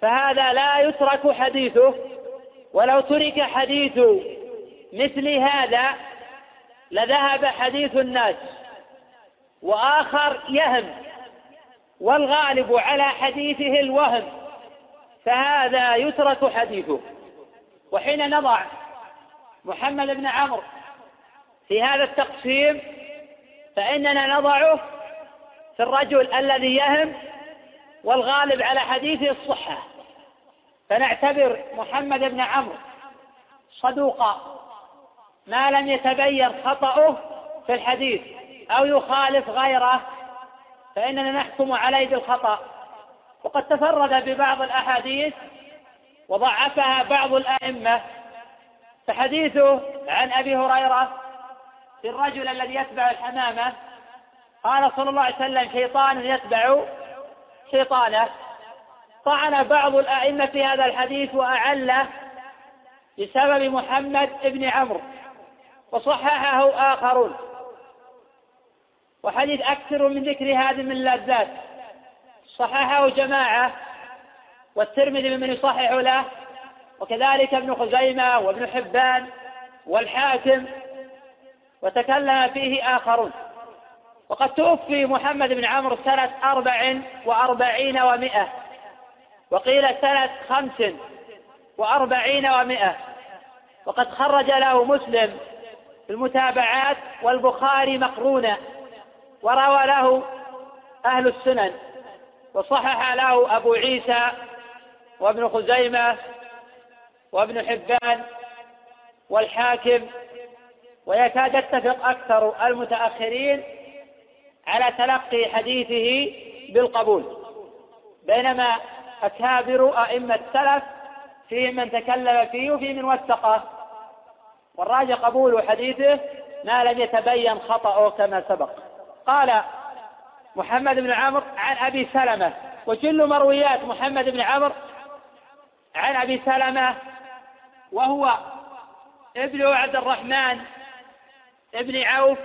فهذا لا يترك حديثه ولو ترك حديث مثل هذا لذهب حديث الناس وآخر يهم والغالب على حديثه الوهم فهذا يترك حديثه. وحين نضع محمد بن عمرو في هذا التقسيم فإننا نضعه في الرجل الذي يهم والغالب على حديثه الصحة. فنعتبر محمد بن عمرو صدوقا. ما لم يتبين خطأه في الحديث أو يخالف غيره فإننا نحكم عليه بالخطأ. وقد تفرد ببعض الأحاديث وضعفها بعض الأئمة. فحديثه عن أبي هريرة في الرجل الذي يتبع الحمامة قال صلى الله عليه وسلم شيطان يتبع شيطانه. طعن بعض الأئمة في هذا الحديث وأعله بسبب محمد بن عمرو. وصححه آخرون. وحديث أكثر من ذكر هذه من اللذات صححه جماعة والترمذي ممن يصحح له وكذلك ابن خزيمة وابن حبان والحاكم وتكلم فيه آخرون. وقد توفي محمد بن عمرو سنة أربع وأربعين ومائة وقيل سنة خمس وأربعين ومائة وقد خرج له مسلم في المتابعات والبخاري مقرونا وروى له أهل السنن وصحح له أبو عيسى وابن خزيمة وابن حبان والحاكم. ويكاد يتفق أكثر المتأخرين على تلقي حديثه بالقبول بينما أكابر أئمة السلف فيهم من تكلم فيه وفي من وثقه. والراجع قبول حديثه ما لم يتبين خطأه كما سبق. قال محمد بن عمرو عن أبي سلمة وجل مرويات محمد بن عمرو عن أبي سلمة وهو ابن عبد الرحمن ابن عوف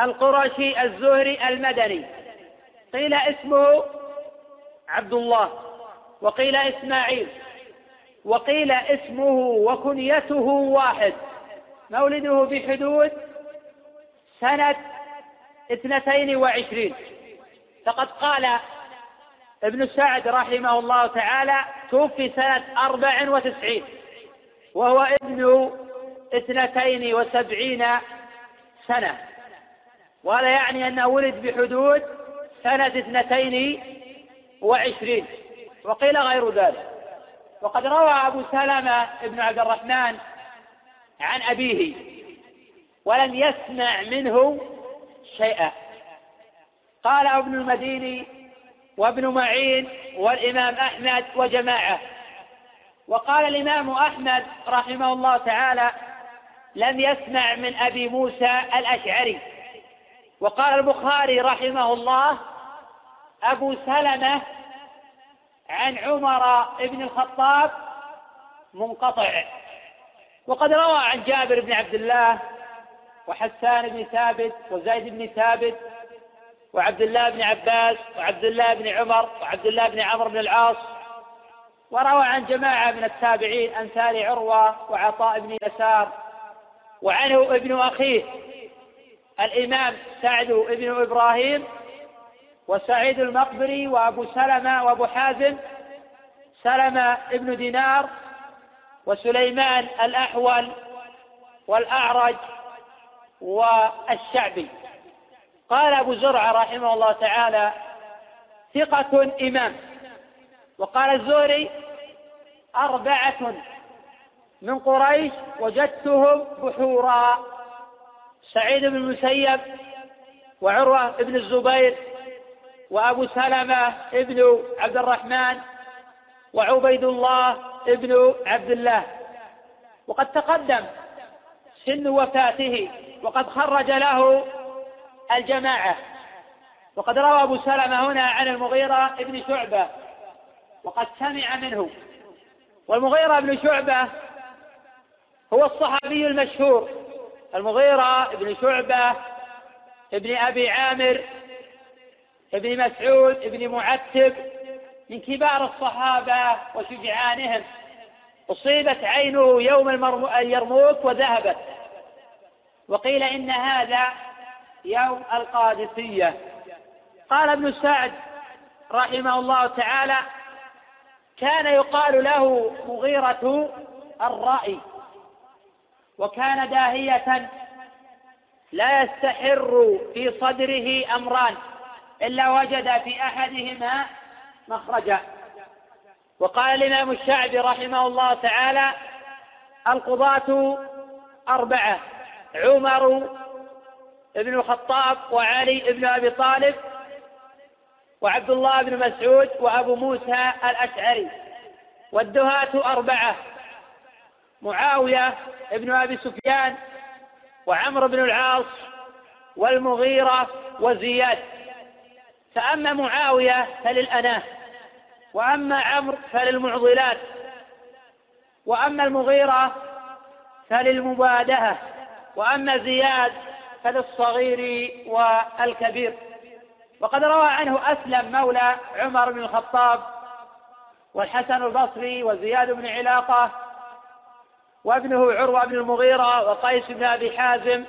القرشي الزهري المدني. قيل اسمه عبد الله وقيل إسماعيل وقيل اسمه وكنيته واحد. مولده بحدود سنة اثنتين وعشرين. فقد قال ابن سعد رحمه الله تعالى توفي سنة أربع وتسعين وهو ابن اثنتين وسبعين سنة. وهذا يعني أنه ولد بحدود سنة اثنتين وعشرين وقيل غير ذلك. وقد روى أبو سلمة بن عبد الرحمن عن أبيه ولم يسمع منه شيئا. قال أبن المديني وابن معين والإمام أحمد وجماعة. وقال الإمام أحمد رحمه الله تعالى لم يسمع من أبي موسى الأشعري وقال البخاري رحمه الله أبو سلمة عن عمر بن الخطاب منقطع وقد روى عن جابر بن عبد الله وحسان بن ثابت وزيد بن ثابت وعبد الله بن عباس وعبد الله بن عمر وعبد الله بن عمرو بن العاص. وروى عن جماعة من التابعين أمثال عروة وعطاء بن يسار وعنه ابن أخيه الإمام سعد بن إبراهيم وسعيد المقبري وأبو سلمة وأبو حازم سلمة ابن دينار وسليمان الأحول والأعرج والشعبي. قال أبو زرعة رحمه الله تعالى ثقة إمام. وقال الزهري أربعة من قريش وجدتهم بحورا. سعيد بن المسيب وعروة بن الزبير وأبو سلمة ابن عبد الرحمن وعبيد الله ابن عبد الله وقد تقدم سن وفاته وقد خرج له الجماعة. وقد روى أبو سلمة هنا عن المغيرة ابن شعبة. وقد سمع منه. والمغيرة بن شعبة هو الصحابي المشهور. المغيرة بن شعبة ابن أبي عامر ابن مسعود ابن معتب من كبار الصحابة وشجعانهم. أصيبت عينه يوم اليرموك وذهبت. وقيل إن هذا يوم القادسية. قال ابن سعد رحمه الله تعالى كان يقال له مغيرة الرأي وكان داهية لا يستحر في صدره أمران إلا وجد في أحدهما مخرجا. وقال الإمام الشعبي رحمه الله تعالى القضاة أربعة عمر بن الخطاب وعلي بن أبي طالب وعبد الله بن مسعود وأبو موسى الأشعري. والدهاة أربعة معاوية بن أبي سفيان وعمرو بن العاص والمغيرة وزياد. فأما معاوية فللأناة. وأما عمرو فللمعضلات وأما المغيرة فللمبادهة وأما زياد فللصغير والكبير. وقد روى عنه أسلم مولى عمر بن الخطاب والحسن البصري وزياد بن علاقة وابنه عروة بن المغيرة وقيس بن أبي حازم.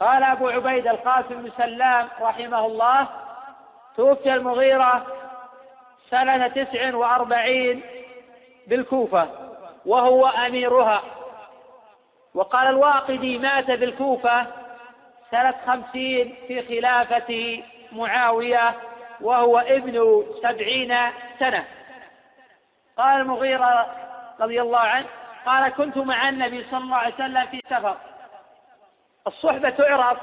قال أبو عبيد القاسم بن سلام رحمه الله توفي المغيرة سنة تسع وأربعين بالكوفة وهو أميرها. وقال الواقدي مات بالكوفة سنة خمسين في خلافة معاوية وهو ابن سبعين سنة. قال المغيرة رضي الله عنه قال كنت مع النبي صلى الله عليه وسلم في سفر. الصحبة تعرف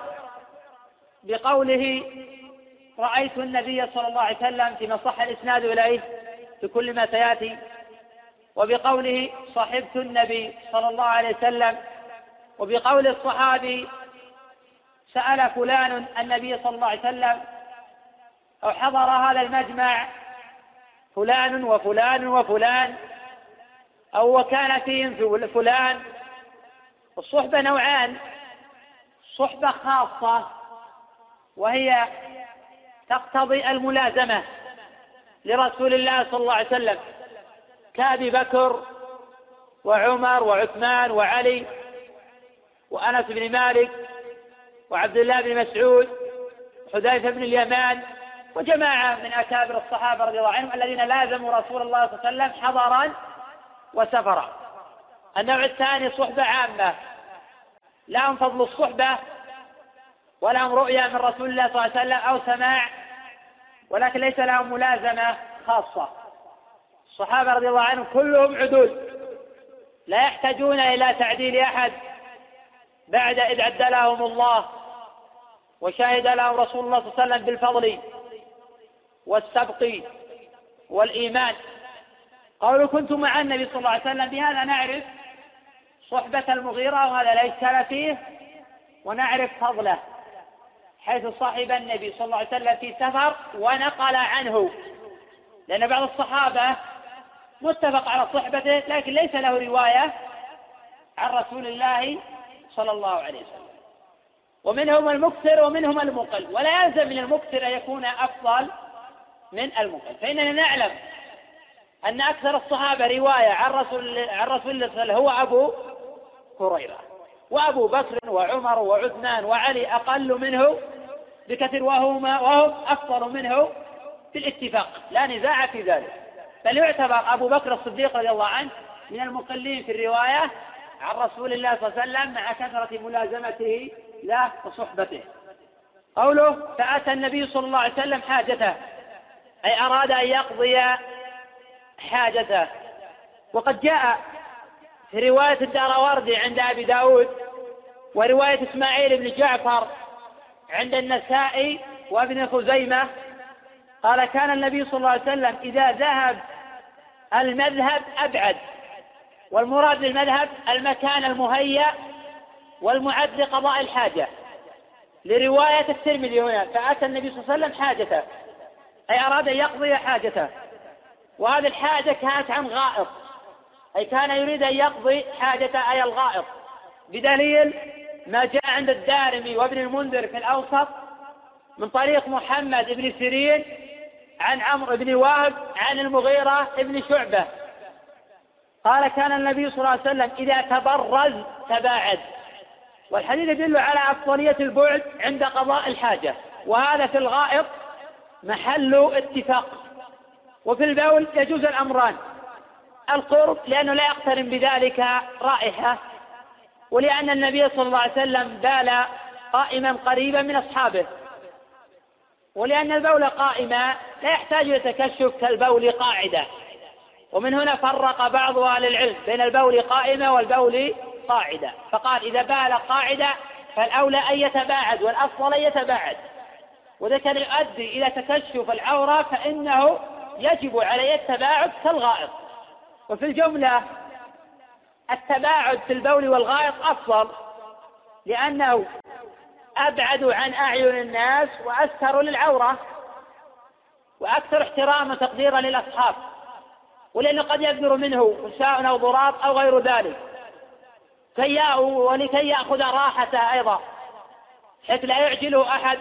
بقوله رأيت النبي صلى الله عليه وسلم فيما صح الإسناد إليه في كل ما سيأتي وبقوله صحبت النبي صلى الله عليه وسلم وبقول الصحابي سأل فلان النبي صلى الله عليه وسلم أو حضر هذا المجمع فلان وفلان وفلان أو وكان فيهم فلان. الصحبة نوعان صحبة خاصة وهي تقتضي الملازمة لرسول الله صلى الله عليه وسلم كأبي بكر وعمر وعثمان وعلي وأنس بن مالك وعبد الله بن مسعود وحذيفة بن اليمان وجماعة من أكابر الصحابة رضي الله عنهم الذين لازموا رسول الله صلى الله عليه وسلم حضرا وسفرا. النوع الثاني صحبة عامة. لهم فضل الصحبة ولهم رؤيا من رسول الله صلى الله عليه وسلم أو سماع ولكن ليس لهم ملازمة خاصة. الصحابة رضي الله عنهم كلهم عدول لا يحتاجون إلى تعديل أحد. بعد إذ عدلهم الله وشهد لهم رسول الله صلى الله عليه وسلم بالفضل والسبق والإيمان. قالوا كنت مع النبي صلى الله عليه وسلم بهذا نعرف صحبة المغيرة وهذا إشكال فيه ونعرف فضله. حيث صاحب النبي صلى الله عليه وسلم في سفر ونقل عنه. لأن بعض الصحابة متفق على صحبته لكن ليس له رواية عن رسول الله صلى الله عليه وسلم. ومنهم المكثر ومنهم المقل. ولا يلزم من المكثر أن يكون أفضل من المقل. فإننا نعلم أن أكثر الصحابة رواية عن رسول عن رسول الله صلى الله عليه وسلم هو أبو هريرة. وأبو بكر وعمر وعثمان وعلي أقل منه بكثير وهما وهم أفضل منه بالاتفاق لا نزاع في ذلك. بل يعتبر أبو بكر الصديق رضي الله عنه من المقلين في الرواية عن رسول الله صلى الله عليه وسلم مع كثرة ملازمته له وصحبته. قوله فأتى النبي صلى الله عليه وسلم حاجته. أي أراد أن يقضي حاجته. وقد جاء في رواية الدار عند أبي داود ورواية إسماعيل بن جعفر عند النسائي وابن خزيمة قال كان النبي صلى الله عليه وسلم إذا ذهب المذهب أبعد والمراد بالمذهب المكان المهيأ والمعد لقضاء الحاجة. لرواية الترمذي هنا فأتى النبي صلى الله عليه وسلم حاجته أي أراد أن يقضي حاجته. وهذه الحاجة كانت عن غائط أي كان يريد أن يقضي حاجته أي الغائط. بدليل ما جاء عند الدارمي وابن المنذر في الأوسط من طريق محمد بن سيرين عن عمرو بن وهب عن المغيرة بن شعبة. قال كان النبي صلى الله عليه وسلم إذا تبرز تباعد. والحديث يدل على أفضلية البعد عند قضاء الحاجة. وهذا في الغائط محل اتفاق. وفي البول يجوز الأمران. القرب لأنه لا يقترن بذلك رائحة ولأن النبي صلى الله عليه وسلم بال قائما قريبا من أصحابه. ولأن البول قائما لا يحتاج إلى تكشف كالبول قاعدة. ومن هنا فرق بعض أهل العلم بين البول قائمة والبول قاعدة. فقال إذا بال قاعدة فالأولى أن يتباعد والأفضل أن يتباعد. وإذا كان يؤدي إلى تكشف العورة فإنه يجب عليه التباعد كالغائط. وفي الجملة التباعد في البول والغائط أفضل لأنه أبعد عن أعين الناس وأستر للعورة وأكثر احتراما وتقديرا للأصحاب ولأنه قد يصدر منه نساء أو ضراب أو غير ذلك. كي ولكي يأخذ راحته أيضا حيث لا يعجله أحد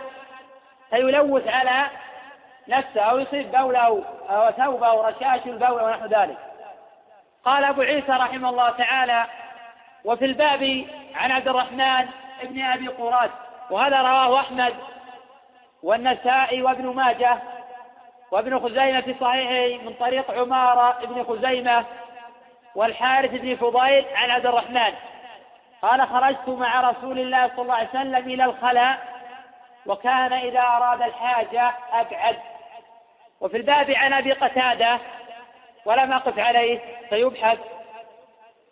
فيلوث على نفسه أو يصيب بوله أو ثوبه أو رشاش البول ونحو ذلك. قال أبو عيسى رحمه الله تعالى وفي الباب عن عبد الرحمن بن أبي قراد وهذا رواه أحمد والنسائي وابن ماجه وابن خزيمة في صحيحه من طريق عمارة بن خزيمة والحارث بن فضيل عن عبد الرحمن. قال خرجت مع رسول الله صلى الله عليه وسلم إلى الخلاء وكان إذا أراد الحاجة أبعد. وفي الباب عن أبي قتادة ولم أقف عليه فيبحث.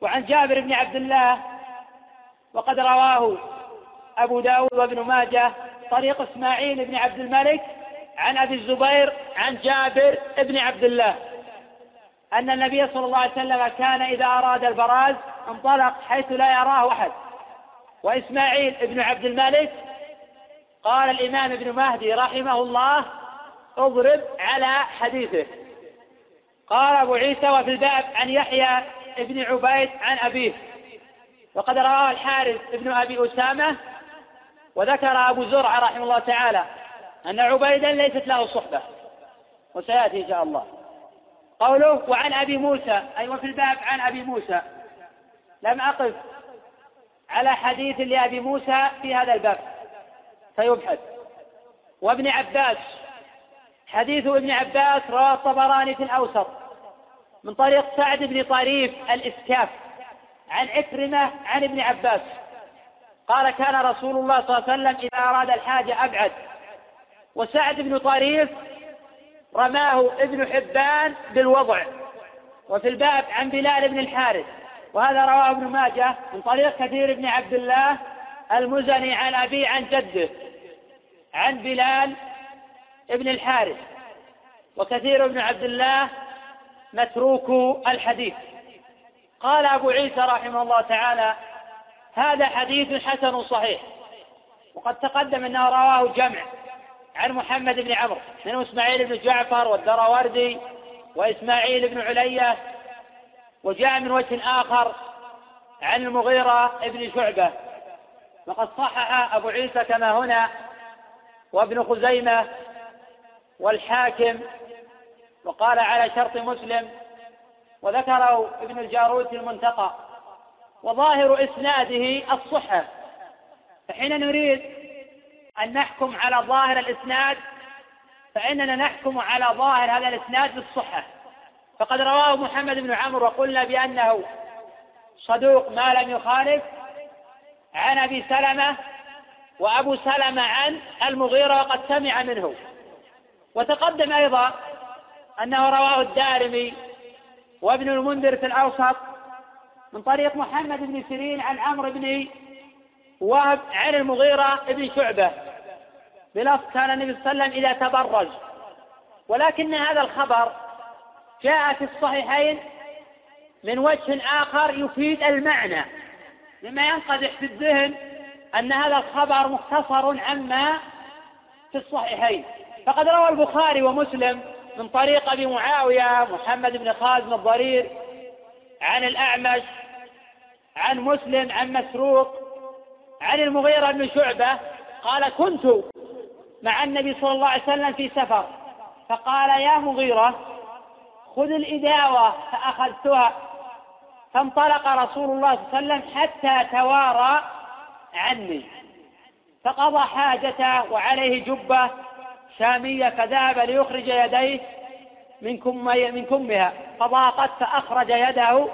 وعن جابر بن عبد الله وقد رواه أبو داود وابن ماجه طريق إسماعيل بن عبد الملك عن أبي الزبير عن جابر بن عبد الله. أن النبي صلى الله عليه وسلم كان إذا أراد البراز انطلق حيث لا يراه أحد. وإسماعيل بن عبد الملك قال الإمام ابن مهدي رحمه الله اضرب على حديثه. قال أبو عيسى وفي الباب عن يحيى بن عبيد عن أبيه. وقد رواه الحارث بن أبي أسامة وذكر أبو زرع رحمه الله تعالى أن عبيدا ليست له صحبة. وسيأتي إن شاء الله. قوله وعن أبي موسى أي وفي الباب عن أبي موسى. لم أقف على حديث لأبي موسى في هذا الباب. فيبحث. وابن عباس حديث ابن عباس رواه الطبراني في الأوسط. من طريق سعد بن طريف الإسكاف عن عكرمة عن ابن عباس. قال كان رسول الله صلى الله عليه وسلم إذا أراد الحاجة أبعد. وسعد بن طريف رماه ابن حبان بالوضع وفي الباب عن بلال بن الحارث. وهذا رواه ابن ماجه من طريق كثير بن عبد الله المزني عن أبيه عن جده عن بلال ابن الحارث. وكثير بن عبد الله متروك الحديث. قال أبو عيسى رحمه الله تعالى هذا حديث حسن صحيح. وقد تقدم أنه رواه جمع عن محمد بن عمرو منه إسماعيل بن جعفر والدراوردي وإسماعيل بن علية وجاء من وجه آخر عن المغيرة بن شعبة. وقد صحح أبو عيسى كما هنا وابن خزيمة والحاكم وقال على شرط مسلم وذكره ابن الجارود في المنتقى وظاهر إسناده الصحة فحين نريد أن نحكم على ظاهر الإسناد فإننا نحكم على ظاهر هذا الإسناد بالصحة فقد رواه محمد بن عمرو وقلنا بأنه صدوق ما لم يخالف عن أبي سلمة وأبو سلمة عن المغيرة وقد سمع منه. وتقدم أيضا أنه رواه الدارمي وابن المنذر في الأوسط من طريق محمد بن سيرين عن عمرو بن وهب عن المغيرة بن شعبة. بلفظ كان النبي صلى الله عليه وسلم إذا تبرج. ولكن هذا الخبر جاء في الصحيحين من وجه آخر يفيد المعنى مما ينقدح في الذهن أن هذا الخبر مختصر عما في الصحيحين. فقد روى البخاري ومسلم من طريق أبي معاوية محمد بن خازم الضرير عن الأعمش عن مسلم عن مسروق عن المغيرة بن شعبة قال كنت مع النبي صلى الله عليه وسلم في سفر فقال يا مغيرة خذ الإداوة فأخذتها. فانطلق رسول الله صلى الله عليه وسلم حتى توارى عني فقضى حاجته وعليه جبة شامية فذهب ليخرج يديه من كم من كمها فضاقت فأخرج يده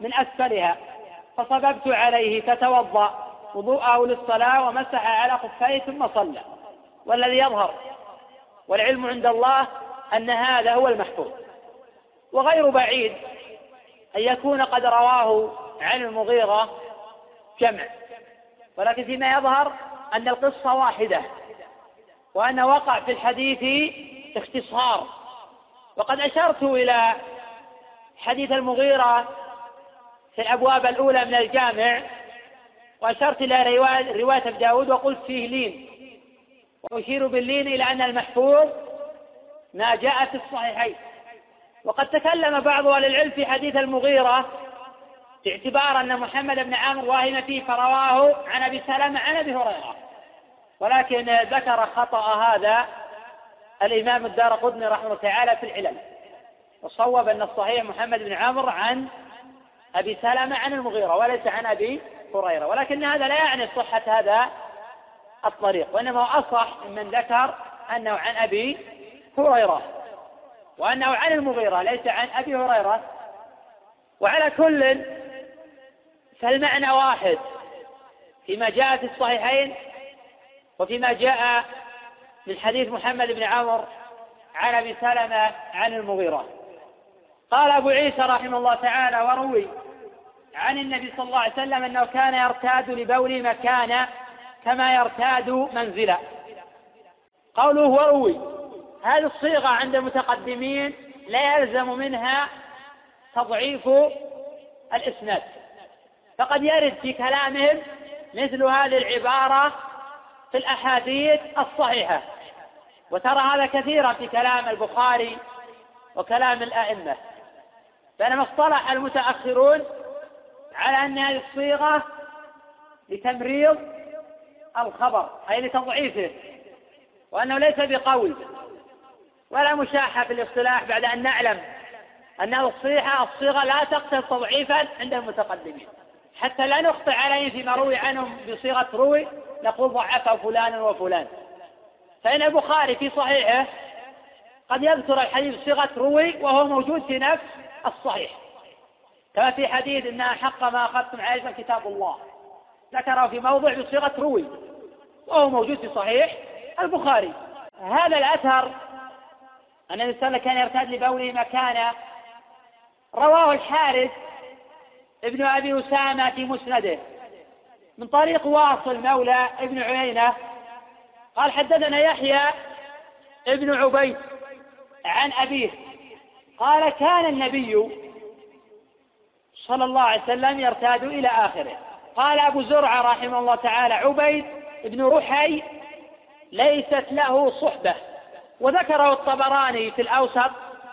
من أسفلها فصببت عليه فتوضأ وضوءه للصلاة ومسح على خفيه ثم صلى والذي يظهر والعلم عند الله أن هذا هو المحفوظ. وغير بعيد أن يكون قد رواه عن المغيرة جمع ولكن فيما يظهر أن القصة واحدة. وأن وقع في الحديث اختصار وقد أشرت إلى حديث المغيرة في الأبواب الأولى من الجامع وأشرت إلى رواية, أبي داود وقلت فيه لين. وأشير باللين إلى أن المحفوظ ما جاء في الصحيحين. وقد تكلم بعض أهل العلم في حديث المغيرة باعتبار أن محمد بن عامر واهم فيه فرواه عن أبي سلمة عن أبي هريرة. ولكن ذكر خطأ هذا الإمام الدار قدني رحمه الله تعالى في العلل وصوب أن الصحيح محمد بن عمرو عن أبي سلمة عن المغيرة وليس عن أبي هريرة ولكن هذا لا يعني صحة هذا الطريق وإنما أصح من ذكر أنه عن أبي هريرة وأنه عن المغيرة ليس عن أبي هريرة وعلى كل فالمعنى واحد فيما جاء في الصحيحين وفيما جاء من حديث محمد بن عمر عن أبي سلمة عن المغيرة. قال أبو عيسى رحمه الله تعالى وروي عن النبي صلى الله عليه وسلم أنه كان يرتاد لبول مكان كما يرتاد منزلا قوله وروي هذه الصيغة عند المتقدمين لا يلزم منها تضعيف الإسناد. فقد يرد في كلامهم مثل هذه العبارة في الأحاديث الصحيحة. وترى هذا كثيرا في كلام البخاري وكلام الأئمة. بينما اصطلح المتأخرون على أن هذه الصيغة لتمريض الخبر أي لتضعيفه وأنه ليس بقوي ولا مشاحة في الاصطلاح بعد أن نعلم أن الصيحة الصيغة لا تقتضي تضعيفا عند المتقدمين. حتى لا نخطئ عليهم فيما روي عنهم بصيغة روي نقول ضعفه فلان وفلان فإن البخاري في صحيحه قد يذكر الحديث بصيغة روي وهو موجود في نفس الصحيح. كما في حديث إن حق ما أخذتم عليه كتاب الله. ذكره في موضع بصيغة روي وهو موجود في صحيح البخاري. هذا الأثر أن وسلم كان يرتاد لبوله مكانه. رواه الحارث ابن أبي أسامة في مسنده. من طريق واصل مولى ابن عيينة. قال حدثنا يحيى ابن عبيد عن أبيه. قال كان النبي صلى الله عليه وسلم يرتاد إلى آخره. قال أبو زرعة رحمه الله تعالى عبيد بن رحي ليست له صحبة. وذكره الطبراني في الأوسط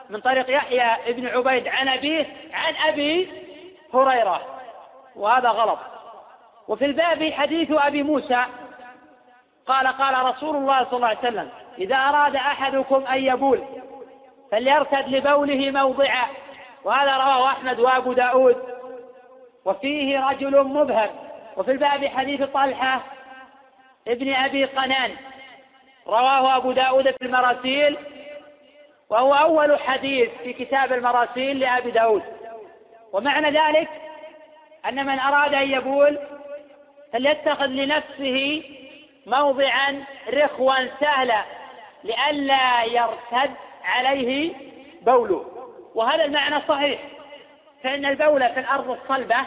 من طريق يحيى بن عبيد عن أبيه عن أبي هريرة وهذا غلط. وفي الباب حديث أبي موسى قال قال رسول الله صلى الله عليه وسلم إذا أراد أحدكم أن يبول فليرتد لبوله موضعا. وهذا رواه أحمد وأبو داود. وفيه رجل مبهم. وفي الباب حديث طلحة ابن أبي قنان. رواه أبو داود في المراسيل. وهو أول حديث في كتاب المراسيل لأبي داود. ومعنى ذلك أن من أراد أن يبول فليتخذ لنفسه موضعا رخوا سهلا لئلا يرتد عليه بوله. وهذا المعنى صحيح فإن البول في الأرض الصلبة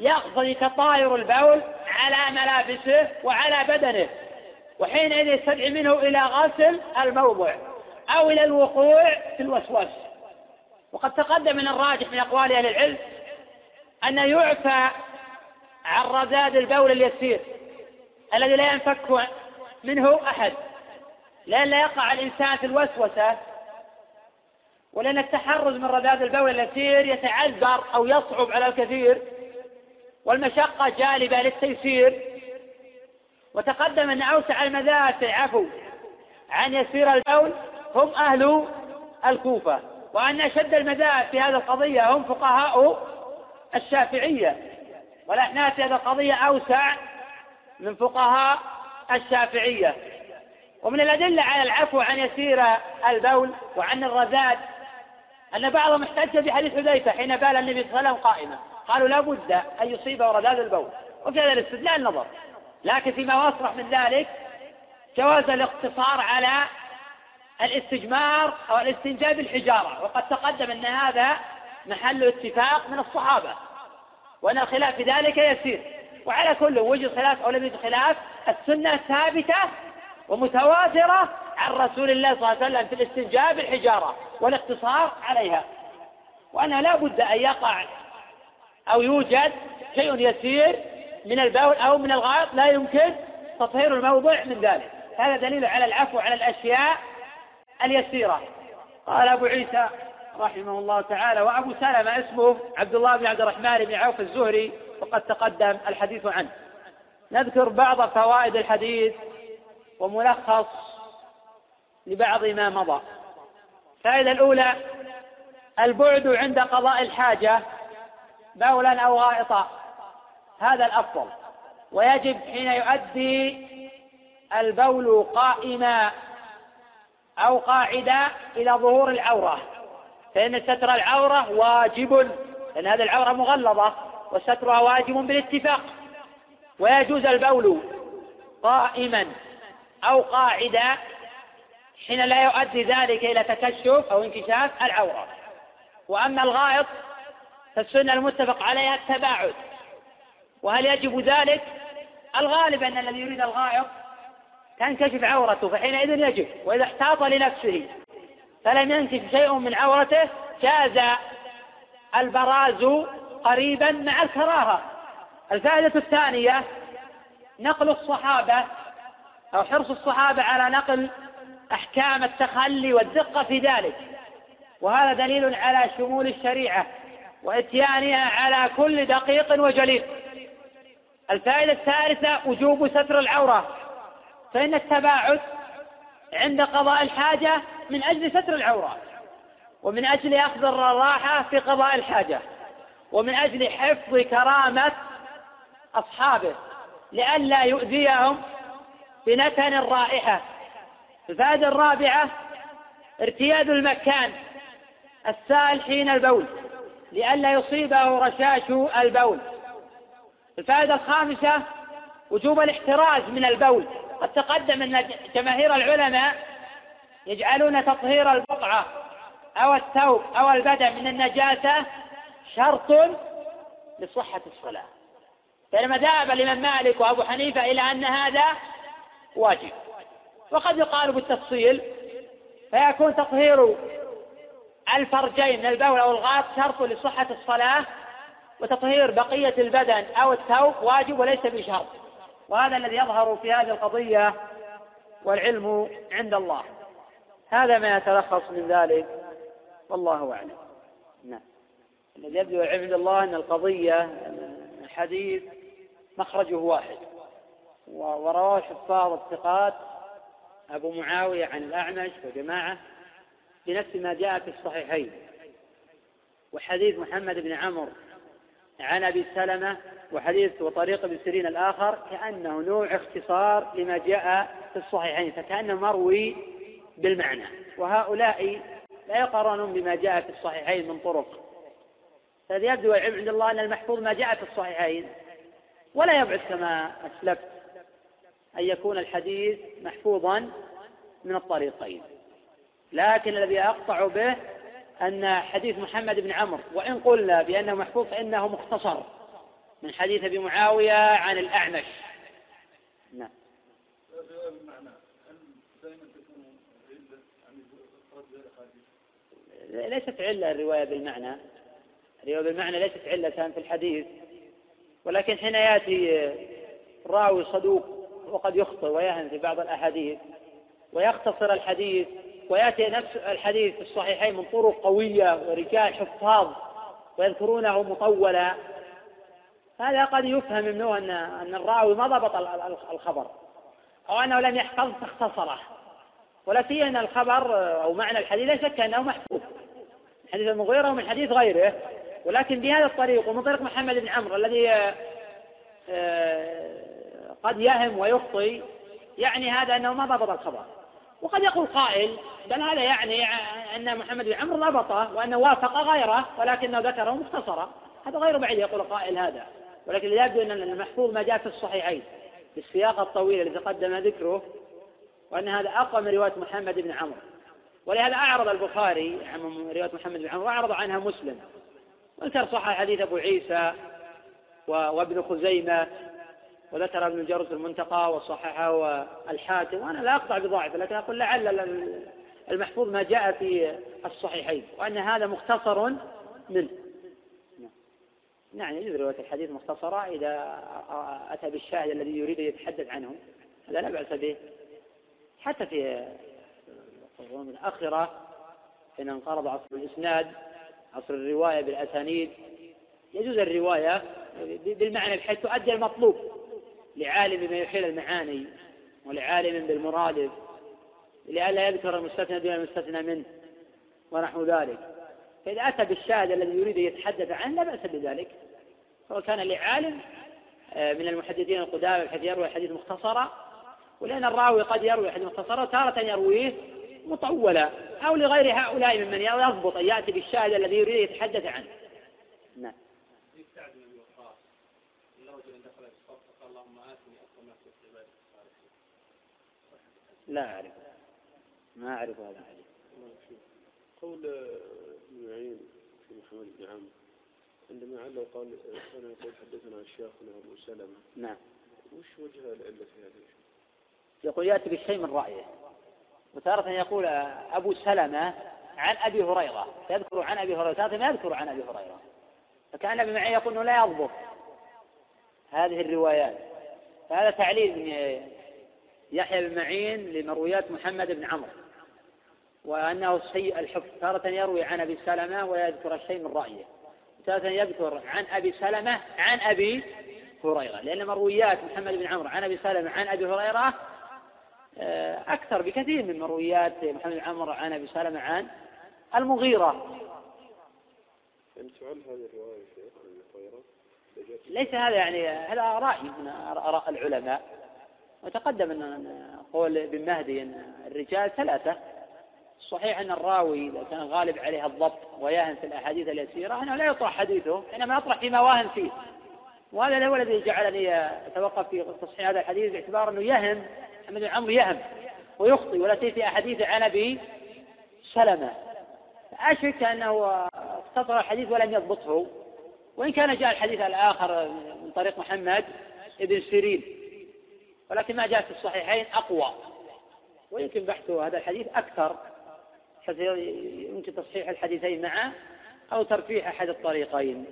يقضي تطاير البول على ملابسه وعلى بدنه وحينئذ يستدعي منه إلى غسل الموضع أو إلى الوقوع في الوسواس. وقد تقدم من الراجح من أقوال أهل العلم أن يعفى عن رذاذ البول اليسير الذي لا ينفك منه أحد لئلا يقع الإنسان في الوسوسة ولأن التحرز من رذاذ البول اليسير يتعذر أو يصعب على الكثير والمشقة جالبة للتيسير. وتقدم أن أوسع المذاهب في العفو عن يسير البول هم أهل الكوفة. وأن أشد المذاهب في هذه القضية هم فقهاء الشافعية. والأحناف في هذه القضية أوسع من فقهاء الشافعية. ومن الأدلة على العفو عن يسير البول وعن الرذاذ أن بعضهم احتج بحديث حذيفة حين بال النبي صلى الله عليه وسلم قائما. قالوا لا بد أن يصيبه رذاذ البول. وفي هذا الاستدلال نظر. لكن فيما أصرح من ذلك جواز الاقتصار على الاستجمار أو الاستنجاء بالحجارة. وقد تقدم أن هذا محل اتفاق من الصحابة وأن الخلاف في ذلك يسير. وعلى كل وجد خلاف أو لم يوجد خلاف السنة ثابتة ومتواترة عن رسول الله صلى الله عليه وسلم في الاستنجاء بالحجارة والاقتصار عليها. وأنه لا بد أن يقع أو يوجد شيء يسير من البول أو من الغائط لا يمكن تطهير الموضع من ذلك. هذا دليل على العفو على الأشياء اليسيرة. قال أبو عيسى رحمه الله تعالى وأبو سلمة اسمه عبد الله بن عبد الرحمن بن عوف الزهري وقد تقدم الحديث عنه. نذكر بعض فوائد الحديث وملخص لبعض ما مضى. الفائدة الأولى البعد عند قضاء الحاجة بولا أو غائطا. هذا الأفضل. ويجب حين يؤدي البول قائما. أو قاعدا إلى ظهور العورة. فإن ستر العورة واجب لأن هذه العورة مغلظة وسترها واجب بالاتفاق. ويجوز البول قائما أو قاعدا حين لا يؤدي ذلك إلى تكشف أو انكشاف العورة. وأما الغائط فالسنة المتفق عليها التباعد. وهل يجب ذلك؟ الغالب أن الذي يريد الغائط تنكشف عورته فحينئذ يجب وإذا احتاط لنفسه. فلم ينكشف شيء من عورته جاز البراز قريبا مع الكراهة. الفائدة الثانية نقل الصحابة أو حرص الصحابة على نقل أحكام التخلي والدقة في ذلك. وهذا دليل على شمول الشريعة وإتيانها على كل دقيق وجليل. الفائدة الثالثة وجوب ستر العورة. فإن التباعد عند قضاء الحاجة من أجل ستر العورة ومن أجل أخذ الراحة في قضاء الحاجة ومن أجل حفظ كرامة أصحابه لئلا يؤذيهم بنتن الرائحة الفائدة الرابعة ارتياد المكان السائل حين البول لئلا يصيبه رشاش البول. الفائدة الخامسة وجوب الاحتراز من البول. قد تقدم أن جماهير العلماء يجعلون تطهير البقعة أو الثوب أو البدن من النجاسة شرط لصحة الصلاة. بينما ذهب الإمام مالك وأبو حنيفة إلى أن هذا واجب. وقد يقال بالتفصيل فيكون تطهير الفرجين من البول أو الغائط شرط لصحة الصلاة وتطهير بقية البدن أو الثوب واجب وليس بشرط. وهذا الذي يظهر في هذه القضية والعلم عند الله. هذا ما يتلخص من ذلك. والله أعلم. نعم. الذي يبدو العلم عند الله أن القضية الحديث مخرجه واحد. ورواه حفاظ الثقات أبو معاوية عن الأعمش وجماعة بنفس ما جاء في الصحيحين. وحديث محمد بن عمرو عن أبي سلمة وحديث وطريق ابن سيرين الآخر كأنه نوع اختصار لما جاء في الصحيحين فكأنه مروي بالمعنى. وهؤلاء لا يقرنون بما جاء في الصحيحين من طرق. فهذا يبدو العلم عند الله أن المحفوظ ما جاء في الصحيحين. ولا يبعد كما أسلفت أن يكون الحديث محفوظا من الطريقين. لكن الذي أقطع به أن حديث محمد بن عمرو وإن قلنا بأنه محفوظ فإنه مختصر. من حديث أبي معاوية عن الأعمش. نعم. ليست علة الرواية بالمعنى. الرواية بالمعنى ليست علة في الحديث. ولكن حين يأتي راوي صدوق وقد يخطئ ويهن في بعض الأحاديث ويختصر الحديث ويأتي نفس الحديث في الصحيحين من طرق قوية ورجال حفاظ ويذكرونه مطولا. هذا قد يفهم منه أن أن الراوي ما ضبط الخبر أو أنه لم يحفظ فاختصره ولا أن الخبر أو معنى الحديث لا شك أنه محفوظ. حديث المغيرة ومن حديث غيره. ولكن بهذا الطريق ومن طريق محمد بن عمرو الذي آه، قد يهم ويخطي يعني هذا أنه ما ضبط الخبر. وقد يقول قائل بل هذا يعني أن محمد بن عمرو ضبطه وأنه وافق غيره ولكنه ذكره مختصرا. هذا غير بعيد يقول قائل هذا. ولكن يبدو أن المحفوظ ما جاء في الصحيحين. في السياق الطويل الذي تقدم ذكره وأن هذا أقوى من رواية محمد بن عمرو. ولهذا أعرض البخاري عن رواية محمد بن عمرو وأعرض عنها مسلم. وذكر صح حديث أبو عيسى وابن خزيمة وذكر ابن الجرس المنتقى وصححه الحاكم وأنا لا أقطع بضاعف لكن أقول لعل المحفوظ ما جاء في الصحيحين وأن هذا مختصر منه. نعم يجوز رواية الحديث مختصرة إذا أتى بالشاهد الذي يريد أن يتحدث عنه هذا لا بأس به. حتى في القرون الأخرة حين انقرض عصر الإسناد عصر الرواية بالأسانيد يجوز الرواية بالمعنى بحيث تؤدي المطلوب. لعالم بما يحيل المعاني ولعالم بالمرادف لئلا يذكر المستثنى دون المستثنى منه ونحو ذلك. فإذا أتى بالشاهد الذي يريد أن يتحدث عنه لا بأس بذلك. سواء كان لعالم آه، من المحدثين القدامى بحيث يروي حديث مختصرا ولأن الراوي قد يروي حديث مختصرا تارة يرويه مطولا أو لغير هؤلاء ممن يضبط أن يأتي بالشاهد الذي يريد أن يتحدث عنه. نعم. لا أعرف. ما أعرف هذا الحديث. قول ابن معين في محمد بن عمرو عندما علّ قال كان يقول حدثنا شيخنا أبو سلمة. نعم. وش وجه العلة في هذا يقول يأتي بالشيء من رأيه. وتارة يقول أبو سلمة عن أبي هريرة. يذكر عن أبي هريرة. تارة ما يذكر عن أبي هريرة. فكأن ابن معين يقول أنه لا يضبط هذه الروايات. فهذا تعليل من يحيى بن معين لمرويات محمد بن عمرو وأنه سيء الحفظ تارة يروي عن أبي سلمة ويذكر الشيء من رأيه. تارة يذكر عن أبي سلمة عن أبي هريرة لأن مرويات محمد بن عمرو عن أبي سلمة عن أبي هريرة آه، أكثر بكثير من مرويات محمد بن عمرو عن أبي سلمة عن المغيرة. ليس هذا يعني هذا رأي من آراء العلماء. وتقدم أن قول ابن مهدي أن الرجال ثلاثة. صحيح أن الراوي إذا كان غالب عليه الضبط ويهن في الأحاديث اليسيرة أنه لا يطرح حديثه إنما يطرح فيما واهن فيه. وهذا هو الذي جعلني أتوقف في تصحيح هذا الحديث باعتبار أنه يهم محمد بن عمرو يهم ويخطي ولا في أحاديث عن أبي سلمة. أشك أنه اختصر الحديث ولم يضبطه. وإن كان جاء الحديث الآخر من طريق محمد ابن سيرين. ولكن ما جاء في الصحيحين أقوى. ويمكن بحث هذا الحديث أكثر حيث يمكن تصحيح الحديثين معا أو ترفيع أحد الطريقين.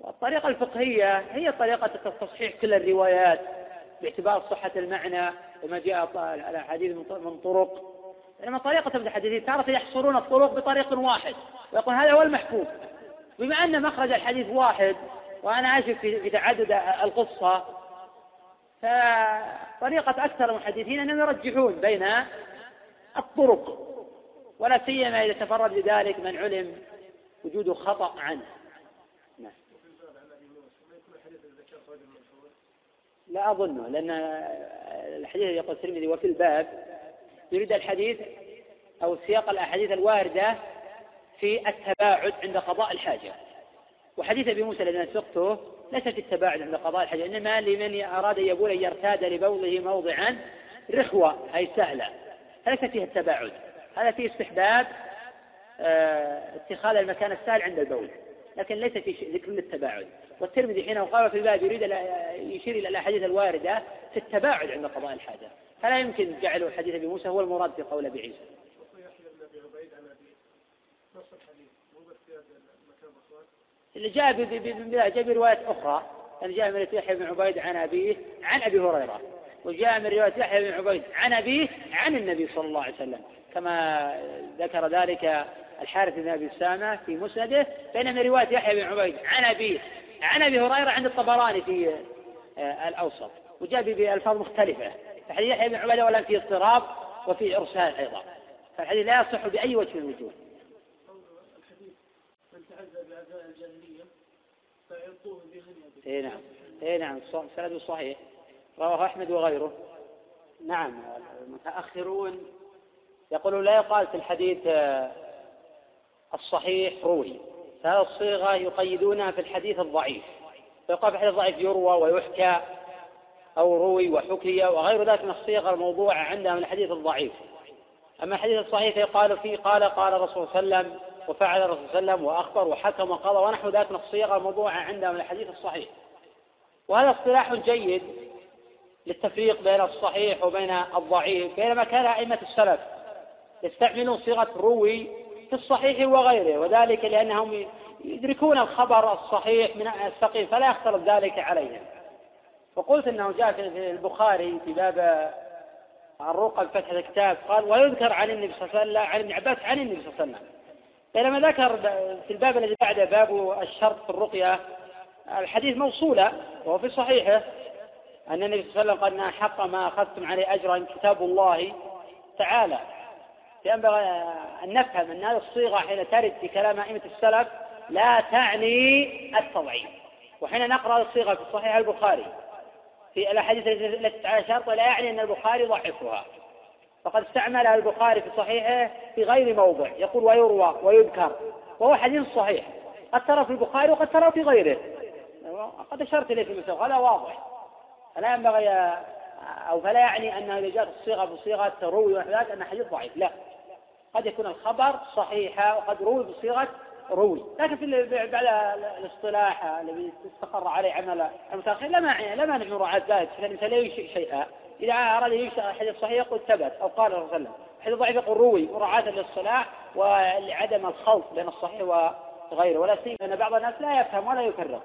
والطريقة الفقهية هي طريقة تصحيح كل الروايات باعتبار صحة المعنى وما جاء الأحاديث من طرق إنما طريقة المتحدثين تارة يحصرون الطرق بطريق واحد. ويقول هذا هو المحفوظ. بما أن مخرج الحديث واحد وأنا أشك في تعدد القصة فطريقة أكثر المحدثين أنهم يرجحون بين الطرق ولا سيما إذا تفرد بذلك من علم وجود خطأ عنه نعم. لا أظنه لأن الحديث يقول الترمذي وفي الباب يريد الحديث أو سياق الأحاديث الواردة في التباعد عند قضاء الحاجة وحديث أبي موسى الذي نسقته ليس في التباعد عند قضاء الحاجة إنما لمن أراد أن يبول أن يرتاد لبوله موضعا رخوة أي سهلة. فليس فيه التباعد. هذا فيه استحباب آه اتخاذ المكان السهل عند البول. لكن ليس في ذكر للتباعد. والترمذي حينه قال في الباب يريد يشير إلى الأحاديث الواردة في التباعد عند قضاء الحاجة. فلا يمكن جعل حديث أبي موسى هو المراد في قول أبي عيسى. اللي جاء جاء برواية أخرى اللي جاء من يحيى بن عبيد عن أبيه عن أبي هريرة وجاء من رواية يحيى بن عبيد عن أبيه عن النبي صلى الله عليه وسلم. كما ذكر ذلك الحارث بن أبي أسامة في مسنده بينما رواية يحيى بن عبيد عن أبيه عن أبي هريرة عند الطبراني في آه، الأوسط وجاء بألفاظ مختلفة. فحديث يحيى بن عبيد أولا فيه اضطراب وفيه إرسال أيضا. فالحديث لا يصح بأي وجه من الوجوه. اي نعم. اي نعم. سند صحيح. رواه أحمد وغيره. نعم. المتأخرون يقولون لا يقال في الحديث آه، الصحيح روي. فهذه الصيغة يقيدونها في الحديث الضعيف. فيقال في الحديث الضعيف يروى ويحكى أو روي وحكي وغير ذلك من الصيغ الموضوعة عندها من الحديث الضعيف. أما الحديث الصحيح فيقال فيه قال قال الرسول صلى الله عليه وسلم وفعل الرسول صلى الله عليه وسلم وأخبر وحكم وقضى ونحو ذلك من الصيغ الموضوعه عندها من الحديث الصحيح. وهذا اصطلاح جيد للتفريق بين الصحيح وبين الضعيف بينما كان أئمة السلف يستعملون صيغة روي في الصحيح وغيره وذلك لأنهم يدركون الخبر الصحيح من السقيم فلا يختلط ذلك عليهم. وقلت إنه جاء في البخاري في باب الرقى بفتح الكتاب قال ويذكر عن النبي صلى الله عليه وسلم عن ابن عباس عن النبي صلى الله عليه وسلم. بينما ذكر في الباب الذي بعده باب الشرط في الرقية الحديث موصولة وهو في صحيحه أن النبي صلى الله عليه وسلم قال أن حق ما أخذتم عليه أجرا كتاب الله تعالى. ينبغي أن نفهم أن هذه الصيغة حين ترد في كلام أئمة السلف لا تعني التضعيف. وحين نقرأ الصيغة في صحيح البخاري في الأحاديث التي على شرط لا يعني أن البخاري ضعفها. فقد استعملها البخاري في صحيحه في غير موضع. يقول ويروى ويذكر. وهو حديث صحيح. قد ترى في البخاري وقد ترى في غيره. قد أشرت إليه في المسألة. هذا واضح. فلا ينبغي أو فلا يعني أن إذا جاءت الصيغة بصيغة روي ونحو ذلك أن حديث ضعيف. لا. قد يكون الخبر صحيحا وقد روي بصيغة روي. لكن في بعد الاصطلاح الذي استقر عليه عمل المتاخر لا مانع لا مانع من مراعاه ذلك فإن الانسان لا شيئا إذا أراد ينشئ الحديث الصحيح يقول ثبت أو قال صلى الله عليه وسلم. الحديث الضعيف يقول روي مراعاه للصلاح ولعدم الخلط بين الصحيح وغيره ولا سيما أن بعض الناس لا يفهم ولا يفرق.